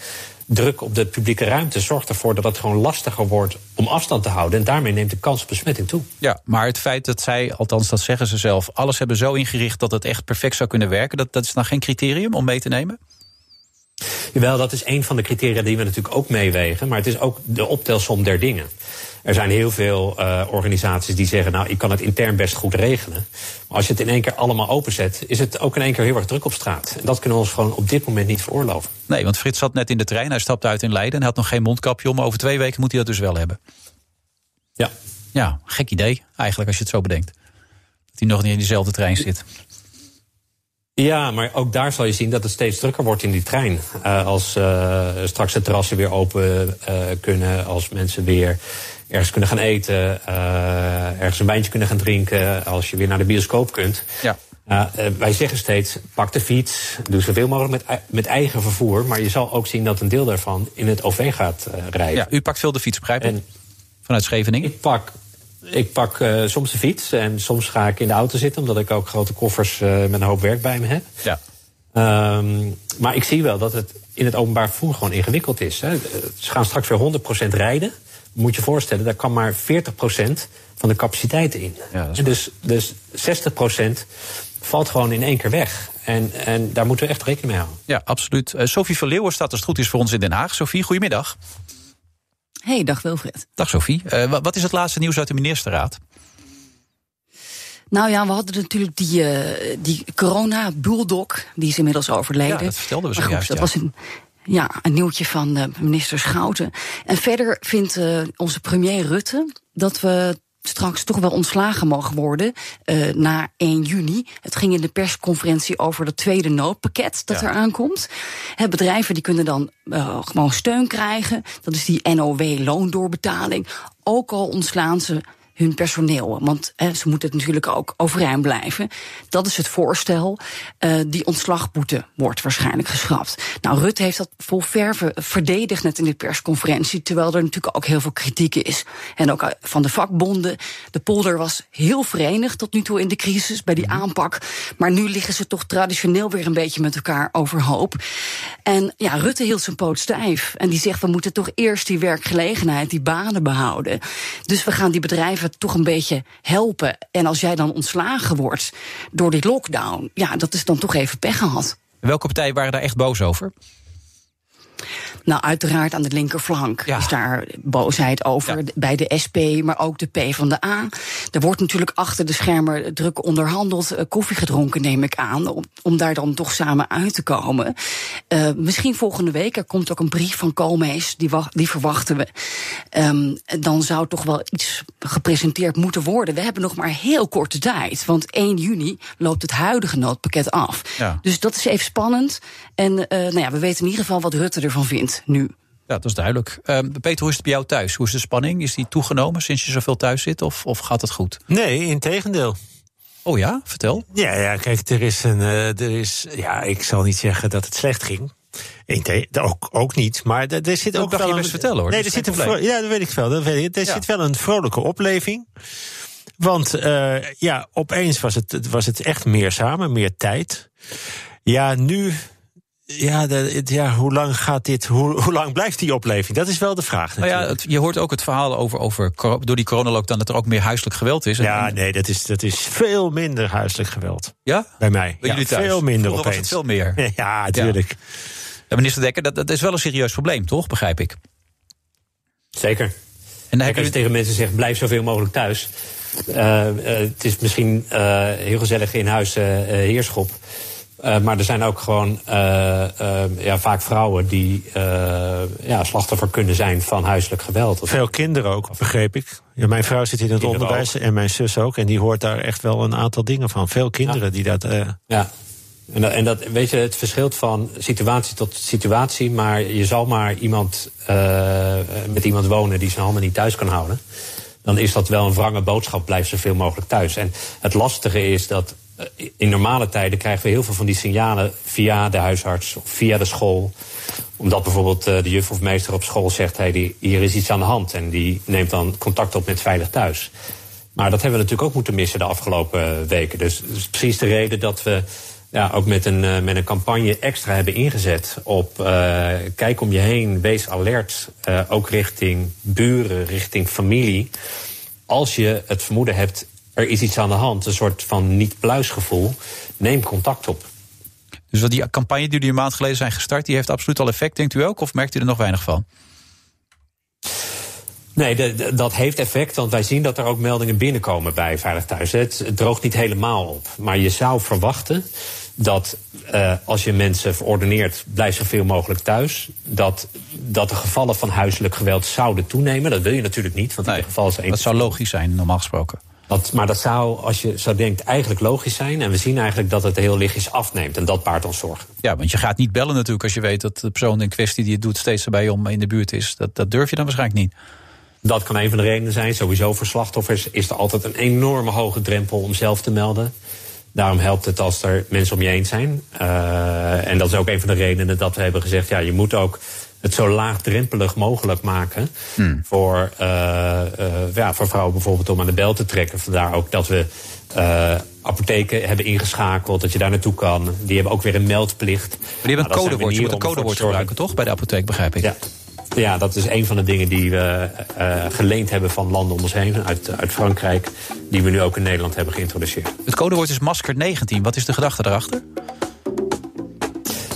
druk op de publieke ruimte zorgt ervoor dat het gewoon lastiger wordt om afstand te houden. En daarmee neemt de kans op besmetting toe. Ja, maar het feit dat zij, althans dat zeggen ze zelf, alles hebben zo ingericht dat het echt perfect zou kunnen werken, dat, dat is nou geen criterium om mee te nemen? Jawel, dat is een van de criteria die we natuurlijk ook meewegen. Maar het is ook de optelsom der dingen. Er zijn heel veel uh, organisaties die zeggen, nou, ik kan het intern best goed regelen. Maar als je het in één keer allemaal openzet, is het ook in één keer heel erg druk op straat. En dat kunnen we ons gewoon op dit moment niet veroorloven. Nee, want Frits zat net in de trein, hij stapte uit in Leiden en had nog geen mondkapje om. Over twee weken moet hij dat dus wel hebben. Ja. Ja, gek idee eigenlijk als je het zo bedenkt. Dat hij nog niet in diezelfde trein zit. Ja, maar ook daar zal je zien dat het steeds drukker wordt in die trein. Uh, als uh, straks de terrassen weer open uh, kunnen, als mensen weer ergens kunnen gaan eten, ergens een wijntje kunnen gaan drinken, als je weer naar de bioscoop kunt. Ja. wij zeggen steeds, pak de fiets, doe zoveel mogelijk met, met eigen vervoer. Maar je zal ook zien dat een deel daarvan in het OV gaat rijden. Ja, u pakt veel de fiets, begrijp ik? Vanuit Scheveningen? Ik pak ik pak uh, soms de fiets en soms ga ik in de auto zitten, omdat ik ook grote koffers met een hoop werk bij me heb. Ja. Um, maar ik zie wel dat het in het openbaar vervoer gewoon ingewikkeld is. Hè. Ze gaan straks weer 100% rijden. Moet je voorstellen, daar kan maar 40% van de capaciteit in. Ja, en dus, dus 60% valt gewoon in één keer weg. En, en daar moeten we echt rekening mee houden. Ja, absoluut. Uh, Sophie van Leeuwen staat als het goed is voor ons in Den Haag. Sophie, goedemiddag. Hey, dag Wilfred. Dag Sophie. Uh, wat is het laatste nieuws uit de ministerraad? Nou ja, we hadden natuurlijk die, uh, die corona-bulldog. Die is inmiddels overleden. Ja, dat vertelden we zo goed, juist. Dat ja. was een, ja, een nieuwtje van uh, minister Schouten. En verder vindt onze premier Rutte dat we straks toch wel ontslagen mogen worden uh, na 1 juni. Het ging in de persconferentie over dat tweede noodpakket dat ja. er aankomt. Bedrijven die kunnen dan uh, gewoon steun krijgen. Dat is die NOW-loondoorbetaling. Ook al ontslaan ze hun personeel. Want hè, ze moeten natuurlijk ook overeind blijven. Dat is het voorstel. Uh, die ontslagboete wordt waarschijnlijk geschrapt. Nou, Rutte heeft dat vol verve verdedigd net in de persconferentie. Terwijl er natuurlijk ook heel veel kritiek is. En ook van de vakbonden. De polder was heel verenigd tot nu toe in de crisis bij die aanpak. Maar nu liggen ze toch traditioneel weer een beetje met elkaar overhoop. En ja, Rutte hield zijn poot stijf. En die zegt, we moeten toch eerst die werkgelegenheid, die banen behouden. Dus we gaan die bedrijven toch een beetje helpen. En als jij dan ontslagen wordt door die lockdown, ja, dat is dan toch even pech gehad. Welke partijen waren daar echt boos over? Nou, uiteraard aan de linkerflank ja. is daar boosheid over. Ja. Bij de SP, maar ook de P van de A. Er wordt natuurlijk achter de schermen druk onderhandeld. Koffie gedronken, neem ik aan. Om, om daar dan toch samen uit te komen. Uh, misschien volgende week. Er komt ook een brief van Koolmees. Die, die verwachten we. Um, dan zou toch wel iets gepresenteerd moeten worden. We hebben nog maar heel korte tijd. Want 1 juni loopt het huidige noodpakket af. Ja. Dus dat is even spannend. En uh, nou ja, we weten in ieder geval wat Rutte ervan vindt nu. Ja, dat is duidelijk. Uh, Peter, hoe is het bij jou thuis? Hoe is de spanning? Is die toegenomen sinds je zoveel thuis zit? Of, of gaat het goed? Nee, in tegendeel. Oh ja, vertel. Ja, ja kijk, er is een. Uh, er is, ja, ik zal niet zeggen dat het slecht ging. Ook, ook niet, maar er, zit ook wel een. best vertellen hoor. Nee, er zit een ja, dat weet ik wel. Dat weet ik. Er Ja. zit wel een vrolijke opleving. Want uh, ja, opeens was het, was het echt meer samen, meer tijd. Ja, nu. Ja, de, ja hoe lang gaat dit? Hoe, hoe lang blijft die opleving? Dat is wel de vraag. Nou ja, het- je hoort ook het verhaal over, over door die coronalockdown dat er ook meer huiselijk geweld is. En- Ja, nee, dat is, dat is veel minder huiselijk geweld. Ja? Bij mij. Bij ja, jullie thuis? Veel minder Vroeger was opeens. het veel meer. Ja, natuurlijk. Ja, minister Dekker, dat, dat is wel een serieus probleem, toch? Begrijp ik. Zeker. En dan Kijk, heb als je tegen mensen zegt, blijf zoveel mogelijk thuis. Uh, uh, het is misschien uh, heel gezellig in huis uh, heerschop. Uh, maar er zijn ook gewoon uh, uh, ja, vaak vrouwen die ja, slachtoffer kunnen zijn van huiselijk geweld. Veel kinderen ook, begreep ik. Ja, mijn vrouw zit in het onderwijs en mijn zus ook. En die hoort daar echt wel een aantal dingen van. Veel kinderen ja. die dat. Ja. En dat, en dat, weet je, het verschilt van situatie tot situatie. Maar je zal maar iemand met iemand wonen die zijn handen niet thuis kan houden. Dan is dat wel een wrange boodschap. Blijf zoveel mogelijk thuis. En het lastige is dat in normale tijden krijgen we heel veel van die signalen via de huisarts of via de school. Omdat bijvoorbeeld de juf of meester op school zegt: hey, hier is iets aan de hand. En die neemt dan contact op met Veilig Thuis. Maar dat hebben we natuurlijk ook moeten missen de afgelopen weken. Dus, dus precies de reden dat we ja, ook met een, met een campagne extra hebben ingezet op kijk om je heen, wees alert. Ook richting buren, richting familie. Als je het vermoeden hebt, er is iets aan de hand, een soort van niet-pluisgevoel, neem contact op. Dus wat die campagne die jullie een maand geleden zijn gestart, die heeft absoluut al effect, denkt u ook? Of merkt u er nog weinig van? Nee, de, de, dat heeft effect, want wij zien dat er ook meldingen binnenkomen bij Veilig Thuis. Het, het droogt niet helemaal op. Maar je zou verwachten dat uh, als je mensen verordeneert, blijf zoveel mogelijk thuis. Dat, dat de gevallen van huiselijk geweld zouden toenemen. Dat wil je natuurlijk niet, want nee, in geval is Dat zou logisch zijn, normaal gesproken. Dat, maar dat zou, als je zo denkt, eigenlijk logisch zijn. En we zien eigenlijk dat het heel lichtjes afneemt. En dat baart ons zorgen. Ja, want je gaat niet bellen natuurlijk als je weet dat de persoon in kwestie die het doet steeds erbij om in de buurt is. Dat, dat durf je dan waarschijnlijk niet. Dat kan een van de redenen zijn. Sowieso voor slachtoffers is er altijd een enorme hoge drempel om zelf te melden. Daarom helpt het als er mensen om je heen zijn. Uh, en dat is ook een van de redenen dat we hebben gezegd: ja, je moet ook het zo laagdrempelig mogelijk maken hmm. voor, uh, uh, ja, voor vrouwen bijvoorbeeld om aan de bel te trekken. Vandaar ook dat we apotheken hebben ingeschakeld, dat je daar naartoe kan. Die hebben ook weer een meldplicht. Maar die hebben een nou, codewoord. Je moet een codewoord gebruiken, toch? Bij de apotheek, begrijp ik. Ja. Ja, dat is een van de dingen die we uh, geleend hebben van landen om ons heen, uit, uit Frankrijk, die we nu ook in Nederland hebben geïntroduceerd. Het codewoord is masker 19. Wat is de gedachte daarachter?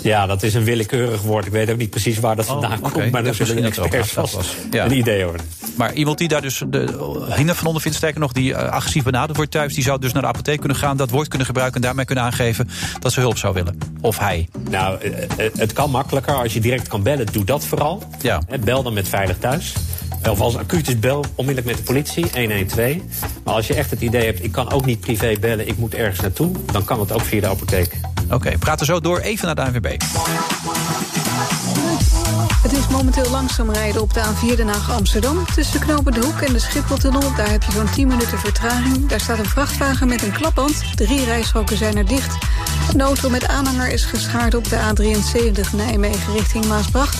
Ja, dat is een willekeurig woord. Ik weet ook niet precies waar dat vandaan oh, okay. komt. Maar daar zullen de experts vast ja. een idee over. Maar iemand die daar dus de hinder van onder vindt, sterker nog, die uh, agressief benaderd wordt thuis, die zou dus naar de apotheek kunnen gaan, dat woord kunnen gebruiken en daarmee kunnen aangeven dat ze hulp zou willen. Of hij. Nou, het kan makkelijker. Als je direct kan bellen, doe dat vooral. Ja. Bel dan met Veilig Thuis. Of als acuut is, bel onmiddellijk met de politie, 112. Maar als je echt het idee hebt, ik kan ook niet privé bellen, ik moet ergens naartoe, dan kan het ook via de apotheek. Oké, okay, praten zo door even naar de ANWB. Het is momenteel langzaam rijden op de A4 Den Haag-Amsterdam. Tussen Knopen de Hoek en de Schipholtunnel, daar heb je zo'n 10 minuten vertraging. Daar staat een vrachtwagen met een klapband. Drie rijstroken zijn er dicht. Een auto met aanhanger is geschaard op de A73 Nijmegen richting Maasbracht.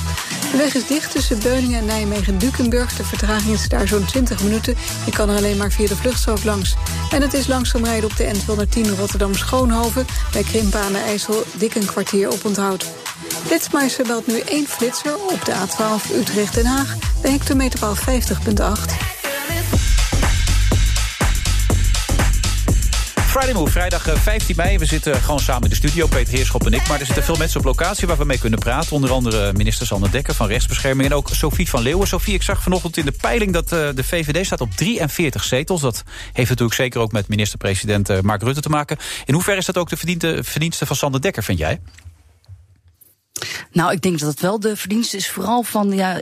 De weg is dicht tussen Beuningen en Nijmegen-Dukenburg. De vertraging is daar zo'n 20 minuten. Je kan er alleen maar via de vluchtstrook langs. En het is langzaam rijden op de N210 Rotterdam-Schoonhoven. Bij Krimpen aan de IJssel dik een kwartier op onthoud. Flitsmeister belt nu één flitser op de A12 Utrecht-Den Haag... bij hectometerpaal 50.8. Friday Move, vrijdag 15 eh, mei. We zitten gewoon samen in de studio, Peter Heerschop en ik. Maar er zitten veel mensen op locatie waar we mee kunnen praten. Onder andere minister Sander Dekker van Rechtsbescherming... en ook Sophie van Leeuwen. Sophie, ik zag vanochtend in de peiling dat uh, de VVD staat op 43 zetels. Dat heeft natuurlijk zeker ook met minister-president uh, Mark Rutte te maken. In hoeverre is dat ook de verdienste van Sander Dekker, vind jij? Nou, ik denk dat het wel de verdienste is vooral van ja,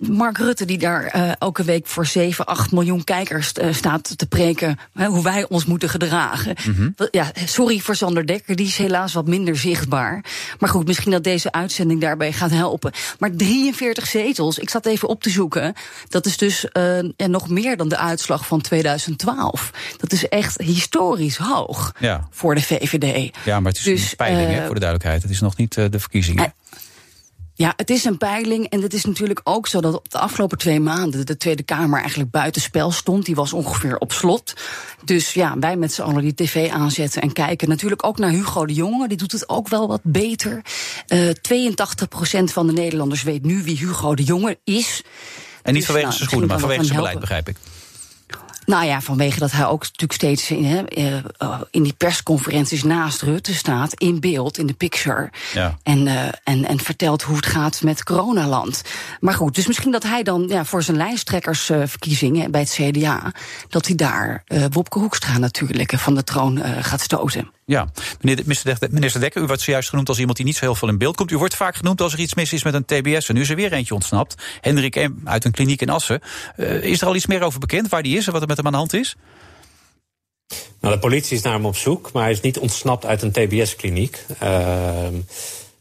Mark Rutte... die daar uh, elke week voor 7, 8 miljoen kijkers uh, staat te preken... Hè, hoe wij ons moeten gedragen. Mm -hmm. ja, sorry voor Sander Dekker, die is helaas wat minder zichtbaar. Maar goed, misschien dat deze uitzending daarbij gaat helpen. Maar 43 zetels, ik zat even op te zoeken... dat is dus uh, en nog meer dan de uitslag van 2012. Dat is echt historisch hoog ja. voor de VVD. Ja, maar het is dus, een peiling, hè, voor de duidelijkheid. Het is nog niet de verkiezingen. Ja, het is een peiling. En het is natuurlijk ook zo dat op de afgelopen twee maanden de Tweede Kamer eigenlijk buitenspel stond. Die was ongeveer op slot. Dus ja, wij met z'n allen die tv aanzetten en kijken. Natuurlijk ook naar Hugo de Jonge. Die doet het ook wel wat beter. Uh, 82% van de Nederlanders weet nu wie Hugo de Jonge is. En niet dus, vanwege nou, zijn schoenen, maar vanwege zijn beleid, begrijp ik. Nou ja, vanwege dat hij ook natuurlijk steeds in, hè, uh, in die persconferenties naast Rutte staat, in beeld, in de picture. Ja. En, uh, en, en vertelt hoe het gaat met coronaland. Maar goed, dus misschien dat hij dan ja, voor zijn lijsttrekkersverkiezingen uh, bij het CDA, dat hij daar Wopke Hoekstra natuurlijk van de troon gaat stoten. Ja, meneer, minister Dekker, u wordt zojuist genoemd als iemand die niet zo heel veel in beeld komt. U wordt vaak genoemd als er iets mis is met een TBS. En nu is er weer eentje ontsnapt. Hendrik M. uit een kliniek in Assen. Uh, is er al iets meer over bekend waar die is en wat er met hem aan de hand is? Nou, de politie is naar hem op zoek, maar hij is niet ontsnapt uit een TBS-kliniek. Uh,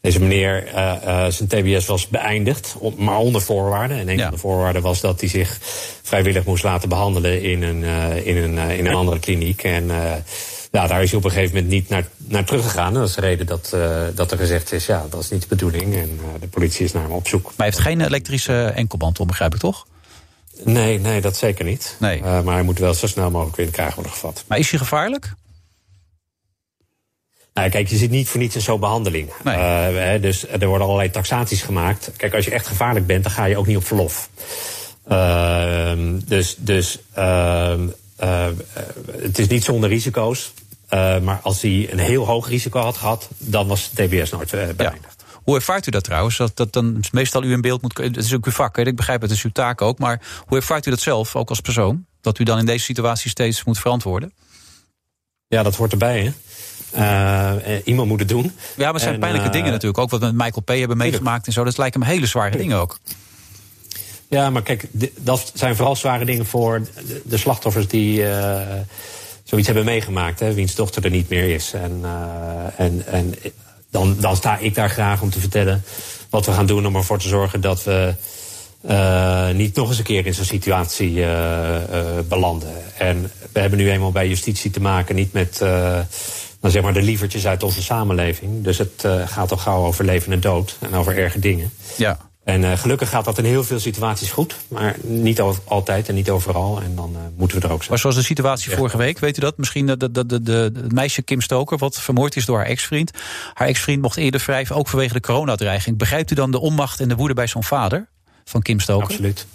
deze meneer, uh, uh, zijn TBS was beëindigd, maar onder voorwaarden. En een van de voorwaarden was dat hij zich vrijwillig moest laten behandelen in een, uh, in een, in een andere kliniek. En ja, daar is hij op een gegeven moment niet naar, naar teruggegaan. En dat is de reden dat, dat er gezegd is, ja, dat is niet de bedoeling. En de politie is naar hem op zoek. Maar hij heeft geen elektrische enkelband om, begrijp ik toch? Nee, nee, dat zeker niet. Nee. maar hij moet wel zo snel mogelijk weer in de krijg worden gevat. Maar is hij gevaarlijk? Nou, kijk, je zit niet voor niets in zo'n behandeling. Nee. Dus er worden allerlei taxaties gemaakt. Kijk, als je echt gevaarlijk bent, dan ga je ook niet op verlof. Uh, dus dus uh, het is niet zonder risico's. Maar als hij een heel hoog risico had gehad, dan was TBS nooit beëindigd. Ja. Hoe ervaart u dat trouwens? Dat, dat dan meestal u in beeld moet. Het is ook uw vak, hè? ik begrijp het, het is uw taak ook. Maar hoe ervaart u dat zelf, ook als persoon? Dat u dan in deze situatie steeds moet verantwoorden? Ja, dat hoort erbij, hè? Uh, iemand moet het doen. Ja, maar het zijn en, pijnlijke uh, dingen natuurlijk. Ook wat we met Michael P. hebben meegemaakt en zo. Dat lijken me hele zware dingen ook. Ja, maar kijk, dat zijn vooral zware dingen voor de, de slachtoffers die uh, zoiets hebben meegemaakt. Hè, wiens dochter er niet meer is. En, en, en dan, dan sta ik daar graag om te vertellen wat we gaan doen om ervoor te zorgen dat we uh, niet nog eens een keer in zo'n situatie uh, belanden. En we hebben nu eenmaal bij justitie te maken niet met dan zeg maar de lievertjes uit onze samenleving. Dus het gaat al gauw over leven en dood en over erge dingen. Ja. En gelukkig gaat dat in heel veel situaties goed. Maar niet altijd en niet overal. En dan moeten we er ook zijn. Maar zoals de situatie vorige week, weet u dat? Misschien de, de, het meisje Kim Stoker, wat vermoord is door haar ex-vriend. Haar ex-vriend mocht eerder vrij, ook vanwege de coronadreiging. Begrijpt u dan de onmacht en de woede bij zo'n vader? van Kim Stoker? Absoluut.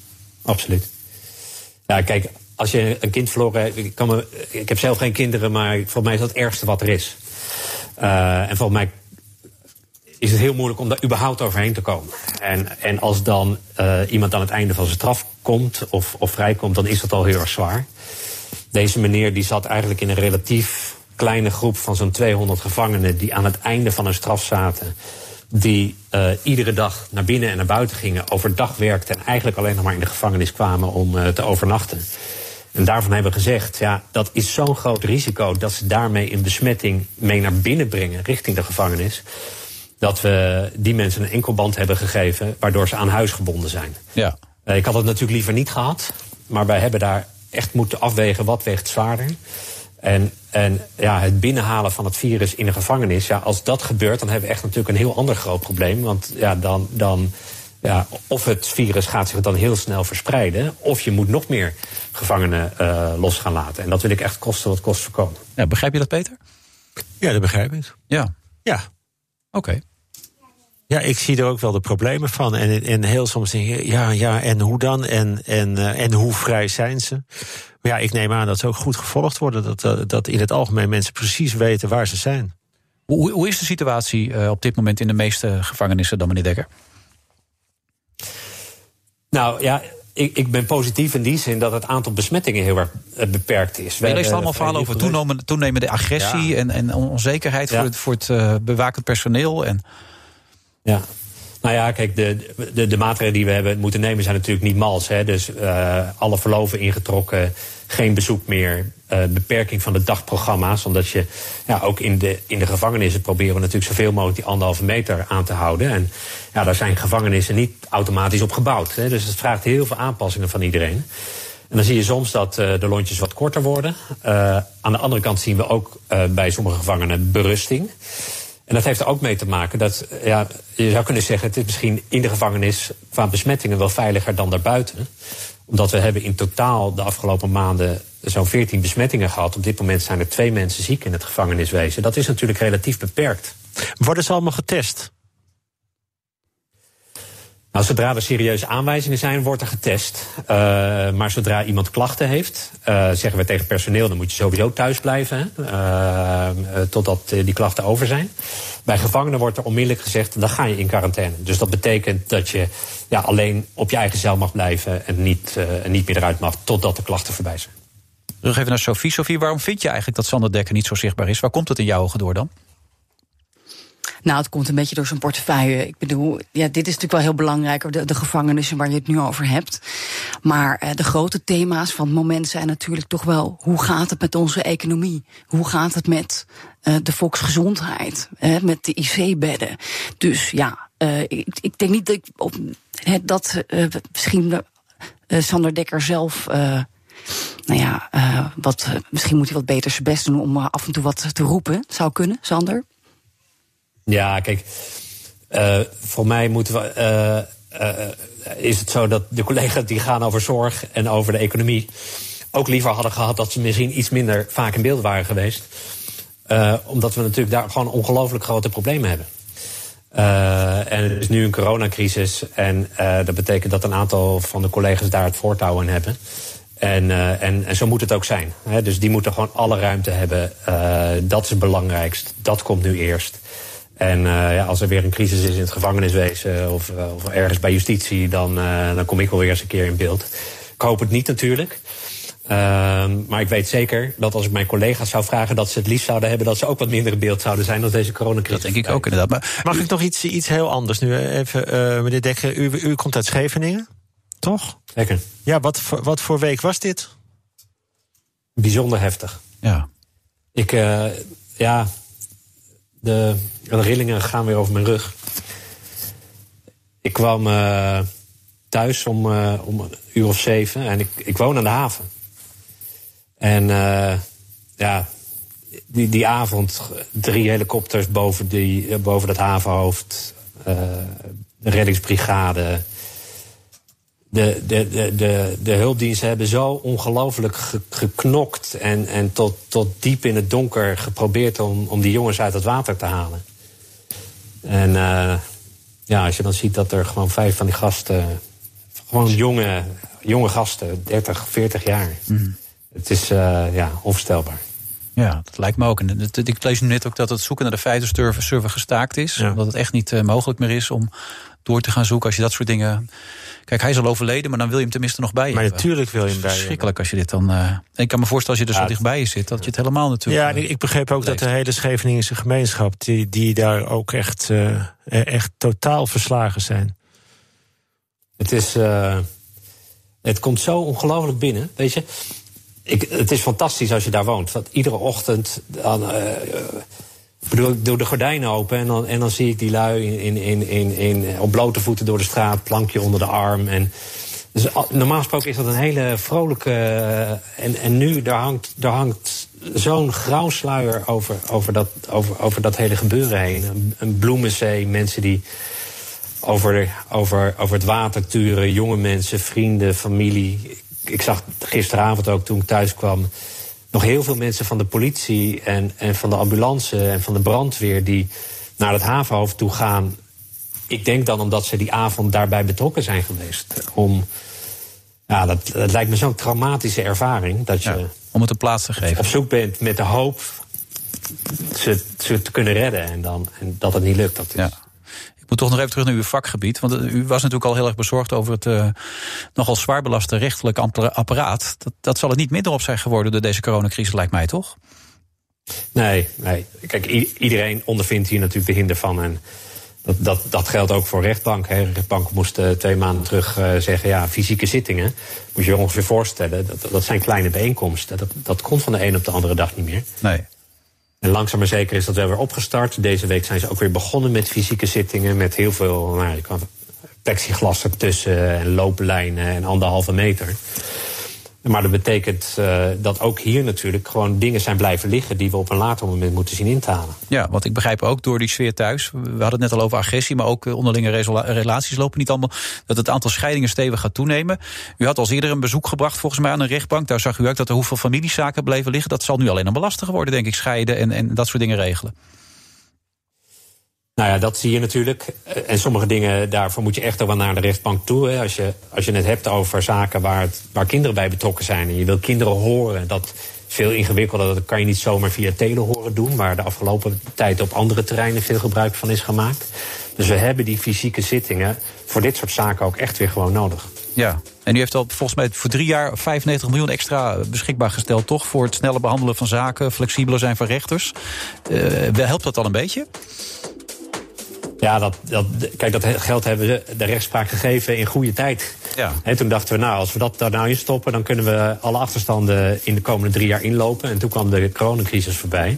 Absoluut. Ja, kijk, als je een kind verloren hebt. Ik, kan me, ik heb zelf geen kinderen, maar volgens mij is dat het ergste wat er is. Uh, en volgens mij is het heel moeilijk om daar überhaupt overheen te komen. En, en als dan uh, iemand aan het einde van zijn straf komt of, of vrijkomt, dan is dat al heel erg zwaar. Deze meneer die zat eigenlijk in een relatief kleine groep van zo'n 200 gevangenen die aan het einde van hun straf zaten die uh, iedere dag naar binnen en naar buiten gingen, overdag werkten en eigenlijk alleen nog maar in de gevangenis kwamen om uh, te overnachten. En daarvan hebben we gezegd, ja, dat is zo'n groot risico dat ze daarmee een besmetting mee naar binnen brengen richting de gevangenis. Dat we die mensen een enkelband hebben gegeven, waardoor ze aan huis gebonden zijn. Ja. Uh, ik had het natuurlijk liever niet gehad, maar wij hebben daar echt moeten afwegen wat weegt zwaarder. En, en ja, het binnenhalen van het virus in de gevangenis, ja, als dat gebeurt, dan hebben we echt natuurlijk een heel ander groot probleem. Want ja, dan, dan ja, of het virus gaat zich dan heel snel verspreiden, of je moet nog meer gevangenen uh, los gaan laten. En dat wil ik echt kosten wat kost voorkomen. Ja, begrijp je dat, Peter? Ja, dat begrijp ik. Ja. Ja. Oké. Okay. Ja, ik zie er ook wel de problemen van. En, en heel soms denk je, ja, ja, en hoe dan? En, en, uh, en hoe vrij zijn ze? Maar ja, ik neem aan dat ze ook goed gevolgd worden. Dat, uh, dat in het algemeen mensen precies weten waar ze zijn. Hoe, hoe is de situatie uh, op dit moment in de meeste gevangenissen dan, meneer Dekker? Nou ja, ik, ik, ben positief in die zin dat het aantal besmettingen heel erg beperkt is. Je leest allemaal verhalen over toenemende, toenemende agressie ja. en, en, onzekerheid ja. voor het, voor het uh, bewakend personeel. En... Ja. Nou ja, kijk, de, de, de, maatregelen die we hebben moeten nemen zijn natuurlijk niet mals. Hè. Dus uh, alle verloven ingetrokken, geen bezoek meer, uh, beperking van de dagprogramma's. Omdat je ja, ook in de, in de gevangenissen proberen we natuurlijk zoveel mogelijk die anderhalve meter aan te houden. En ja, daar zijn gevangenissen niet automatisch op gebouwd. Hè. Dus het vraagt heel veel aanpassingen van iedereen. En dan zie je soms dat uh, de lontjes wat korter worden. aan de andere kant zien we ook bij sommige gevangenen berusting. En dat heeft er ook mee te maken dat, ja, je zou kunnen zeggen, het is misschien in de gevangenis qua besmettingen wel veiliger dan daarbuiten. Omdat we hebben in totaal de afgelopen maanden zo'n 14 besmettingen gehad. Op dit moment zijn er twee mensen ziek in het gevangeniswezen. Dat is natuurlijk relatief beperkt. Worden ze allemaal getest? Nou, zodra er serieuze aanwijzingen zijn, wordt er getest. Uh, maar zodra iemand klachten heeft, uh, zeggen we tegen personeel, dan moet je sowieso thuis blijven. Uh, totdat die klachten over zijn. Bij gevangenen wordt er onmiddellijk gezegd, dan ga je in quarantaine. Dus dat betekent dat je ja, alleen op je eigen cel mag blijven en niet, niet meer eruit mag totdat de klachten voorbij zijn. Terug even naar Sophie. Sophie, waarom vind je eigenlijk dat Sander Dekker niet zo zichtbaar is? Waar komt het in jouw ogen door dan? Nou, het komt een beetje door zijn portefeuille. Ik bedoel, ja, dit is natuurlijk wel heel belangrijk, de, de gevangenissen waar je het nu over hebt. Maar eh, de grote thema's van het moment zijn natuurlijk toch wel... hoe gaat het met onze economie? Hoe gaat het met uh, de volksgezondheid? Met de IC-bedden? Dus ja, uh, ik, ik, denk niet dat, ik op, dat misschien Sander Dekker zelf nou ja, wat, misschien moet hij wat beter zijn best doen om af en toe wat te roepen. Zou kunnen, Sander? Ja, kijk, uh, voor mij moeten we. is het zo dat de collega's die gaan over zorg en over de economie. ook liever hadden gehad dat ze misschien iets minder vaak in beeld waren geweest. omdat we natuurlijk daar gewoon ongelooflijk grote problemen hebben. En het is nu een coronacrisis. En dat betekent dat een aantal van de collega's daar het voortouw in hebben. En, en, en zo moet het ook zijn. Hè? Dus die moeten gewoon alle ruimte hebben. dat is het belangrijkst. Dat komt nu eerst. En ja, als er weer een crisis is in het gevangeniswezen of, of ergens bij justitie, dan, dan kom ik wel weer eens een keer in beeld. Ik hoop het niet natuurlijk. Ehm, maar ik weet zeker dat als ik mijn collega's zou vragen dat ze het liefst zouden hebben dat ze ook wat minder in beeld zouden zijn dan deze coronacrisis. Dat denk ik ook inderdaad. Maar mag ik nog iets, iets heel anders nu even, uh, meneer Dekker? U, u komt uit Scheveningen, toch? Zeker. Ja, wat voor, wat voor week was dit? Bijzonder heftig. Ja. Ik, uh, ja, de, de rillingen gaan weer over mijn rug. Ik kwam uh, thuis om, om een uur of zeven en ik, ik woon aan de haven. En uh, ja, die, die avond drie helikopters boven, die, boven dat havenhoofd. De reddingsbrigade. De, de, de, de, de hulpdiensten hebben zo ongelooflijk geknokt en, en tot, tot diep in het donker geprobeerd om, om die jongens uit het water te halen. En uh, ja, als je dan ziet dat er gewoon vijf van die gasten, gewoon jonge, jonge gasten, 30, 40 jaar. Mm het is uh, ja, onvoorstelbaar. Ja, dat lijkt me ook. En ik lees nu net ook dat het zoeken naar de feiten server gestaakt is. Ja. Omdat het echt niet uh, mogelijk meer is om door te gaan zoeken als je dat soort dingen. Kijk, hij is al overleden, maar dan wil je hem tenminste nog bij je. Maar natuurlijk wil je hem bij je. Verschrikkelijk als je dit dan. Uh, ik kan me voorstellen als je er zo dichtbij je zit, dat je het helemaal natuurlijk. Ja, ik begreep ook leeft. dat de hele Scheveningse gemeenschap, die, die daar ook echt, uh, echt totaal verslagen zijn. Het is. Uh, het komt zo ongelooflijk binnen. Weet je, ik, het is fantastisch als je daar woont. Want iedere ochtend dan, uh, bedoel, ik doe de gordijnen open en dan, en dan zie ik die lui in, in, in, in, op blote voeten door de straat, plankje onder de arm. En, dus, normaal gesproken is dat een hele vrolijke. En, en nu, daar hangt, daar hangt zo'n grauw sluier over, over, dat, over, over dat hele gebeuren heen. Een, een bloemenzee, mensen die over, over, over het water turen, jonge mensen, vrienden, familie ik zag gisteravond ook toen ik thuis kwam. Nog heel veel mensen van de politie en, en van de ambulance en van de brandweer. die naar het havenhoofd toe gaan. Ik denk dan omdat ze die avond daarbij betrokken zijn geweest. Om, ja, dat, dat lijkt me zo'n traumatische ervaring. Dat je om het een plaats te geven. Op zoek bent met de hoop ze, ze te kunnen redden. En, dan, en dat het niet lukt. Dat is, ja moet toch nog even terug naar uw vakgebied. Want u was natuurlijk al heel erg bezorgd over het uh, nogal zwaar belaste rechtelijk apparaat. Dat, dat zal het niet minder op zijn geworden door deze coronacrisis, lijkt mij toch? Nee, nee. Kijk, iedereen ondervindt hier natuurlijk de hinder van. En dat, dat, dat geldt ook voor rechtbank. Hè. De rechtbank moest uh, twee maanden terug uh, zeggen... ja, fysieke zittingen, moet je je ongeveer voorstellen... dat, dat zijn kleine bijeenkomsten. Dat, dat komt van de een op de andere dag niet meer. Nee. En langzaam maar zeker is dat wel weer opgestart. Deze week zijn ze ook weer begonnen met fysieke zittingen. Met heel veel nou, plexiglas ertussen en looplijnen en anderhalve meter. Maar dat betekent uh, dat ook hier natuurlijk gewoon dingen zijn blijven liggen die we op een later moment moeten zien in te halen. Ja, want ik begrijp ook door die sfeer thuis. We hadden het net al over agressie, maar ook eh, onderlinge relaties lopen niet allemaal. Dat het aantal scheidingen stevig gaat toenemen. U had al eerder een bezoek gebracht volgens mij aan een rechtbank. Daar zag u ook dat er hoeveel familiezaken bleven liggen. Dat zal nu alleen maar lastiger worden, denk ik, scheiden en, en dat soort dingen regelen. Nou ja, dat zie je natuurlijk. En sommige dingen, daarvoor moet je echt wel naar de rechtbank toe. Hè. Als, je, als je het hebt over zaken waar, kinderen bij betrokken zijn... en je wil kinderen horen, dat is veel ingewikkelder. Dat kan je niet zomaar via telehoren doen... waar de afgelopen tijd op andere terreinen veel gebruik van is gemaakt. Dus we hebben die fysieke zittingen voor dit soort zaken ook echt weer gewoon nodig. Ja, En u heeft al volgens mij voor drie jaar 95 miljoen extra beschikbaar gesteld, toch? Voor het snelle behandelen van zaken, flexibeler zijn van rechters. Uh, helpt dat al een beetje? Ja, dat, dat, kijk, dat geld hebben we de rechtspraak gegeven in goede tijd. Ja. En toen dachten we, nou, als we dat daar nou in stoppen... dan kunnen we alle achterstanden in de komende drie jaar inlopen. En toen kwam de coronacrisis voorbij.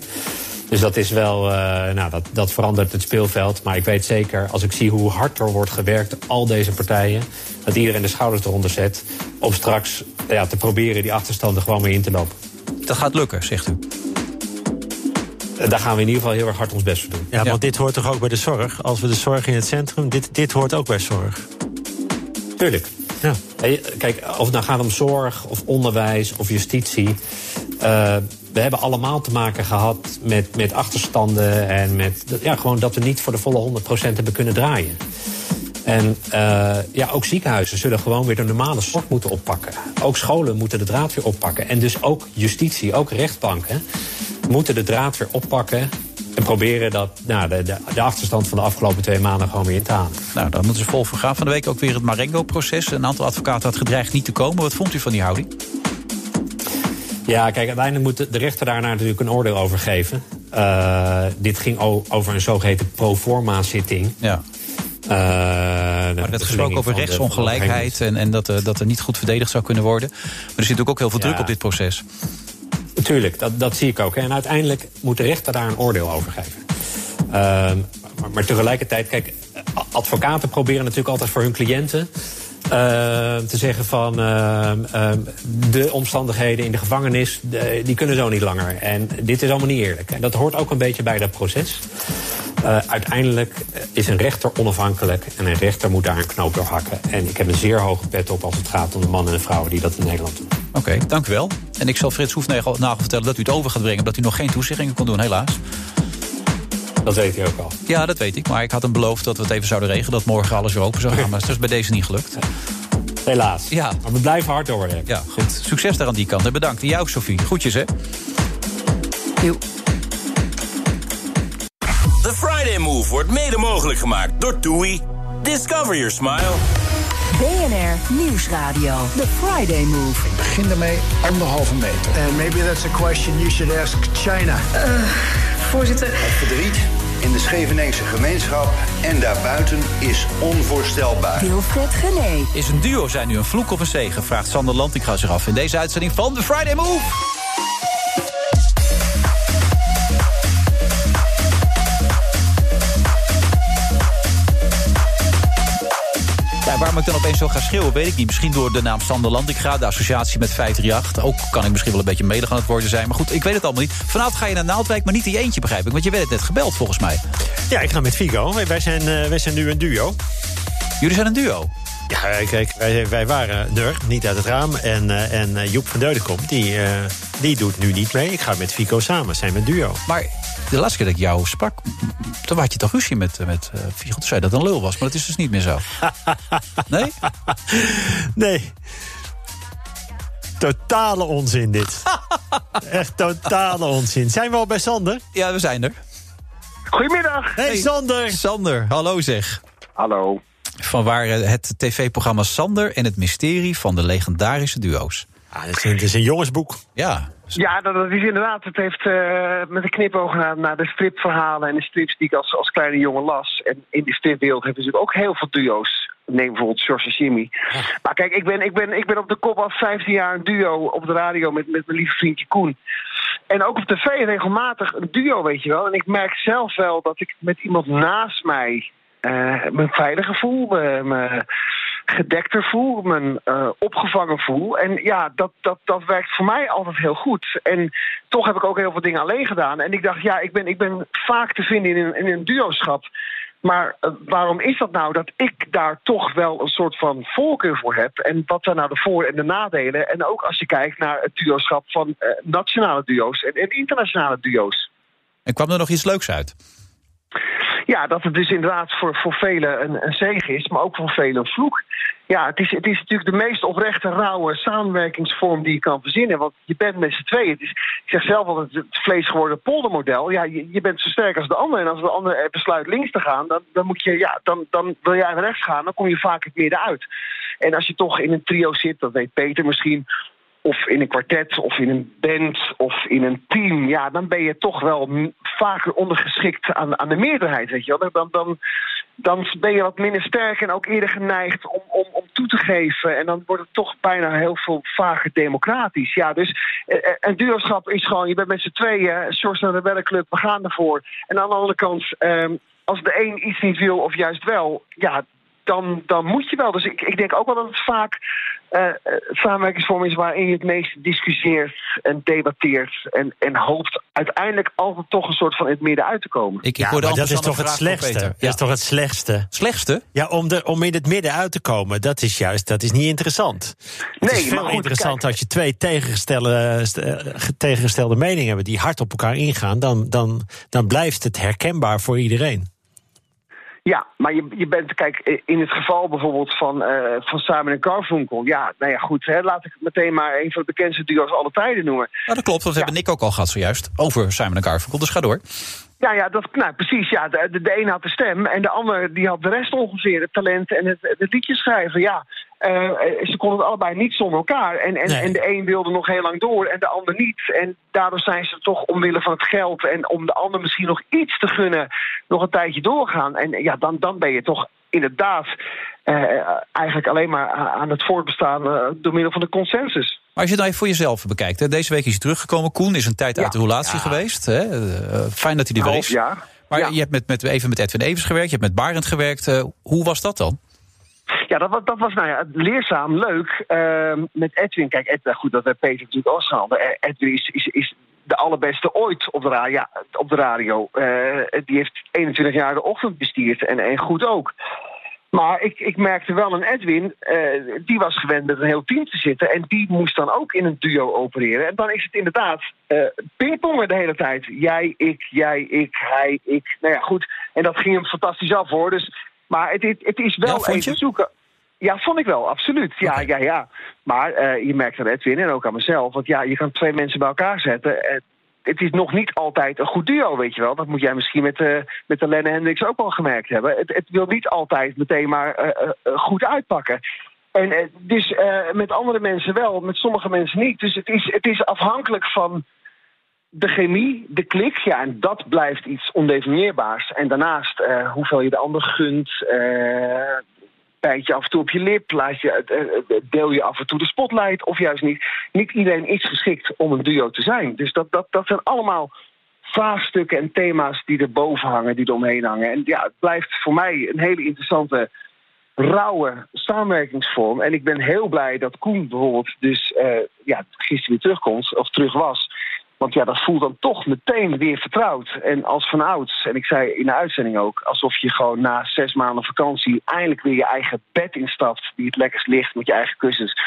Dus dat is wel, uh, nou, dat, dat verandert het speelveld. Maar ik weet zeker, als ik zie hoe hard er wordt gewerkt, al deze partijen, dat iedereen de schouders eronder zet, om straks ja, te proberen die achterstanden gewoon mee in te lopen. Dat gaat lukken, zegt u. Eh, daar gaan we in ieder geval heel erg hard ons best voor doen. Ja, want dit hoort toch ook bij de zorg? Als we de zorg in het centrum, dit, dit hoort ook bij zorg. Tuurlijk. Ja. Kijk, of het nou gaat om zorg, of onderwijs, of justitie. Uh, we hebben allemaal te maken gehad met, met achterstanden en met ja, gewoon dat we niet voor de volle 100% hebben kunnen draaien. En uh, ja, ook ziekenhuizen zullen gewoon weer de normale zorg moeten oppakken. Ook scholen moeten de draad weer oppakken. En dus ook justitie, ook rechtbanken moeten de draad weer oppakken. En proberen dat, nou, de, de, de, achterstand van de afgelopen twee maanden gewoon weer in te halen. Nou, dan moeten ze vol voor gaan. Van de week ook weer het Marengo-proces. Een aantal advocaten had gedreigd niet te komen. Wat vond u van die houding? Ja, kijk, uiteindelijk moet de rechter daarna natuurlijk een oordeel over geven. Uh, dit ging over een zogeheten proforma-zitting. Ja. Uh, maar dat gesproken over rechtsongelijkheid en, en dat, uh, dat er niet goed verdedigd zou kunnen worden. Maar er zit ook heel veel ja. druk op dit proces. Tuurlijk, dat, dat zie ik ook. En uiteindelijk moet de rechter daar een oordeel over geven. Uh, maar, tegelijkertijd, kijk, advocaten proberen natuurlijk altijd voor hun cliënten uh, te zeggen van uh, de omstandigheden in de gevangenis, die kunnen zo niet langer. En dit is allemaal niet eerlijk. En dat hoort ook een beetje bij dat proces. Uh, uiteindelijk is een rechter onafhankelijk en een rechter moet daar een knoop door hakken. En ik heb een zeer hoge pet op als het gaat om de mannen en vrouwen die dat in Nederland doen. Oké, okay, dank u wel. En ik zal Frits Hoefnagel vertellen dat u het over gaat brengen... omdat u nog geen toezeggingen kon doen, helaas. Dat weet hij ook al. Ja, dat weet ik. Maar ik had hem beloofd dat we het even zouden regelen. Dat morgen alles weer open zou gaan. Maar het is bij deze niet gelukt. Helaas. Ja. Maar we blijven hard doorwerken. Ja, goed. Succes daar aan die kant. En bedankt. En jou, Sophie. Groetjes, hè. Jo. The Friday Move wordt mede mogelijk gemaakt door TUI. Discover your smile. BNR Nieuwsradio. The Friday Move. Ik begin ermee anderhalve meter. And maybe that's a question you should ask China. Uh, voorzitter. Het verdriet in de Scheveningse gemeenschap en daarbuiten is onvoorstelbaar. Wilfred Gené. Is een duo zijn nu een vloek of een zegen? Vraagt Sander Lantinga zich af in deze uitzending van The Friday Move. Waarom ik dan opeens zo ga schreeuwen, weet ik niet. Misschien door de naam Sander Landinga, de associatie met 538. Ook kan ik misschien wel een beetje mede aan het worden zijn. Maar goed, ik weet het allemaal niet. Vanavond ga je naar Naaldwijk, maar niet in je eentje, begrijp ik. Want je werd net gebeld, volgens mij. Ja, ik ga met Figo. Wij zijn, uh, wij zijn nu een duo. Jullie zijn een duo? Ja, kijk, wij, wij waren er, niet uit het raam. En, uh, en Joep van Deudekom, die, uh, die doet nu niet mee. Ik ga met Fico samen, zijn we een duo. Maar de laatste keer dat ik jou sprak, toen had je toch ruzie met, met uh, Figo. Toen zei dat een lul was, maar dat is dus niet meer zo. nee? Nee. Totale onzin dit. Echt totale onzin. Zijn we al bij Sander? Ja, we zijn er. Goedemiddag. Hey, Sander. Sander, hallo zeg. Hallo. Van waar het tv-programma Sander en het mysterie van de legendarische duo's. Ah, het, is een, het is een jongensboek. Ja. Ja, dat, dat is inderdaad. Het heeft uh, met een knipoog naar, naar de stripverhalen en de strips die ik als, als kleine jongen las. En in die stripwereld hebben ze natuurlijk ook heel veel duo's. Neem bijvoorbeeld George en Jimmy. Maar kijk, ik ben, ik, ben, ik ben op de kop al 15 jaar een duo op de radio met, met mijn lieve vriendje Koen. En ook op tv regelmatig een duo, weet je wel. En ik merk zelf wel dat ik met iemand naast mij uh, mijn veilige voel, mijn gedekter voel, mijn uh, opgevangen voel. En ja, dat, dat, dat werkt voor mij altijd heel goed. En toch heb ik ook heel veel dingen alleen gedaan. En ik dacht, ja, ik ben, ik ben vaak te vinden in een, in een duoschap. Maar uh, waarom is dat nou? Dat ik daar toch wel een soort van voorkeur voor heb. En wat zijn nou de voor- en de nadelen? En ook als je kijkt naar het duoschap van nationale duo's en internationale duo's. En kwam er nog iets leuks uit? Ja, dat het dus inderdaad voor, voor velen een, een zege is, maar ook voor velen een vloek. Ja, het is, het is natuurlijk de meest oprechte, rauwe samenwerkingsvorm die je kan verzinnen. Want je bent met z'n tweeën. Het is, ik zeg zelf altijd het vlees geworden poldermodel. Ja, je, je bent zo sterk als de ander. En als de ander besluit links te gaan, dan, dan, moet je, ja, dan, dan wil jij rechts gaan. Dan kom je vaak het midden uit. En als je toch in een trio zit, dat weet Peter misschien of in een kwartet, of in een band, of in een team, ja, dan ben je toch wel vaker ondergeschikt aan, aan de meerderheid, weet je wel. Dan, dan, dan ben je wat minder sterk en ook eerder geneigd om, om, om toe te geven. En dan wordt het toch bijna heel veel vager democratisch. Ja, dus eh, eh, een duoschap is gewoon, je bent met z'n tweeën, Sjors naar de Bellenclub, we gaan ervoor. En aan de andere kant, ehm, als de een iets niet wil of juist wel, ja, dan, dan moet je wel. Dus ik, ik denk ook wel dat het vaak eh, eh, samenwerkingsvorm is waarin je het meest discussieert en debatteert. En, en hoopt uiteindelijk altijd toch een soort van in het midden uit te komen. Ik, Ja, maar dat is toch het slechtste? Dat is toch het slechtste? Slechtste? Ja, om, de, om in het midden uit te komen, dat is juist, dat is niet interessant. Het Nee, is veel maar goed, interessant als je twee tegengestelde, st- eh, tegengestelde meningen hebben die hard op elkaar ingaan, dan, dan, dan blijft het herkenbaar voor iedereen. Ja, maar je, je bent, kijk, in het geval bijvoorbeeld van, eh, van Simon en Garfunkel. Ja, nou ja, goed, hè, laat ik meteen maar een van de bekendste duo's alle tijden noemen. Nou, dat klopt. Dat hebben Nick ook al gehad zojuist. Over Simon en Garfunkel. Dus ga door. Ja, ja, dat, nou, precies. Ja, de, de, de een had de stem en de ander die had de rest ongeveer. Het talent en het, het liedje schrijven. Ja, eh, ze konden het allebei niet zonder elkaar. En, en, en de een wilde nog heel lang door en de ander niet. En daardoor zijn ze toch omwille van het geld en om de ander misschien nog iets te gunnen, nog een tijdje doorgaan. En ja, dan, dan ben je toch inderdaad eh, eigenlijk alleen maar aan het voortbestaan eh, door middel van de consensus. Maar als je het even voor jezelf bekijkt. Hè. Deze week is hij teruggekomen. Koen is een tijd uit de relatie geweest. Hè. Eh, fijn dat hij er weer is. jaar. Maar je hebt met, met, even met Edwin Evers gewerkt. Je hebt met Barend gewerkt. Eh, hoe was dat dan? Ja, dat was, dat was nou ja, leerzaam, leuk. Ehm, met Edwin, kijk, Ed, nou goed, dat werd Peter natuurlijk ook gehaald. Eh, Edwin is, is, is de allerbeste ooit op de, ra ja, op de radio. Eh, die heeft 21 jaar de ochtend bestierd en, en goed ook. Maar ik, ik merkte wel aan Edwin, eh, die was gewend met een heel team te zitten. En die moest dan ook in een duo opereren. En dan is het inderdaad eh pingpongen de hele tijd. Jij, ik, jij, ik, hij, ik. Nou ja, goed. En dat ging hem fantastisch af hoor. Dus, maar het, het, het is wel even zoeken. Ja, vond ik wel, absoluut. Ja, ja, ja. Maar eh, je merkt aan Edwin en ook aan mezelf. Want ja, je kan twee mensen bij elkaar zetten. Eh, het is nog niet altijd een goed duo, weet je wel. Dat moet jij misschien met, eh met de Lenne Hendricks ook wel gemerkt hebben. Het, het wil niet altijd meteen maar eh, goed uitpakken. En dus met andere mensen wel, met sommige mensen niet. Dus het is, het is afhankelijk van de chemie, de klik. Ja, en dat blijft iets ondefinieerbaars. En daarnaast hoeveel je de ander gunt. Bijt je af en toe op je lip, laat je, eh, eh, deel je af en toe de spotlight of juist niet. Niet iedereen is geschikt om een duo te zijn. Dus dat, dat, dat zijn allemaal vraagstukken en thema's die er boven hangen, die er omheen hangen. En ja, het blijft voor mij een hele interessante, rauwe samenwerkingsvorm. En ik ben heel blij dat Koen bijvoorbeeld dus eh, ja, gisteren weer terugkomt, of terug was. Want ja, dat voelt dan toch meteen weer vertrouwd. En als van ouds, en ik zei in de uitzending ook, alsof je gewoon na zes maanden vakantie eindelijk weer je eigen bed instapt, die het lekkerst ligt met je eigen kussens.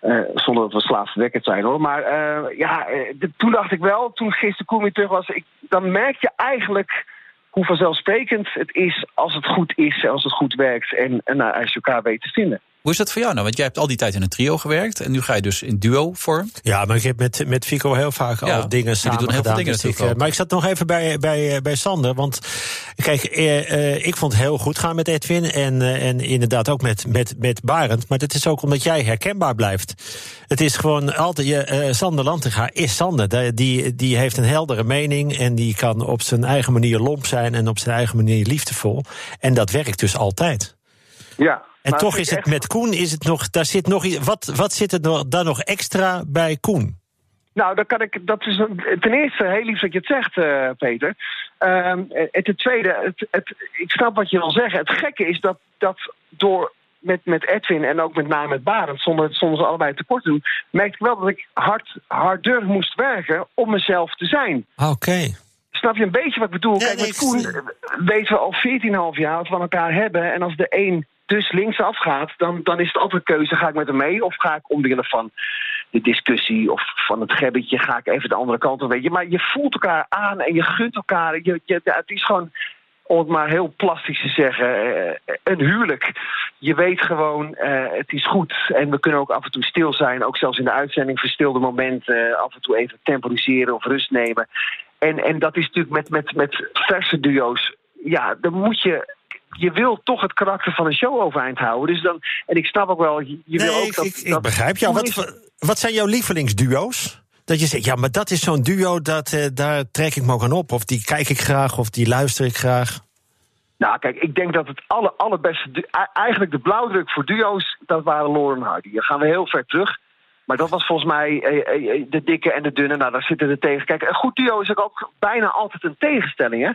Eh, zonder dat we slaafverwekkend zijn hoor. Maar eh, ja, eh, toen dacht ik wel, toen gisteren weer terug was, ik, dan merk je eigenlijk hoe vanzelfsprekend het is als het goed is, en als het goed werkt en, als je elkaar weet te vinden. Hoe is dat voor jou nou? Want jij hebt al die tijd in een trio gewerkt. En nu ga je dus in duo-vorm. Ja, maar ik heb met, met Fico heel vaak Ja, al dingen samen doen heel veel gedaan. dingen dus ik, eh, maar ik zat nog even bij, bij, eh, bij Sander. Want kijk, eh, eh, ik vond het heel goed gaan met Edwin. En, eh, en inderdaad ook met, met, met Barend. Maar dat is ook omdat jij herkenbaar blijft. Het is gewoon altijd... je, eh, Sander Lantinga is Sander. Die- Die, die heeft een heldere mening. En die kan op zijn eigen manier lomp zijn. En op zijn eigen manier liefdevol. En dat werkt dus altijd. Ja. En maar toch is het echt- met Koen, is het nog, daar zit nog, iets- wat, wat zit er nog, daar nog extra bij Koen? Nou, dan kan ik, dat is een- ten eerste heel lief dat je het zegt, eh, Peter. Ehm, en ten tweede, het, het, ik snap wat je wil zeggen. Het gekke is dat, dat door met, met Edwin en ook met name met Barend, zonder, zonder ze allebei tekort te doen, merkte ik wel dat ik hard, harder moest werken om mezelf te zijn. Oké. Snap je een beetje wat ik bedoel? Kijk, met Koen weten we al 14,5 jaar wat we van elkaar hebben. En als de een dus linksaf gaat, dan, dan is het altijd een keuze. Ga ik met hem mee of ga ik omwille van de discussie of van het gebbetje... ga ik even de andere kant op, weet je. Maar je voelt elkaar aan en je gunt elkaar. Je, je, het is gewoon, om het maar heel plastisch te zeggen, eh, een huwelijk. Je weet gewoon, eh, het is goed. En we kunnen ook af en toe stil zijn. Ook zelfs in de uitzending verstilde momenten. eh, af en toe even temporiseren of rust nemen. En, en dat is natuurlijk met, met, met verse duo's. Ja, dan moet je je wil toch het karakter van een show overeind houden. Dus dan, en ik snap ook wel, je, je wil ook ik, dat... ik, ik dat- begrijp jou. Wat, wat zijn jouw lievelingsduo's? Dat je zegt, ja, maar dat is zo'n duo, dat, eh, daar trek ik me ook aan op. Of die kijk ik graag, of die luister ik graag. Nou, kijk, ik denk dat het alle, allerbeste... e- Eigenlijk de blauwdruk voor duo's, dat waren Lauren en Hardy. Dan gaan we heel ver terug. Maar dat was volgens mij eh, eh, eh, de dikke en de dunne. Nou, daar zitten er tegen. Kijk, een goed duo is ook, bijna altijd een tegenstelling, hè?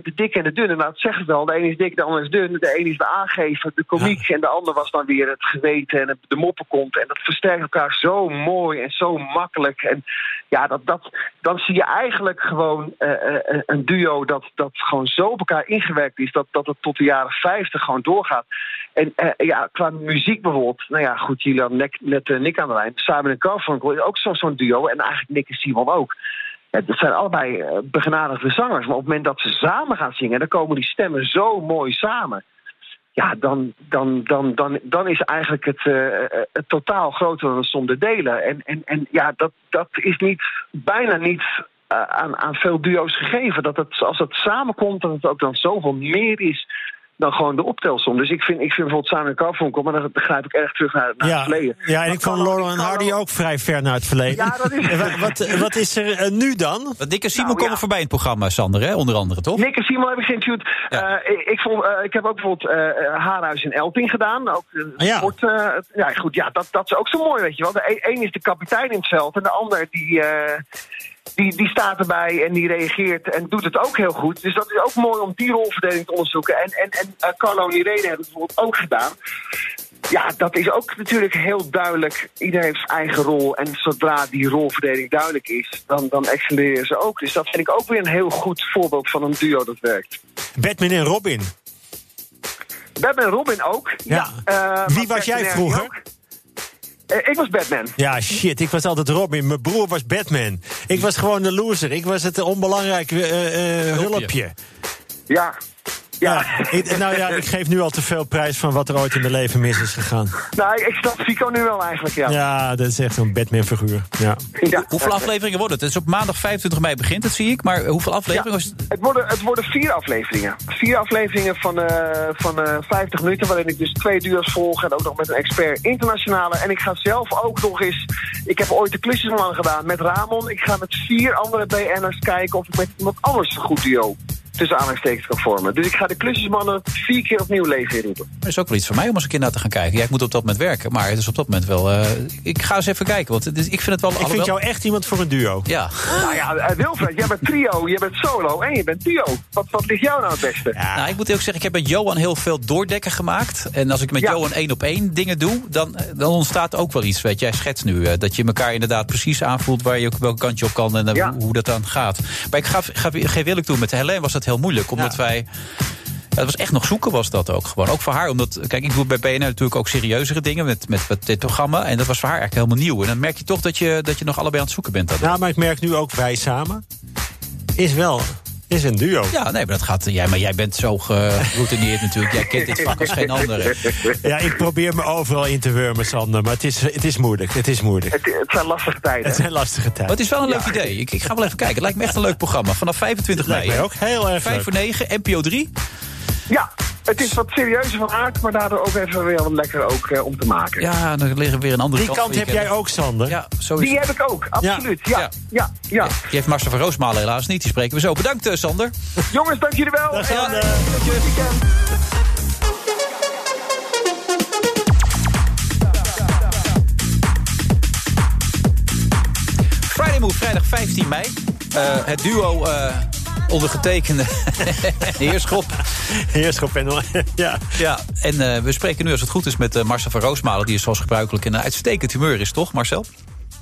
De dikke en de dunne, nou, dat zeg ik wel. De ene is dik, de ander is dun. De ene is de aangever, de komiek. En de ander was dan weer het geweten en het- de moppenkont. En dat versterkt elkaar zo mooi en zo makkelijk. En ja, dat, dat, dan zie je eigenlijk gewoon eh, eh, een duo dat, dat gewoon zo op elkaar ingewerkt is... dat, dat het tot de jaren 50 gewoon doorgaat. En eh, ja, qua muziek bijvoorbeeld... Nou ja, goed, jullie hadden net, eh, Nick aan de lijn. Simon en Garfunkel is ook zo- zo'n duo. En eigenlijk Nick en Simon ook. Ja, dat zijn allebei eh, begenadigde zangers. Maar op het moment dat ze samen gaan zingen... dan komen die stemmen zo mooi samen. Ja, dan, dan, dan, dan, dan is eigenlijk het, eh, eh, het totaal groter dan de som der delen. En, en, en ja, dat, dat is niet, bijna niet eh, aan, aan veel duo's gegeven. Dat het, als het samenkomt, dat het ook dan zoveel meer is dan gewoon de optelsom. Dus ik vind, ik vind bijvoorbeeld Simon Garfunkel, maar dan begrijp ik erg terug naar, naar het Ja, verleden. ja, en ik vond Laurel en Hardy ook vrij ver naar het verleden. Ja, dat is- En wa- wat, wat is er eh, nu dan? En Simon Nou, komen ja. voorbij in het programma, Sander, hè? onder andere, toch? Nick en Simon heb ik geïnterviewd. Eh, ik, ik, vond, eh, ik heb ook bijvoorbeeld eh, eh, Haarhuis in Elping gedaan. Ook, Ah, ja. sport, eh, ja, goed, ja, dat, dat is ook zo mooi, weet je wel. De e- een is de kapitein in het veld en de ander die, eh, die, die staat erbij en die reageert en doet het ook heel goed. Dus dat is ook mooi om die rolverdeling te onderzoeken. En, en, en eh, Carlo en Irene hebben het bijvoorbeeld ook gedaan. Ja, dat is ook natuurlijk heel duidelijk. Iedereen heeft zijn eigen rol. En zodra die rolverdeling duidelijk is, dan, dan excelleren ze ook. Dus dat vind ik ook weer een heel goed voorbeeld van een duo dat werkt. Batman en Robin. Batman en Robin ook. Ja. eh, Wie was jij vroeger? ook. Eh, ik was Batman. Ja, shit, ik was altijd Robin. Mijn broer was Batman. Ik was gewoon de loser. Ik was het onbelangrijke eh, eh, hulpje. Ja. Ja, ik, nou ja, ik geef nu al te veel prijs van wat er ooit in mijn leven mis is gegaan. Nou, ik snap Fico nu wel eigenlijk, ja. Ja, dat is echt zo'n Batman-figuur. Ja. Ja. Hoeveel afleveringen worden het? Het is op maandag 25 mei begint het, zie ik. Maar hoeveel afleveringen? was het? Het worden, het worden vier afleveringen. Vier afleveringen van, eh, van eh 50 minuten, waarin ik dus twee duo's volg en ook nog met een expert internationale. En ik ga zelf ook nog eens. Ik heb ooit de klusjesman gedaan met Ramon. Ik ga met vier andere BN'ers kijken of ik met iemand anders een goed duo tussen aanhalingstekens kan vormen. Dus ik ga de klusjesmannen vier keer opnieuw leven inroepen. Er is ook wel iets voor mij om eens een keer naar te gaan kijken. Ja, ik moet op dat moment werken, maar het is op dat moment wel... eh, ik ga eens even kijken, want het is- ik vind het wel... Ik vind jou echt iemand voor een duo. Ja. Nou ja, eh, Wilfred, jij bent trio, jij bent solo en je bent duo. Wat, wat ligt jou nou het beste? Nou, ik moet eerlijk zeggen, ik heb met Johan heel veel doordekken gemaakt. En als ik met Ja. Johan één op één dingen doe, dan, dan ontstaat ook wel iets. Weet je, jij schetst nu eh, dat je elkaar inderdaad precies aanvoelt waar je ook welke kant je op kan en eh, Ja. hoe, hoe dat dan gaat. Maar ik ga, ga, geef eerlijk toe, met Helene was dat heel moeilijk, omdat wij. Ja, het was echt nog zoeken, was dat ook gewoon. Ook voor haar, omdat, kijk, ik doe bij BNR natuurlijk ook serieuzere dingen met, met, met dit programma. En dat was voor haar eigenlijk helemaal nieuw. En dan merk je toch dat je, dat je nog allebei aan het zoeken bent. Dat Nou, maar ik merk nu ook wij samen. Is wel, is een duo. Ja, nee, maar dat gaat. Jij, maar jij bent zo geroutineerd natuurlijk. Jij kent dit vak als geen andere. Ja, ik probeer me overal in te wurmen, Sander. Maar het is, het is moeilijk. Het is moeilijk. Het, het zijn lastige tijden. Het zijn lastige Maar tijden. het is wel een leuk idee. Ik, ik ga wel even kijken. Het lijkt me echt een leuk programma. Vanaf 25 Lijkt mei. mij ook heel erg 5 leuk. voor 9, NPO 3. Ja, het is wat serieuzer van aard, maar daardoor ook even weer wat lekker ook, eh, om te maken. Ja, dan liggen weer een andere Die kant. kant van heb jij ook, Sander. Ja, zo is Die heb ik ook, absoluut. Ja, ja, Ja. ja. Die heeft Marcel van Roosmalen helaas niet. Die spreken we zo. Bedankt, eh, Sander. Jongens, dank jullie wel. Dag, En, Sander. eh, tot je weekend. Friday Move, vrijdag 15 mei. Eh, het duo eh, ondergetekende Heerschop. Heerschop en... ja. Ja, en eh, we spreken nu, als het goed is, met eh, Marcel van Roosmalen... die is zoals gebruikelijk in een uitstekend humeur is, toch, Marcel?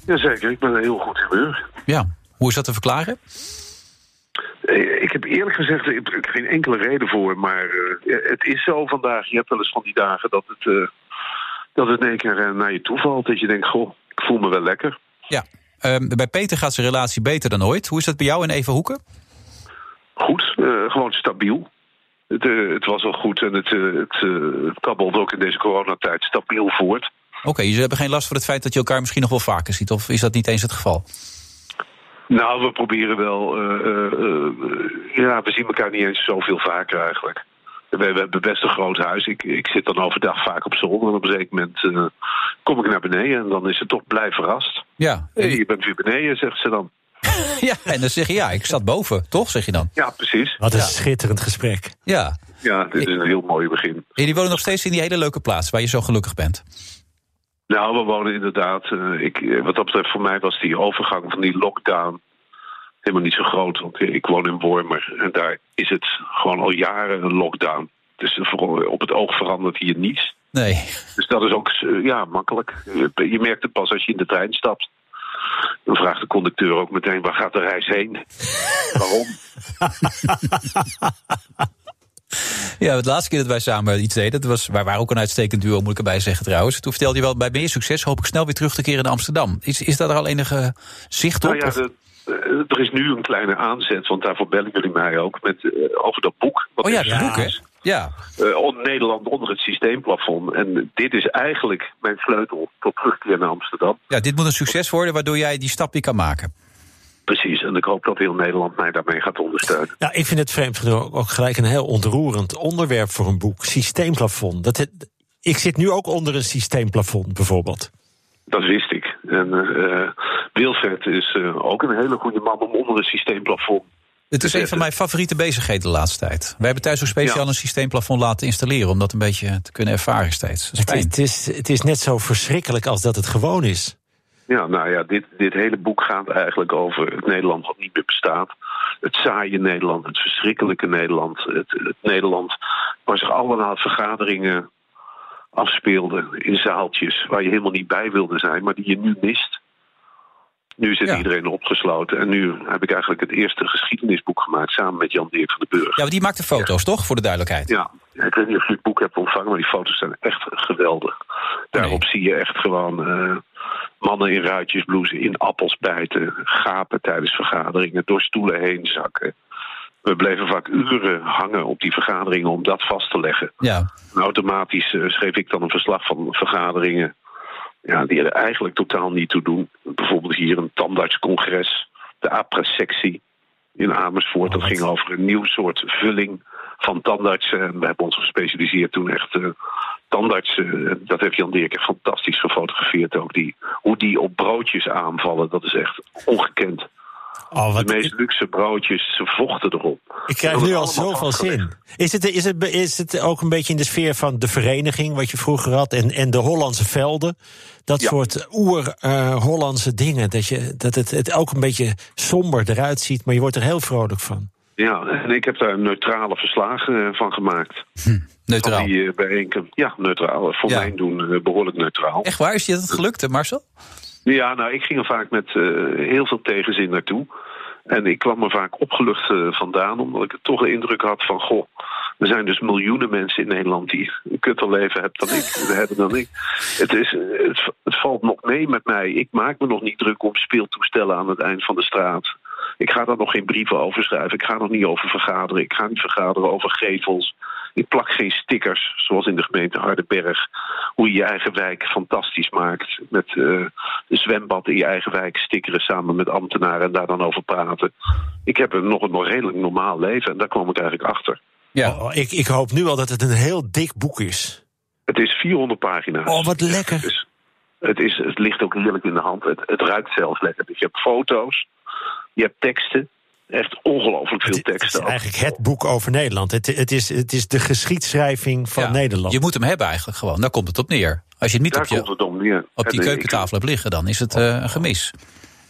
Jazeker, ik ben een heel goed humeur. Ja. Hoe is dat te verklaren? Eh, Ik heb eerlijk gezegd ik heb er geen enkele reden voor, maar eh, het is zo vandaag. Je hebt wel eens van die dagen dat het, eh, dat het in één keer naar je toe valt. Dat je denkt, goh, ik voel me wel lekker. Ja. Ehm, bij Peter gaat zijn relatie beter dan ooit. Hoe is dat bij jou en Eva Hoeken? Goed, eh, gewoon stabiel. Het, eh, het was al goed en het, eh, het, het kabbelt ook in deze coronatijd stabiel voort. Oké, jullie hebben geen last van het feit dat je elkaar misschien nog wel vaker ziet? Of is dat niet eens het geval? Nou, we proberen wel. ja, we zien elkaar niet eens zoveel vaker eigenlijk. We, we hebben best een groot huis. Ik, ik zit dan overdag vaak op zolder. En op een zeker moment kom ik naar beneden. En dan is het toch blij verrast. Ja. Hey, je bent weer beneden, zegt ze dan. ja, en dan zeg je ja, ik zat boven, toch? Zeg je dan. Ja, precies. Wat een Ja. schitterend gesprek. Ja. Ja, dit is een heel mooi begin. En jullie wonen nog steeds in die hele leuke plaats waar je zo gelukkig bent. Nou, we wonen inderdaad. eh, ik, eh, wat dat betreft, voor mij was die overgang van die lockdown helemaal niet zo groot. Want ik woon in Wormer en daar is het gewoon al jaren een lockdown. Dus voor- op het oog verandert hier niets. Nee. Dus dat is ook eh, ja, makkelijk. Je merkt het pas als je in de trein stapt. Dan vraagt de conducteur ook meteen: waar gaat de reis heen? Waarom? Ja, het laatste keer dat wij samen iets deden, dat was, wij waren ook een uitstekend duo, moet ik erbij zeggen trouwens. Toen vertelde je wel, bij meer succes hoop ik snel weer terug te keren in Amsterdam. Is, is daar al enige zicht op? Nou ja, de- eh, er is nu een kleine aanzet, want daarvoor bellen jullie mij ook met, eh, over dat boek. Wat oh ja, het boek hè? Ja. Eh, on- Nederland onder het systeemplafond. En dit is eigenlijk mijn sleutel tot terugkeer naar Amsterdam. ja, dit moet een succes worden waardoor jij die stap weer kan maken. Precies, en ik hoop dat heel Nederland mij daarmee gaat ondersteunen. Nou, ik vind het vreemd genoeg ook gelijk een heel ontroerend onderwerp voor een boek. Systeemplafond. Dat het, ik zit nu ook onder een systeemplafond, bijvoorbeeld. Dat wist ik. En eh Wilfred is eh, ook een hele goede man om onder een systeemplafond. Het is een van mijn favoriete bezigheden de laatste tijd. Wij hebben thuis ook speciaal een systeemplafond laten installeren om dat een beetje te kunnen ervaren steeds. Is het, is, het is net zo verschrikkelijk als dat het gewoon is. Ja, nou ja, dit, dit hele boek gaat eigenlijk over het Nederland wat niet meer bestaat. Het saaie Nederland, het verschrikkelijke Nederland. Het, het Nederland waar zich allemaal vergaderingen afspeelden in zaaltjes waar je helemaal niet bij wilde zijn, maar die je nu mist. Nu zit iedereen opgesloten en nu heb ik eigenlijk het eerste geschiedenisboek gemaakt samen met Jan Dirk van den Burg. Ja, maar die maakt de foto's, toch? Voor de duidelijkheid. Ja, ik weet niet of je het boek hebt ontvangen, maar die foto's zijn echt geweldig. Daarop zie je echt gewoon eh, mannen in ruitjesblouses in appels bijten, gapen tijdens vergaderingen, door stoelen heen zakken. We bleven vaak uren hangen op die vergaderingen om dat vast te leggen. Ja. En automatisch eh, schreef ik dan een verslag van vergaderingen ja, die er eigenlijk totaal niet toe doen. Bijvoorbeeld hier een tandartscongres, de APRA-sectie in Amersfoort. Dat ging over een nieuw soort vulling van tandartsen. En we hebben ons gespecialiseerd toen echt eh, tandartsen. En Dat heeft Jan Dirk fantastisch gefotografeerd ook. Die, hoe die op broodjes aanvallen, dat is echt ongekend. Oh, wat de meest luxe broodjes, ze vochten erop. Ik krijg nu al zoveel zin. Is het, is, het, is het ook een beetje in de sfeer van de vereniging, wat je vroeger had, en, en de Hollandse velden? Dat soort oer-Hollandse dingen. Dat, je, dat het, het ook een beetje somber eruit ziet, maar je wordt er heel vrolijk van. Ja, en ik heb daar een neutrale verslag eh, van gemaakt. neutraal? Van die uh, bijeenkomst. Ja, neutraal. Voor Ja. mijn doen behoorlijk neutraal. Echt waar? Is je dat gelukt, hè, Marcel? Ja, nou, ik ging er vaak met uh, heel veel tegenzin naartoe. En ik kwam er vaak opgelucht uh, vandaan, omdat ik toch de indruk had van... goh, er zijn dus miljoenen mensen in Nederland die een kutter leven hebben dan ik, hebben dan ik. Het, is, het, het valt nog mee met mij. Ik maak me nog niet druk om speeltoestellen aan het eind van de straat. Ik ga daar nog geen brieven over schrijven. Ik ga nog niet over vergaderen. Ik ga niet vergaderen over gevels. Ik plak geen stickers, zoals in de gemeente Hardenberg. Hoe je je eigen wijk fantastisch maakt. Met uh, een zwembad in je eigen wijk stickeren samen met ambtenaren en daar dan over praten. Ik heb een, nog een redelijk normaal leven en daar kwam ik eigenlijk achter. Ja. Oh, ik, ik hoop nu al dat het een heel dik boek is. Het is 400 pagina's. Oh, wat lekker. Dus het, is, het ligt ook heerlijk in de hand. Het, het ruikt zelfs lekker. Dus je hebt foto's, je hebt teksten. Echt ongelooflijk veel het, teksten. Het is eigenlijk het boek over Nederland. Het, het, is, het is de geschiedschrijving van ja, Nederland. Je moet hem hebben eigenlijk gewoon. Daar komt het op neer. Als je het niet Daar op, je, het om op die keukentafel hebt liggen, dan is het uh, een gemis.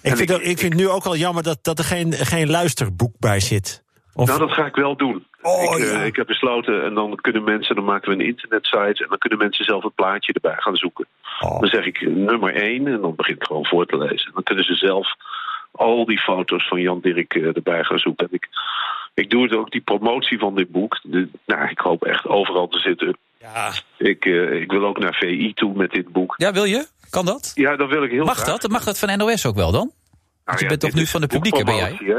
Ik vind, ik, ik vind nu ook al jammer dat, dat er geen, geen luisterboek bij zit. Of... Nou, dat ga ik wel doen. Oh, ik, ja. uh, ik heb besloten en dan kunnen mensen, dan maken we een internetsite en dan kunnen mensen zelf het plaatje erbij gaan zoeken. Oh. Dan zeg ik nummer 1 en dan begin ik gewoon voor te lezen. Dan kunnen ze zelf al die foto's van Jan Dirk uh, erbij gaan zoeken. En ik, ik doe het ook, die promotie van dit boek. De, nou, ik hoop echt overal te zitten. Ja. Ik, uh, ik wil ook naar VI toe met dit boek. Ja, wil je? Kan dat? Ja, dat wil ik heel Mag graag. dat? Mag dat van NOS ook wel dan? Nou, Want je ja, bent toch nu van de publieke, ben jij? Hè?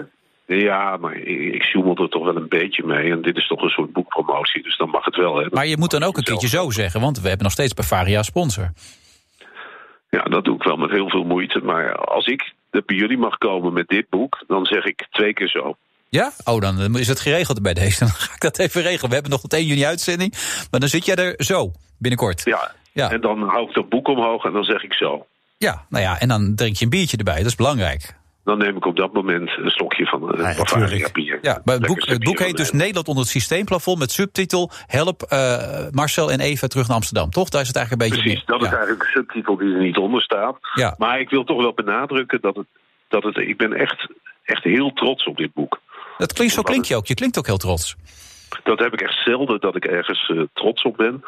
Ja, maar ik, ik zoemel er toch wel een beetje mee. En dit is toch een soort boekpromotie, dus dan mag het wel. Hè. Maar je moet dan ook een keertje zo zeggen, want we hebben nog steeds Bavaria sponsor. Ja, dat doe ik wel met heel veel moeite. Maar als ik bij jullie mag komen met dit boek, dan zeg ik twee keer zo. Ja? Oh, dan is het geregeld bij deze. Dan ga ik dat even regelen. We hebben nog tot 1 juni uitzending. Maar dan zit jij er zo, binnenkort. Ja, Ja. en dan hou ik dat boek omhoog en dan zeg ik zo. Ja, nou ja, en dan drink je een biertje erbij. Dat is belangrijk. Dan neem ik op dat moment een slokje van een Bavaria bier. Ja, maar het boek, het boek heet dus Nederland onder het systeemplafond... met subtitel Help eh, Marcel en Eva terug naar Amsterdam. Toch? Daar is het eigenlijk een beetje... Precies, dat is eigenlijk de subtitel die er niet onder staat. Ja. Maar ik wil toch wel benadrukken dat het. Dat het ik ben echt, echt heel trots op dit boek. Dat klinkt, zo klink je ook. Je klinkt ook heel trots. Dat heb ik echt zelden dat ik ergens eh, trots op ben.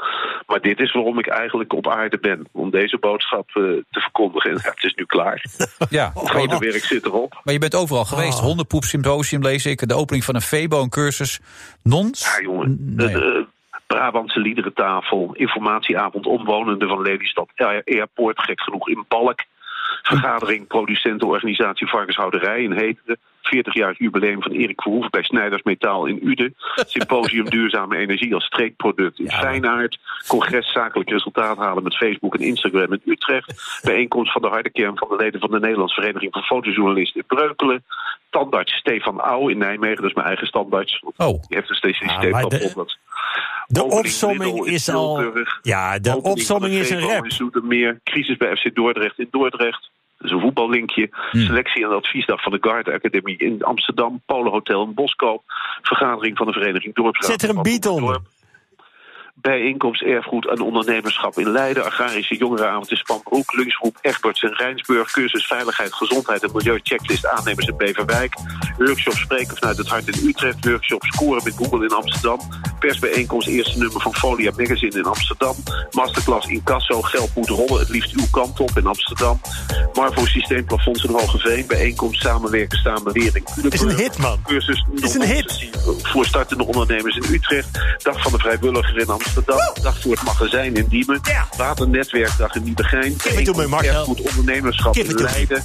Maar dit is waarom ik eigenlijk op aarde ben. Om deze boodschap eh, te verkondigen. En ja, het is nu klaar. Ja, Het maar je, grote werk zit erop. maar je bent overal geweest. Ah. Hondenpoep symposium lees ik. De opening van een Febo, een cursus. Nons? Ja, jongen. De, de Brabantse liederentafel. Informatieavond omwonenden van Lelystad. Air- Airport, gek genoeg, in Balk. Vergadering producentenorganisatie Varkenshouderij in Heteren. 40-jarig jubileum van Erik Verhoeven bij Snijders Metaal in Uden. Symposium Duurzame Energie als streekproduct in Feyenoord. Congres Zakelijk Resultaat halen met Facebook en Instagram in Utrecht. Bijeenkomst van de harde kern van de leden van de Nederlandse Vereniging van Fotojournalisten in Breukelen. Tandarts Stefan Auw in Nijmegen, dat is mijn eigen standaarts. Oh. Die heeft een Ja, maar op de- dat. De opsomming is al. Ja, de opsomming is een rap. in Zoetermeer. Crisis bij FC Dordrecht in Dordrecht. Dat is een voetballinkje. Hmm. Selectie en adviesdag van de Garde Academy in Amsterdam. Polenhotel in Boskoop. Vergadering van de Vereniging Dorpsraad. Zet er een beat onder. Bijeenkomst Erfgoed en Ondernemerschap in Leiden. Agrarische Jongerenavond in Spanbroek. Lunchgroep Egberts in Rijnsburg. Cursus Veiligheid, Gezondheid en Milieu. Checklist aannemers in Beverwijk. Workshop Spreken vanuit het Hart in Utrecht. Workshop Scoren met Google in Amsterdam. Persbijeenkomst Eerste nummer van Folia Magazine in Amsterdam. Masterclass in Casso. Geld moet rollen. Het liefst uw kant op in Amsterdam. Marvo Systeemplafonds in Hogeveen. Bijeenkomst Samenwerken, Samenlering. Het is een hit, man. Cursus is een hit. voor startende ondernemers in Utrecht. Dag van de vrijwilliger in Amsterdam. Dag voor het magazijn in Diemen. Waternetwerkdag in Nieuwegein. Erfgoed ondernemerschap in. Leiden.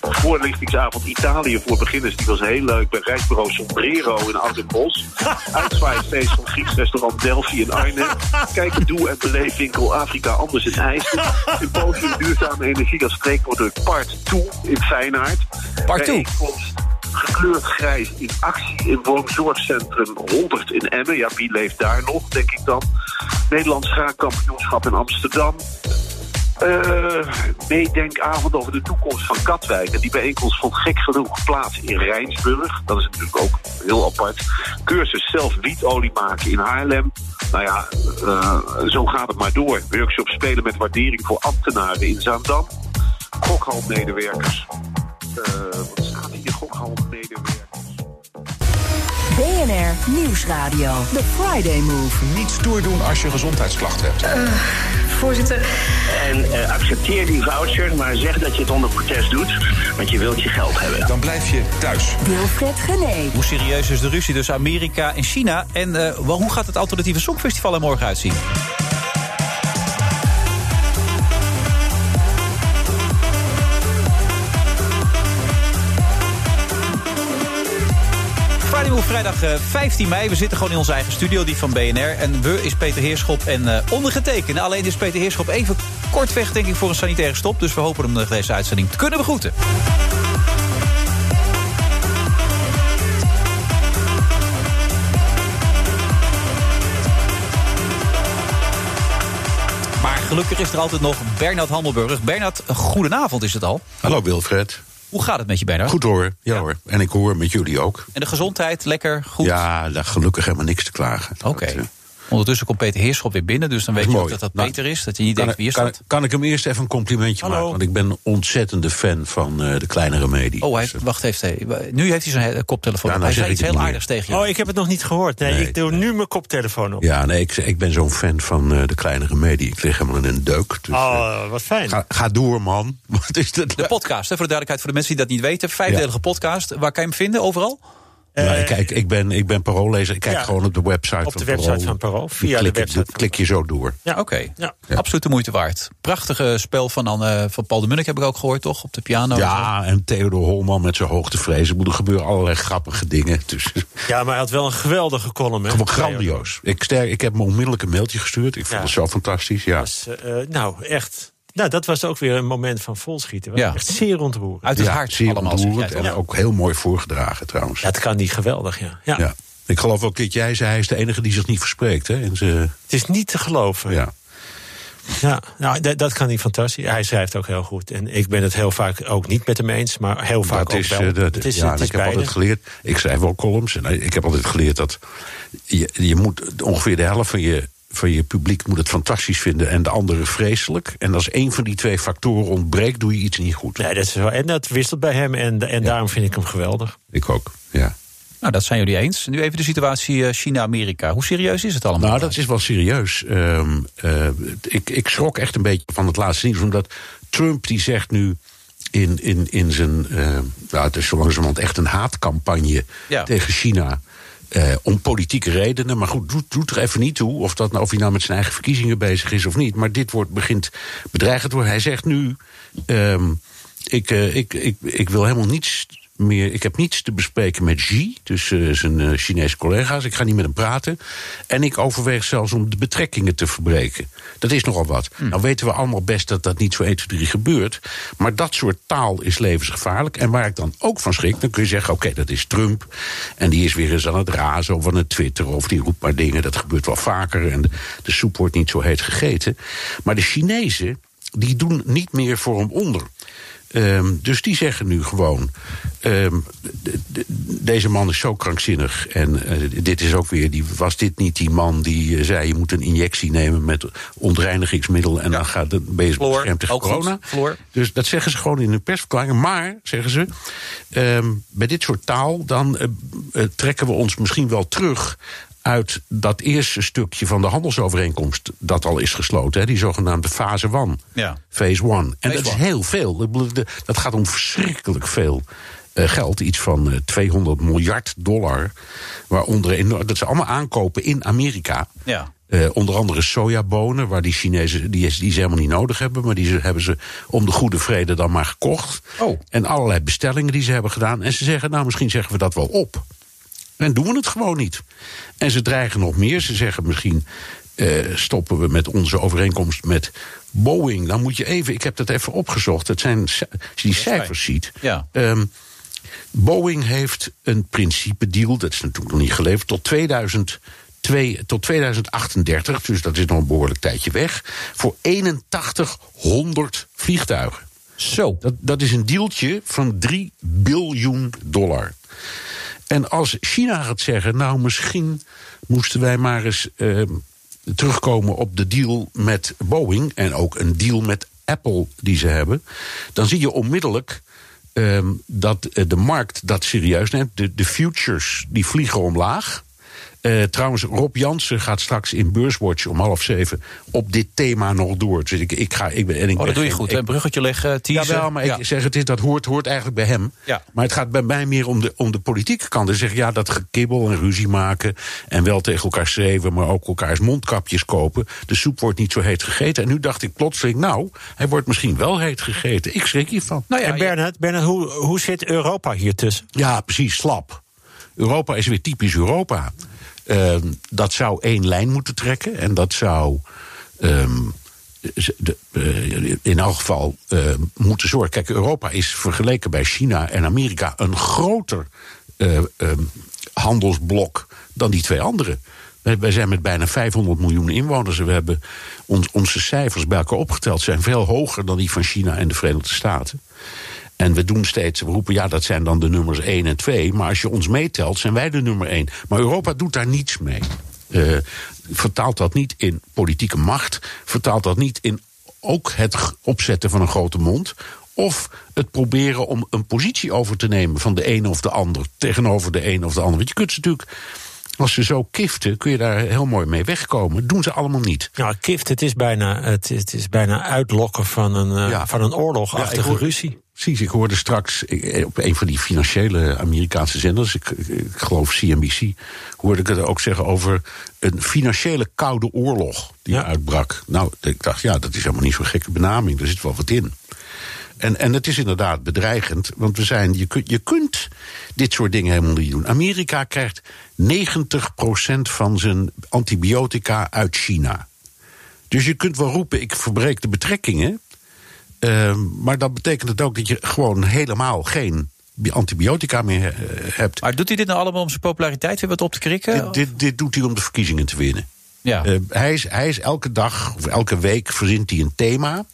Voorlichtingsavond Italië voor beginners. Die was heel leuk bij reisbureau Sombrero in Oud-en-Bos. Uitzwaaienfeest van Grieks restaurant Delphi in Arnhem. Kijk, doe en beleefwinkel Afrika anders in IJsden. Symposium duurzame energie als streekproduct Part 2 in Feyenaard. Part 2. Gekleurd grijs in actie in woonzorgcentrum Holdert in Emmen. Ja, wie leeft daar nog, denk ik dan. Nederlands schaakkampioenschap in Amsterdam. Eh, meedenkavond over de toekomst van Katwijk. En die bijeenkomst vond gek genoeg plaats in Rijnsburg. Dat is natuurlijk ook heel apart. Cursus zelf wietolie maken in Haarlem. Nou ja, eh, zo gaat het maar door. Workshop spelen met waardering voor ambtenaren in Zaandam. Gokhalmedewerkers. Eh BNR Nieuwsradio. The Friday Move. Niet stoer doen als je gezondheidsklachten hebt. Voorzitter, En eh, accepteer die voucher, maar zeg dat je het onder protest doet. Want je wilt je geld hebben. Dan blijf je thuis. Wilfred Gené. Hoe serieus is de ruzie tussen Amerika en China? En eh, hoe gaat het alternatieve songfestival er morgen uitzien? Move, vrijdag eh, 15 mei. We zitten gewoon in onze eigen studio, die van BNR. En we is Peter Heerschop en eh ondergetekende. Alleen is Peter Heerschop even kort weg, denk ik, voor een sanitaire stop. Dus we hopen hem nog deze uitzending te kunnen begroeten. Maar gelukkig is er altijd nog Bernard Handelburg. Bernard, goedenavond is het al. Hallo Wilfred. Hoe gaat het met je, Bernard? Goed hoor, ja, hoor. En ik hoor met jullie ook. En de gezondheid, lekker, goed? Ja, daar gelukkig helemaal niks te klagen. Oké. Eh, Ondertussen komt Peter Heerschop weer binnen, dus dan weet je ook dat dat Nou, Peter is. Dat je niet denkt, wie is kan, dat? kan ik hem eerst even een complimentje Hallo. maken? Want ik ben een ontzettende fan van eh, de kleine remedie. Oh, hij, wacht even. Nu heeft hij zijn he- koptelefoon Ja, op. nou Hij zei iets heel aardigs tegen je. Oh, ik heb het nog niet gehoord. Nee, Nee. ik doe nu mijn koptelefoon op. Ja, nee, ik, ik ben zo'n fan van eh, de kleine remedie. Ik lig helemaal in een deuk. Dus, eh, Oh, wat fijn. ga, ga door, man. Wat is dat? De podcast, hè, voor de duidelijkheid voor de mensen die dat niet weten. Vijfdelige podcast. Waar kan je hem vinden? Overal? Ja, ik, kijk, ik ben, ik ben paroollezer. Ik kijk ja. gewoon op de website Op van de website Parool. van Parool, via Dan de klik je- website dan klik je zo door. Ja. Oké. Ja. Absoluut de moeite waard. Prachtige spel van, eh, van Paul de Munnik heb ik ook gehoord, toch? Op de piano. Ja, en Theodor Holman met zijn hoogtevrees. Er moeten gebeuren allerlei grappige dingen. Dus, Ja, maar hij had wel een geweldige column. Hè? gewoon grandioos. Ik, sterk, ik heb hem onmiddellijk een mailtje gestuurd. Ik vond Ja. het zo fantastisch. Ja. Dus, eh, eh, nou, echt. Nou, dat was ook weer een moment van volschieten. Ja. Echt zeer ontroerend. Uit het Ja, hart zeer allemaal. ontroerend en ook heel mooi voorgedragen trouwens. Dat kan die geweldig, ja. ja. Ja. Ik geloof ook dat jij zei, hij is de enige die zich niet verspreekt. Hè? En ze, Het is niet te geloven. ja. Ja, nou, dat, dat kan hij fantastisch. Hij schrijft ook heel goed. En ik ben het heel vaak ook niet met hem eens, maar heel vaak Dat ook is, wel. eh, dat- het is, ja, het is ik heb altijd geleerd, ik schrijf wel columns, en ik heb altijd geleerd dat je, je moet ongeveer de helft van je, van je publiek moet het fantastisch vinden en de andere vreselijk. En als één van die twee factoren ontbreekt, doe je iets niet goed. Nee, dat is wel, en dat wisselt bij hem en, en daarom vind ik hem geweldig. Ik ook, ja. Nou, dat zijn jullie eens. Nu even de situatie eh, China-Amerika. Hoe serieus is het allemaal? Nou, dat is wel serieus. Ehm, eh, ik, ik schrok echt een beetje van het laatste nieuws, omdat Trump die zegt nu in, in, in zijn, eh, nou, het is zo langzamerhand echt een haatcampagne Ja. tegen China. Eh, om politieke redenen. Maar goed, doet, doet er even niet toe of, dat nou, of hij nou met zijn eigen verkiezingen bezig is of niet. Maar dit wordt, begint bedreigend te worden. Hij zegt nu: ehm, ik, eh, ik, ik, ik wil helemaal niets meer. Ik heb niets te bespreken met Xi, dus eh, zijn eh, Chinese collega's. Ik ga niet met hem praten. En ik overweeg zelfs om de betrekkingen te verbreken. Dat is nogal wat. Nou weten we allemaal best dat dat niet zo 1, 2, 3 gebeurt. Maar dat soort taal is levensgevaarlijk. En waar ik dan ook van schrik, dan kun je zeggen: oké, dat is Trump. En die is weer eens aan het razen of aan het twitteren. Of die roept maar dingen. Dat gebeurt wel vaker. En de, de soep wordt niet zo heet gegeten. Maar de Chinezen, die doen niet meer voor hem onder. Ehm, dus die zeggen nu gewoon: ehm, de- de- deze man is zo krankzinnig. En eh, dit is ook weer, die, was dit niet die man die eh, zei: je moet een injectie nemen met ontreinigingsmiddel. en dan gaat het Floor, beschermd tegen corona. Dus dat zeggen ze gewoon in hun persverklaring. Maar, zeggen ze, ehm, bij dit soort taal, dan eh, trekken we ons misschien wel terug uit dat eerste stukje van de handelsovereenkomst dat al is gesloten, hè, die zogenaamde fase 1. Ja. Phase 1. En Phase dat is heel veel. Dat gaat om verschrikkelijk veel eh, geld. Iets van eh, 200 miljard dollar. Waaronder enorm, dat ze allemaal aankopen in Amerika. Ja. Eh, onder andere sojabonen, waar die Chinezen die, die ze helemaal niet nodig hebben, maar die ze, hebben ze om de goede vrede dan maar gekocht. Oh. En allerlei bestellingen die ze hebben gedaan. En ze zeggen, nou misschien zeggen we dat wel op. En doen we het gewoon niet. En ze dreigen nog meer. Ze zeggen misschien eh, stoppen we met onze overeenkomst met Boeing. Dan moet je even, ik heb dat even opgezocht. Het zijn, als je die cijfers ziet. Ja. Ehm, Boeing heeft een principe deal, dat is natuurlijk nog niet geleverd, tot 2002, tot 2038, dus dat is nog een behoorlijk tijdje weg, voor 8100 vliegtuigen. Zo. Dat, dat is een dealtje van 3 biljoen dollar. En als China gaat zeggen, nou misschien moesten wij maar eens ehm, terugkomen op de deal met Boeing en ook een deal met Apple die ze hebben, dan zie je onmiddellijk ehm, dat eh, de markt dat serieus neemt. De, de futures die vliegen omlaag. Eh, trouwens, Rob Jansen gaat straks in Beurswatch om half zeven op dit thema nog door. Dus ik, ik ga, ik ben, en ik Oh, ben dat doe je geen- goed. ik- Een bruggetje leggen, teasen. ja, wel, maar Ja. ik zeg het is, dat hoort, hoort eigenlijk bij hem. Ja. Maar het gaat bij mij meer om de, om de politieke kant. Dus zeg ja, dat gekibbel en ruzie maken. En wel tegen elkaar schreeuwen, maar ook elkaars mondkapjes kopen. De soep wordt niet zo heet gegeten. En nu dacht ik plotseling, nou, hij wordt misschien wel heet gegeten. Ik schrik hiervan. Nou ja, en Bernhard hoe, hoe zit Europa hier tussen? Ja, precies, slap. Europa is weer typisch Europa. Ehm, dat zou één lijn moeten trekken. En dat zou ehm, eh, in elk geval ehm, moeten zorgen. Kijk, Europa is vergeleken bij China en Amerika een groter eh, handelsblok dan die twee andere. Wij, zijn met bijna 500 miljoen inwoners. en We hebben onze cijfers bij elkaar opgeteld zijn veel hoger dan die van China en de Verenigde Staten. En we doen steeds, we roepen ja, dat zijn dan de nummers 1 en 2. Maar als je ons meetelt, zijn wij de nummer 1. Maar Europa doet daar niets mee. Eh, vertaalt dat niet in politieke macht. Vertaalt dat niet in ook het opzetten van een grote mond. Of het proberen om een positie over te nemen van de ene of de ander. Tegenover de ene of de ander. Want je kunt ze natuurlijk. Als ze zo kiften, kun je daar heel mooi mee wegkomen. doen ze allemaal niet. Nou, Kift, het is bijna, het, is- het is bijna uitlokken van een, eh, Ja. van een oorlogachtige Ja, ruzie. Precies, ik hoorde straks eh, op een van die financiële Amerikaanse zenders, ik, ik, ik geloof CNBC, hoorde ik het ook zeggen over een financiële koude oorlog die Ja. uitbrak. Nou, ik dacht, ja, dat is helemaal niet zo'n gekke benaming, er zit wel wat in. En, en het is inderdaad bedreigend, want we zijn, je, kunt, je kunt dit soort dingen helemaal niet doen. Amerika krijgt 90% van zijn antibiotica uit China. Dus je kunt wel roepen, ik verbreek de betrekkingen. Ehm, maar dat betekent het ook dat je gewoon helemaal geen antibiotica meer eh, hebt. Maar doet hij dit nou allemaal om zijn populariteit weer wat op te krikken? Dit, dit, dit doet hij om de verkiezingen te winnen. Ja. Eh, hij, is, hij is elke dag of elke week verzint hij een thema.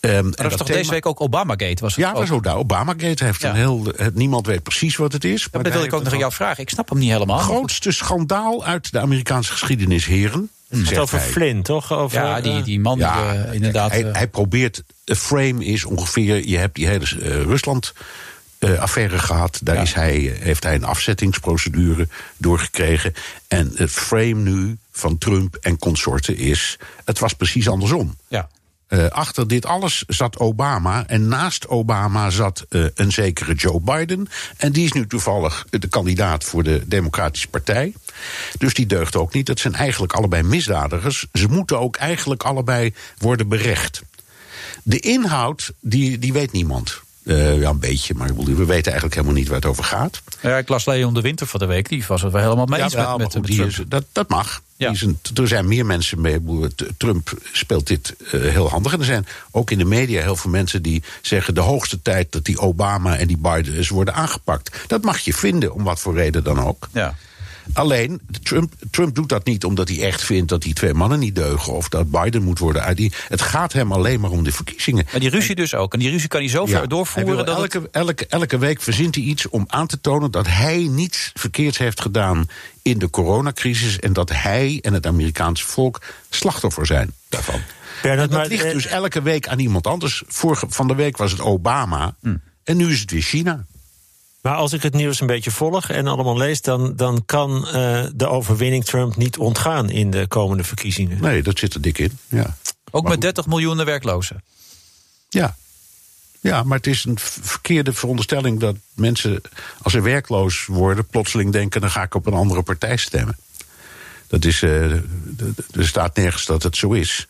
Ehm, en dat was toch thema- deze week ook Obamagate? Was het Ja, ook? was ook daar. Obamagate heeft een heel. het- Niemand weet precies wat het is. Ja, maar dat wil ik ook nog aan jou vragen. Ik snap hem niet helemaal. Het grootste schandaal uit de Amerikaanse geschiedenis, heren. Het gaat over hij. Flynn, toch? Over, Ja, die, eh, die man die Ja, eh, inderdaad... Hij, eh, hij probeert. De frame is ongeveer. Je hebt die hele Rusland. eh, affaire gehad. Daar is hij, heeft hij een afzettingsprocedure doorgekregen. En het frame nu van Trump en consorten is. Het was precies andersom. ja. Eh, achter dit alles zat Obama. En naast Obama zat eh, een zekere Joe Biden. En die is nu toevallig de kandidaat voor de Democratische Partij. Dus die deugt ook niet. Dat zijn eigenlijk allebei misdadigers. Ze moeten ook eigenlijk allebei worden berecht. De inhoud, die, die weet niemand. Eh, ja, een beetje, maar we weten eigenlijk helemaal niet waar het over gaat. Ja, ik las Leon de Winter van de week. Die was het wel helemaal mee eens Ja, met, met, goed, met die Trump. is- dat, dat mag. Die is een- er zijn meer mensen mee. Trump speelt dit eh, heel handig. En er zijn ook in de media heel veel mensen die zeggen... de hoogste tijd dat die Obama en die Biden eens worden aangepakt. Dat mag je vinden, om wat voor reden dan ook. Ja. Alleen, Trump, Trump doet dat niet omdat hij echt vindt dat die twee mannen niet deugen... of dat Biden moet worden uit die. Het gaat hem alleen maar om de verkiezingen. En die ruzie dus ook. En die ruzie kan hij zo Ja, ver doorvoeren... dat het- elke, elke, elke week verzint hij iets om aan te tonen dat hij niets verkeerds heeft gedaan in de coronacrisis. En dat hij en het Amerikaanse volk slachtoffer zijn daarvan. Bernard, En dat maar, ligt eh, dus elke week aan iemand anders. Vorige, van de week was het Obama. Hm. En nu is het weer China. Maar als ik het nieuws een beetje volg en allemaal lees, dan, dan kan eh, de overwinning Trump niet ontgaan in de komende verkiezingen. Nee, dat zit er dik in. Ja. Ook met 30 miljoen werklozen. Ja. Ja, maar het is een verkeerde veronderstelling dat mensen, als ze werkloos worden, plotseling denken: dan ga ik op een andere partij stemmen. Dat is, eh, er staat nergens dat het zo is.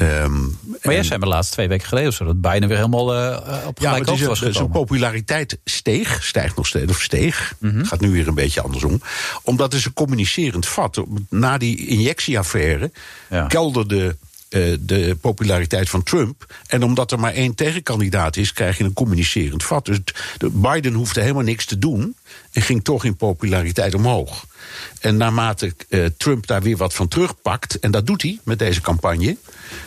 Ehm, Maar jij zei me laatst twee weken geleden of zo... dat bijna weer helemaal eh, op ja, gelijk hoogte is was een- zijn gekomen. populariteit steeg, stijgt nog steeds, of steeg. Het gaat nu weer een beetje andersom. Omdat het een communicerend vat. Na die injectieaffaire kelderde eh, de populariteit van Trump. En omdat er maar één tegenkandidaat is, krijg je een communicerend vat. Dus de Biden hoefde helemaal niks te doen en ging toch in populariteit omhoog. En naarmate eh, Trump daar weer wat van terugpakt, en dat doet hij met deze campagne.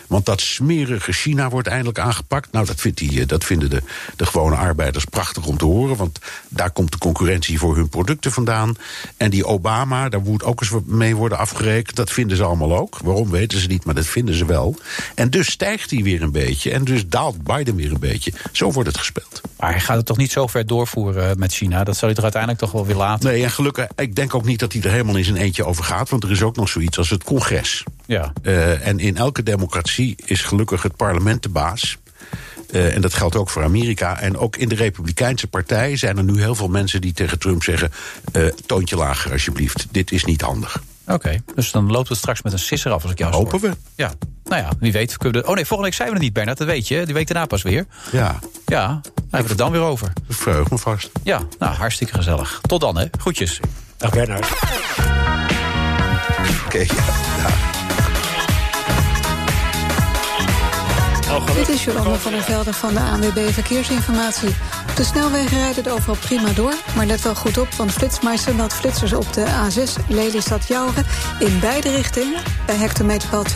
Want dat smerige China wordt eindelijk aangepakt. Nou, dat, vindt hij, eh, dat vinden de, de gewone arbeiders prachtig om te horen. Want daar komt de concurrentie voor hun producten vandaan. En die Obama, daar moet ook eens mee worden afgerekend. Dat vinden ze allemaal ook. Waarom weten ze niet, maar dat vinden ze wel. En dus stijgt hij weer een beetje. En dus daalt Biden weer een beetje. Zo wordt het gespeeld. Maar hij gaat het toch niet zo ver doorvoeren eh, met China? Dat zal hij er uiteindelijk toch wel weer laten? Nee, en gelukkig, ik denk ook niet dat hij er helemaal in zijn eentje over gaat. Want er is ook nog zoiets als het congres. Ja. Eh, en in elke democratie is gelukkig het parlement de baas. Eh, en dat geldt ook voor Amerika. En ook in de Republikeinse Partij zijn er nu heel veel mensen die tegen Trump zeggen: eh, toontje lager alsjeblieft. Dit is niet handig. Oké, dus dan loopt het straks met een sisser af als ik jou zo Hopen hoor. we. Ja, nou ja, wie weet. Kunnen we de... Oh nee, volgende week zijn we er niet, Bernard, dat weet je. Die week daarna pas weer. Ja, Ja, dan hebben we het dan weer over. verheug me vast. Ja, nou, hartstikke gezellig. Tot dan, hè. Groetjes. Dag Bernard. Oké, ja. Dit is Jolanda van der Velde van de ANWB Verkeersinformatie. Op de snelwegen rijdt het overal prima door. Maar let wel goed op, want Flitsmeister meldt flitsers op de A6 Lelystad-Jouren... in beide richtingen bij hectometerpaal 282.8.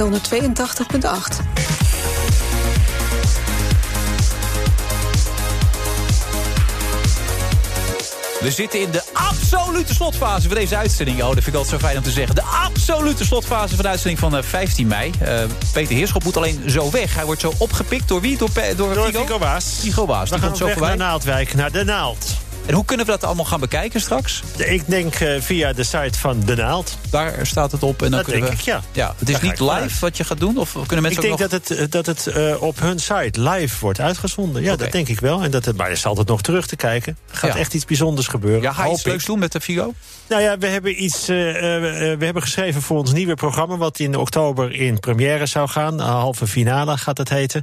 We zitten in de absolute slotfase van deze uitzending. Oh, dat vind ik altijd zo fijn om te zeggen. De absolute slotfase van de uitzending van eh, 15 mei. Eh, Peter Heerschop moet alleen zo weg. Hij wordt zo opgepikt door wie? Door, Pe- door, Door Figo? Figo Waas. Figo Waas, We die gaan komt zo weg voorbij. naar Naaldwijk, naar De Naald. En hoe kunnen we dat allemaal gaan bekijken straks? Ik denk eh, via de site van De Naald. Daar staat het op. En dan Dat kunnen denk we... ik, ja. ja het is Daar niet live wat je gaat doen? Of kunnen mensen Ik ook denk nog... dat het, eh, dat het eh, op hun site live wordt uitgezonden. Ja, dat denk ik wel. En dat het, maar er is altijd nog terug te kijken. Er gaat Ja. echt iets bijzonders gebeuren. Ja, ga je iets leuks doen met de Figo? Nou ja, we hebben iets. eh, eh, eh, we hebben geschreven voor ons nieuwe programma. wat in oktober in première zou gaan. Halve finale gaat het heten.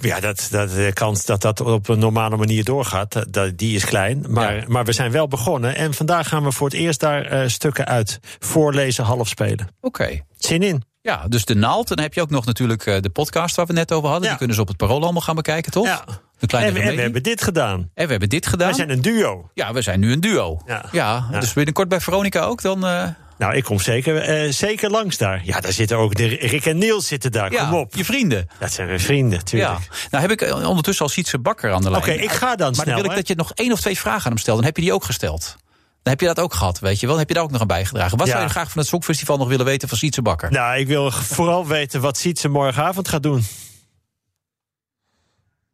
Ja, dat, dat, de kans dat dat op een normale manier doorgaat. dat- die is klein. Maar, maar we zijn wel begonnen. En vandaag gaan we voor het eerst daar stukken uit voorlezen, half spelen. Oké. Zin in. Ja, dus de naald. En dan heb je ook nog natuurlijk de podcast waar we net over hadden. Die kunnen ze op het parool allemaal gaan bekijken, toch? Ja. De kleine En we, en we hebben dit gedaan. En we hebben dit gedaan. Wij zijn een duo. Ja, we zijn nu een duo. Ja. Ja, dus binnenkort bij Veronica ook dan... eh, Nou, ik kom zeker, eh, zeker langs daar. Ja, daar zitten ook de Rick en Niels zitten daar. ja, Kom op. je vrienden. Dat zijn mijn vrienden, tuurlijk. Ja. Nou heb ik eh, ondertussen al Sietse Bakker aan de lijn. Oké, ik ga dan Maar snel, dan wil ik dat je nog één of twee vragen aan hem stelt. Dan heb je die ook gesteld. Dan heb je dat ook gehad, weet je wel. Dan heb je daar ook nog aan bijgedragen. Wat Ja. zou je graag van het Songfestival nog willen weten van Sietse Bakker? Nou, ik wil vooral weten wat Sietse morgenavond gaat doen.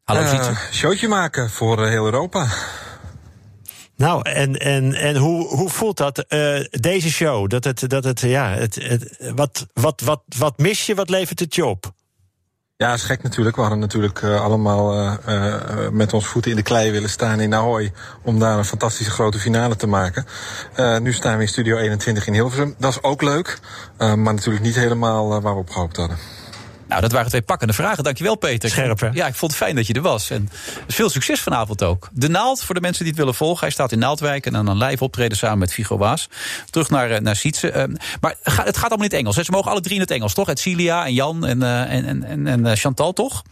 Hallo Sietse. showtje maken voor eh, heel Europa. Nou, en, en, en hoe, hoe voelt dat, eh, deze show? Dat het, dat het, ja, het, het, wat, wat, wat, wat mis je, wat levert het je op? Ja, is gek natuurlijk. We hadden natuurlijk allemaal eh, eh, met ons voeten in de klei willen staan in Ahoy. Om daar een fantastische grote finale te maken. Eh, nu staan we in Studio 21 in Hilversum. Dat is ook leuk. eh, maar natuurlijk niet helemaal waar we op gehoopt hadden. Nou, dat waren twee pakkende vragen. Dankjewel, Peter. Scherp, hè? Ja, ik vond het fijn dat je er was. En veel succes vanavond ook. De Naald, voor de mensen die het willen volgen. Hij staat in Naaldwijk en dan een live optreden samen met Vigo Waas. Terug naar, eh, naar Sietse. Eh, maar het gaat allemaal in het Engels. hè? Ze mogen alle drie in het Engels, toch? Het Cilia en Jan en, eh, en, en, en, en eh, Chantal, toch?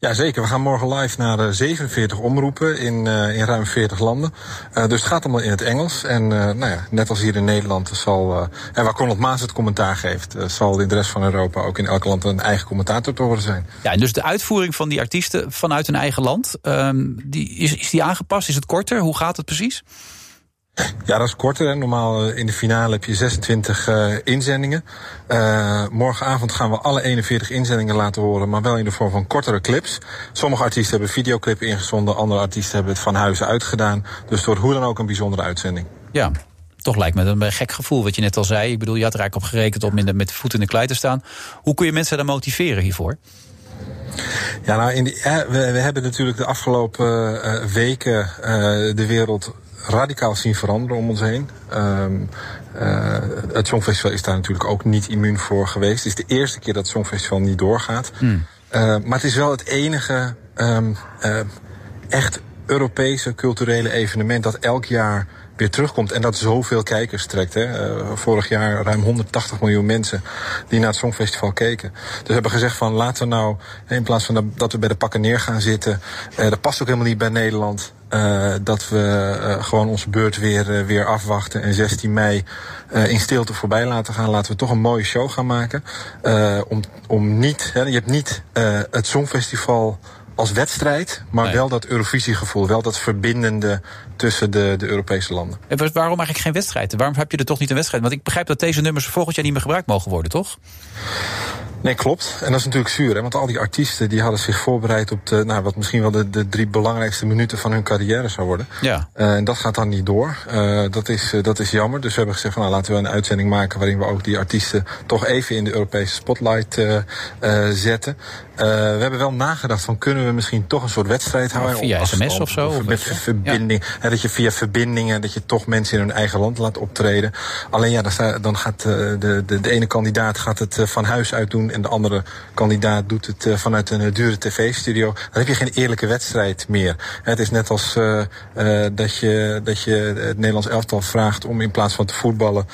Ja, zeker. We gaan morgen live naar eh, 47 omroepen in, eh, in ruim 40 landen. Eh, dus het gaat allemaal in het Engels. En eh, nou ja, net als hier in Nederland zal, eh, en waar Conrad Maas het commentaar geeft, eh, zal in de rest van Europa ook in elk land een eigen commentator te horen zijn. Ja, en dus de uitvoering van die artiesten vanuit hun eigen land, ehm, die, is, is die aangepast? Is het korter? Hoe gaat het precies? Ja, dat is korter. Hè. Normaal eh, in de finale heb je 26 eh, inzendingen. Eh, morgenavond gaan we alle 41 inzendingen laten horen, maar wel in de vorm van kortere clips. Sommige artiesten hebben videoclip ingezonden, andere artiesten hebben het van huizen uitgedaan. Dus het wordt hoe dan ook een bijzondere uitzending. Ja, toch lijkt me een gek gevoel wat je net al zei. Ik bedoel, je had er eigenlijk op gerekend om in de, met de voet in de klei te staan. Hoe kun je mensen daar motiveren hiervoor? Ja, nou, in die, we, we hebben natuurlijk de afgelopen weken de wereld radicaal zien veranderen om ons heen. Ehm, eh, het Songfestival is daar natuurlijk ook niet immuun voor geweest. Het is de eerste keer dat het Songfestival niet doorgaat. Eh, maar het is wel het enige ehm, eh, echt Europese culturele evenement dat elk jaar weer terugkomt en dat zoveel kijkers trekt. Hè. Eh, vorig jaar ruim 180 miljoen mensen die naar het Songfestival keken. Dus we hebben gezegd van laten we nou, in plaats van dat- we bij de pakken neer gaan zitten, eh, dat past ook helemaal niet bij Nederland. eh, dat we gewoon onze beurt weer, weer afwachten en 16 mei in stilte voorbij laten gaan. Laten we toch een mooie show gaan maken. Om, om niet, hè, je hebt niet het Songfestival als wedstrijd, maar wel dat Eurovisiegevoel, wel dat verbindende tussen de, de Europese landen. En wa- waarom eigenlijk geen wedstrijd? Waarom heb je er toch niet een wedstrijd? Want ik begrijp dat deze nummers volgend jaar niet meer gebruikt mogen worden, toch? Nee, klopt. En dat is natuurlijk zuur, hè? want al die artiesten die hadden zich voorbereid op de, nou, wat misschien wel de, de drie belangrijkste minuten van hun carrière zou worden. Ja. Eh, en dat gaat dan niet door. Eh, dat, is, eh, dat is jammer. Dus we hebben gezegd van nou, laten we een uitzending maken waarin we ook die artiesten toch even in de Europese spotlight zetten. We hebben wel nagedacht van kunnen we misschien toch een soort wedstrijd houden. via afstand, SMS of zo, of met verbinding. Hè, dat je via verbindingen, dat je toch mensen in hun eigen land laat optreden. Alleen ja, dan, dan gaat de, de, de ene kandidaat gaat het van huis uit doen en de andere kandidaat doet het eh, vanuit een eh, dure tv-studio. Dan heb je geen eerlijke wedstrijd meer. Het is net als eh, dat, je, dat je het Nederlands elftal vraagt om in plaats van te voetballen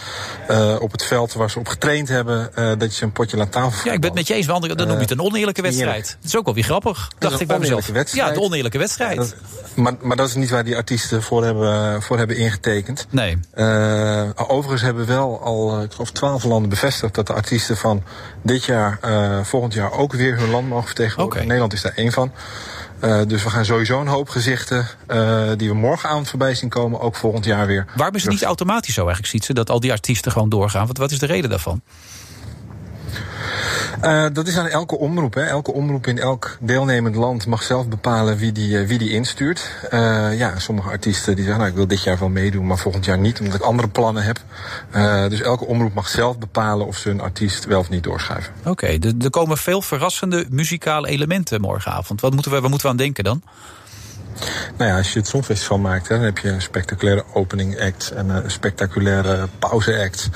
op het veld waar ze op getraind hebben, dat je ze een potje laat tafel Ja, ik ben het met je eens, want dan noem je het een oneerlijke wedstrijd. Dat is ook wel weer grappig, dacht ik bij mezelf. wedstrijd. Ja, de oneerlijke wedstrijd. Dat- maar, maar dat is niet waar die artiesten voor hebben, voor hebben ingetekend. Nee. Overigens hebben wel al, ik geloof, twaalf landen bevestigd dat de artiesten van dit jaar, eh, volgend jaar ook weer hun land mogen vertegenwoordigen. Nederland is daar één van. Eh, dus we gaan sowieso een hoop gezichten eh, die we morgenavond voorbij zien komen, ook volgend jaar weer. Waarom is het niet automatisch zo eigenlijk, ziet ze, dat al die artiesten gewoon doorgaan? Wat, wat is de reden daarvan? Eh, dat is aan elke omroep. Hè. Elke omroep in elk deelnemend land mag zelf bepalen wie die, eh, wie die instuurt. Eh, ja, sommige artiesten die zeggen, nou, ik wil dit jaar wel meedoen, maar volgend jaar niet, omdat ik andere plannen heb. Dus elke omroep mag zelf bepalen of ze een artiest wel of niet doorschuiven. Oké, er er komen veel verrassende muzikale elementen morgenavond. Wat moeten we, waar moeten we aan denken dan? Nou ja, als je het Songfestival maakt, hè, dan heb je een spectaculaire opening act en een spectaculaire pauze act.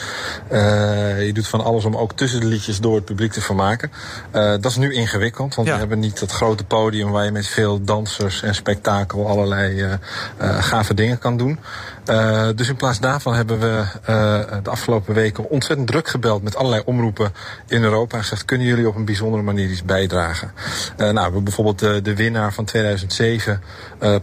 Eh, je doet van alles om ook tussen de liedjes door het publiek te vermaken. Eh, dat is nu ingewikkeld, want we hebben niet dat grote podium waar je met veel dansers en spektakel allerlei eh, eh, gave dingen kan doen. Uh, dus in plaats daarvan hebben we uh, de afgelopen weken ontzettend druk gebeld met allerlei omroepen in Europa. En gezegd: kunnen jullie op een bijzondere manier iets bijdragen? Uh, nou, we hebben bijvoorbeeld de, de winnaar van 2007,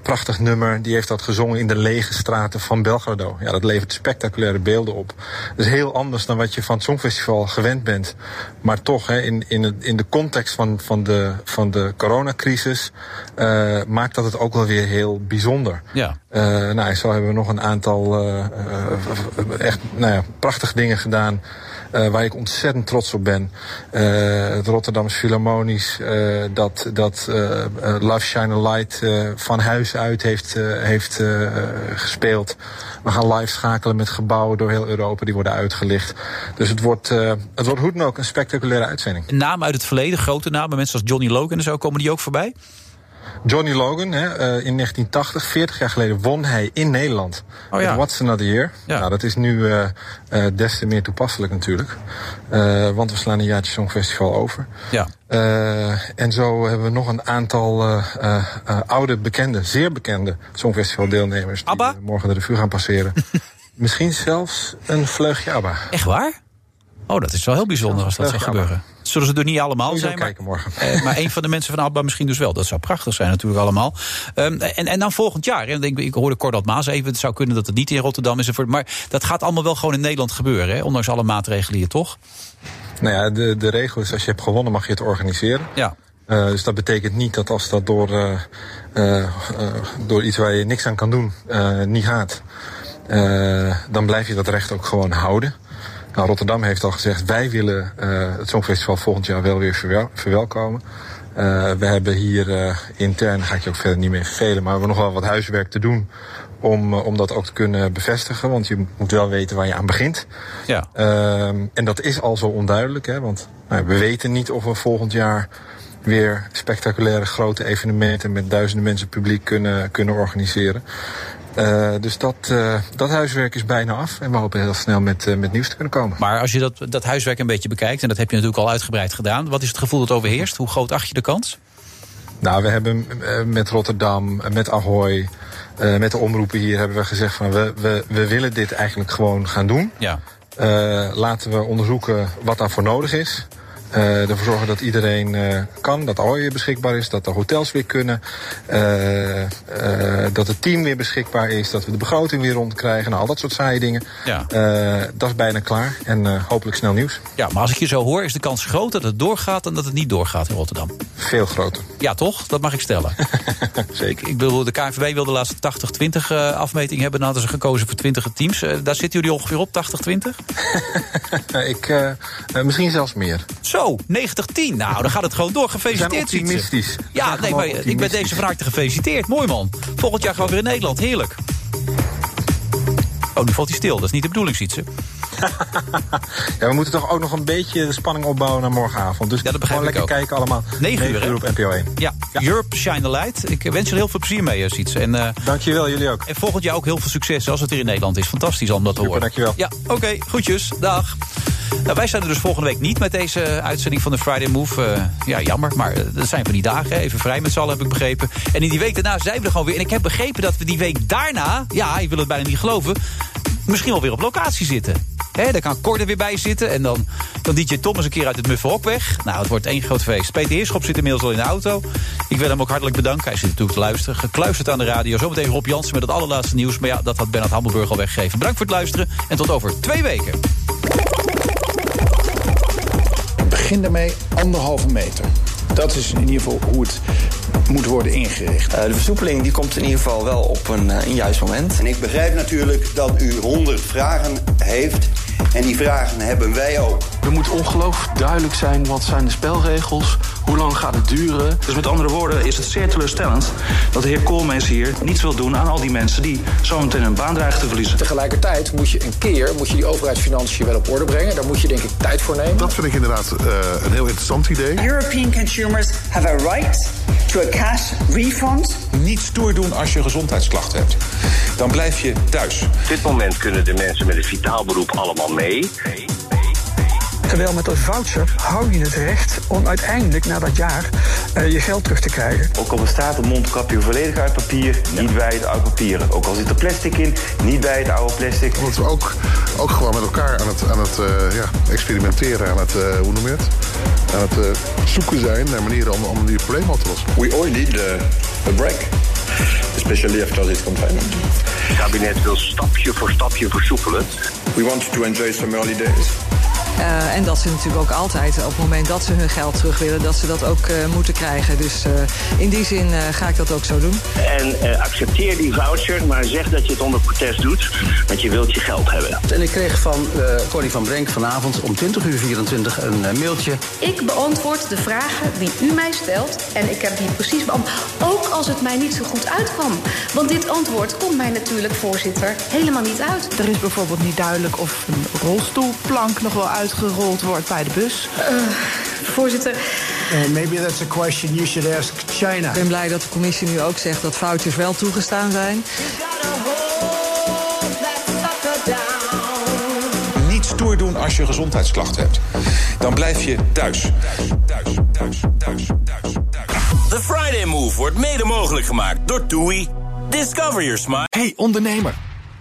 prachtig nummer, die heeft dat gezongen in de lege straten van Belgrado. Ja, dat levert spectaculaire beelden op. Dat is heel anders dan wat je van het Songfestival gewend bent. Maar toch, hè, in, in, het, in de context van, van, de, van de coronacrisis, maakt dat het ook wel weer heel bijzonder. Ja. nou, zo hebben we nog een aantal uh, echt nou ja, prachtige dingen gedaan. Uh, waar ik ontzettend trots op ben. Het Rotterdams Philharmonisch, dat, dat Love Shine a Light van huis uit heeft, heeft gespeeld. We gaan live schakelen met gebouwen door heel Europa, die worden uitgelicht. Dus het wordt, het wordt hoe dan ook een spectaculaire uitzending. Namen uit het verleden, grote namen, mensen als Johnny Logan en zo, komen die ook voorbij? Johnny Logan, hè, uh, in 1980, 40 jaar geleden, won hij in Nederland. Oh ja. What's Another Year. Ja. Nou, dat is nu uh, uh, des te meer toepasselijk natuurlijk. want we slaan een jaartje Songfestival over. Ja. en zo hebben we nog een aantal oude, bekende, zeer bekende Songfestival-deelnemers... Abba? die morgen de revue gaan passeren. Misschien zelfs een vleugje ABBA. Echt waar? Oh, dat is wel heel bijzonder als dat zou gebeuren. Zullen ze er niet allemaal zijn? Maar, morgen. Eh, maar een van de mensen van Alba misschien dus wel. Dat zou prachtig zijn natuurlijk allemaal. Um, en, en dan volgend jaar. En ik, ik hoorde Cordat Maas even. Het zou kunnen dat het niet in Rotterdam is. Maar dat gaat allemaal wel gewoon in Nederland gebeuren. Hè? Ondanks alle maatregelen hier, toch? Nou ja, de, de regel is als je hebt gewonnen mag je het organiseren. Ja. Uh, dus dat betekent niet dat als dat door, uh, uh, door iets waar je niks aan kan doen niet gaat... dan blijf je dat recht ook gewoon houden. Nou, Rotterdam heeft al gezegd, wij willen uh, het Songfestival volgend jaar wel weer verwel verwelkomen. Uh, we hebben hier uh, intern, ga ik je ook verder niet meer vervelen, maar we hebben nog wel wat huiswerk te doen om, om dat ook te kunnen bevestigen. Want je moet wel weten waar je aan begint. Ja. en dat is al zo onduidelijk, hè, want nou, we weten niet of we volgend jaar weer spectaculaire grote evenementen met duizenden mensen publiek kunnen, kunnen organiseren. Uh, dus dat, uh, dat huiswerk is bijna af. En we hopen heel snel met, uh, met nieuws te kunnen komen. Maar als je dat, dat huiswerk een beetje bekijkt, en dat heb je natuurlijk al uitgebreid gedaan, wat is het gevoel dat overheerst? Hoe groot acht je de kans? Nou, we hebben met Rotterdam, met Ahoy, met de omroepen hier, hebben we gezegd van we, we, we willen dit eigenlijk gewoon gaan doen. Ja. laten we onderzoeken wat daarvoor nodig is. Uh, ervoor zorgen dat iedereen uh, kan, dat Ahoy weer beschikbaar is, dat de hotels weer kunnen, uh, dat het team weer beschikbaar is, dat we de begroting weer rondkrijgen, nou, al dat soort saaie dingen. Ja. dat is bijna klaar en hopelijk snel nieuws. Ja, maar als ik je zo hoor, is de kans groot dat het doorgaat dan dat het niet doorgaat in Rotterdam? Veel groter. Ja, toch? Dat mag ik stellen. Zeker. Ik bedoel, de KNVB wilde de laatste 80-20 afmeting hebben, dan hadden ze gekozen voor 20 teams. daar zitten jullie ongeveer op, 80-20? ik, misschien zelfs meer. Zo, 90-10. Nou, dan gaat het gewoon door. Gefeliciteerd, Zijn optimistisch. Ja, nee, maar ik ben deze vraag te gefeliciteerd. Mooi man. Volgend jaar gewoon weer in Nederland. Heerlijk. Oh, nu valt hij stil. Dat is niet de bedoeling, ziet ze. ja, we moeten toch ook nog een beetje de spanning opbouwen naar morgenavond. Dus ja, dat begrijp gewoon lekker kijken allemaal. 9 uur, uur op NPO 1. Ja, ja, Europe Shine the Light. Ik wens je heel veel plezier mee, Sietse. En, uh, dankjewel, jullie ook. En volgend jaar ook heel veel succes als het hier in Nederland is. Fantastisch om dat te horen. dankjewel. Ja, oké. Okay, groetjes. Dag. Nou, wij zijn er dus volgende week niet met deze uitzending van de Friday Move. Uh, ja, jammer, maar dat zijn van die dagen. Even vrij met z'n allen, heb ik begrepen. En in die week daarna zijn we er gewoon weer. En ik heb begrepen dat we die week daarna... ja, ik wil het bijna niet geloven... misschien wel weer op locatie zitten. He, daar kan er weer bij zitten. En dan, dan DJ Thomas een keer uit het muffe hok weg. Nou, het wordt één groot feest. Peter Heerschop zit inmiddels al in de auto. Ik wil hem ook hartelijk bedanken. Hij zit natuurlijk te luisteren. Gekluisterd aan de radio. Zometeen Rob Jansen met het allerlaatste nieuws. Maar ja, dat had Bernard Hammelburg al weggegeven. Bedankt voor het luisteren. En tot over twee weken. Begin daarmee anderhalve meter. Dat is in ieder geval hoe het moet worden ingericht. Uh, de versoepeling die komt in ieder geval wel op een, uh, een juist moment. En ik begrijp natuurlijk dat u honderd vragen heeft. En die vragen hebben wij ook. Er moet ongelooflijk duidelijk zijn wat zijn de spelregels, hoe lang gaat het duren. Dus met andere woorden is het zeer teleurstellend dat de heer Koolmees hier niets wil doen aan al die mensen die zometeen hun baan dreigen te verliezen. Tegelijkertijd moet je een keer moet je die overheidsfinanciën wel op orde brengen. Daar moet je denk ik tijd voor nemen. Dat vind ik inderdaad uh, een heel interessant idee. European consumers have a right to a cash refund. Niet stoer doen als je gezondheidsklachten hebt. Dan blijf je thuis. Op dit moment kunnen de mensen met een vitaal beroep allemaal mee. Terwijl met een voucher hou je het recht om uiteindelijk na dat jaar uh, je geld terug te krijgen. Ook al bestaat een mondkapje volledig uit papier, niet bij het oude papier. Ook al zit er plastic in, niet bij het oude plastic. Omdat we ook, ook gewoon met elkaar aan het, aan het uh, ja, experimenteren, aan het, uh, hoe noem je het? Aan het zoeken zijn naar manieren om, om die problemen op te lossen. We all need a break. Especially after this confinement. Het kabinet wil stapje voor stapje versoepelen. We want to enjoy some early days. Uh, en dat ze natuurlijk ook altijd, op het moment dat ze hun geld terug willen, dat ze dat ook uh, moeten krijgen. Dus uh, in die zin ga ik dat ook zo doen. En accepteer die voucher, maar zeg dat je het onder protest doet, want je wilt je geld hebben. En ik kreeg van Connie van Brenk vanavond om 20 uur 24 een mailtje. Ik beantwoord de vragen die u mij stelt en ik heb die precies beantwoord. Ook als het mij niet zo goed uitkwam. Want dit antwoord komt mij natuurlijk, voorzitter, helemaal niet uit. Er is bijvoorbeeld niet duidelijk of een rolstoelplank nog wel uit uitgerold wordt bij de bus? Uh, voorzitter. And maybe that's a question you should ask China. Ik ben blij dat de commissie nu ook zegt dat foutjes wel toegestaan zijn. Niet stoer doen als je gezondheidsklachten hebt. Dan blijf je thuis. Thuis, thuis, thuis, thuis, The Friday Move wordt mede mogelijk gemaakt door TUI. Discover your smile. Hey ondernemer.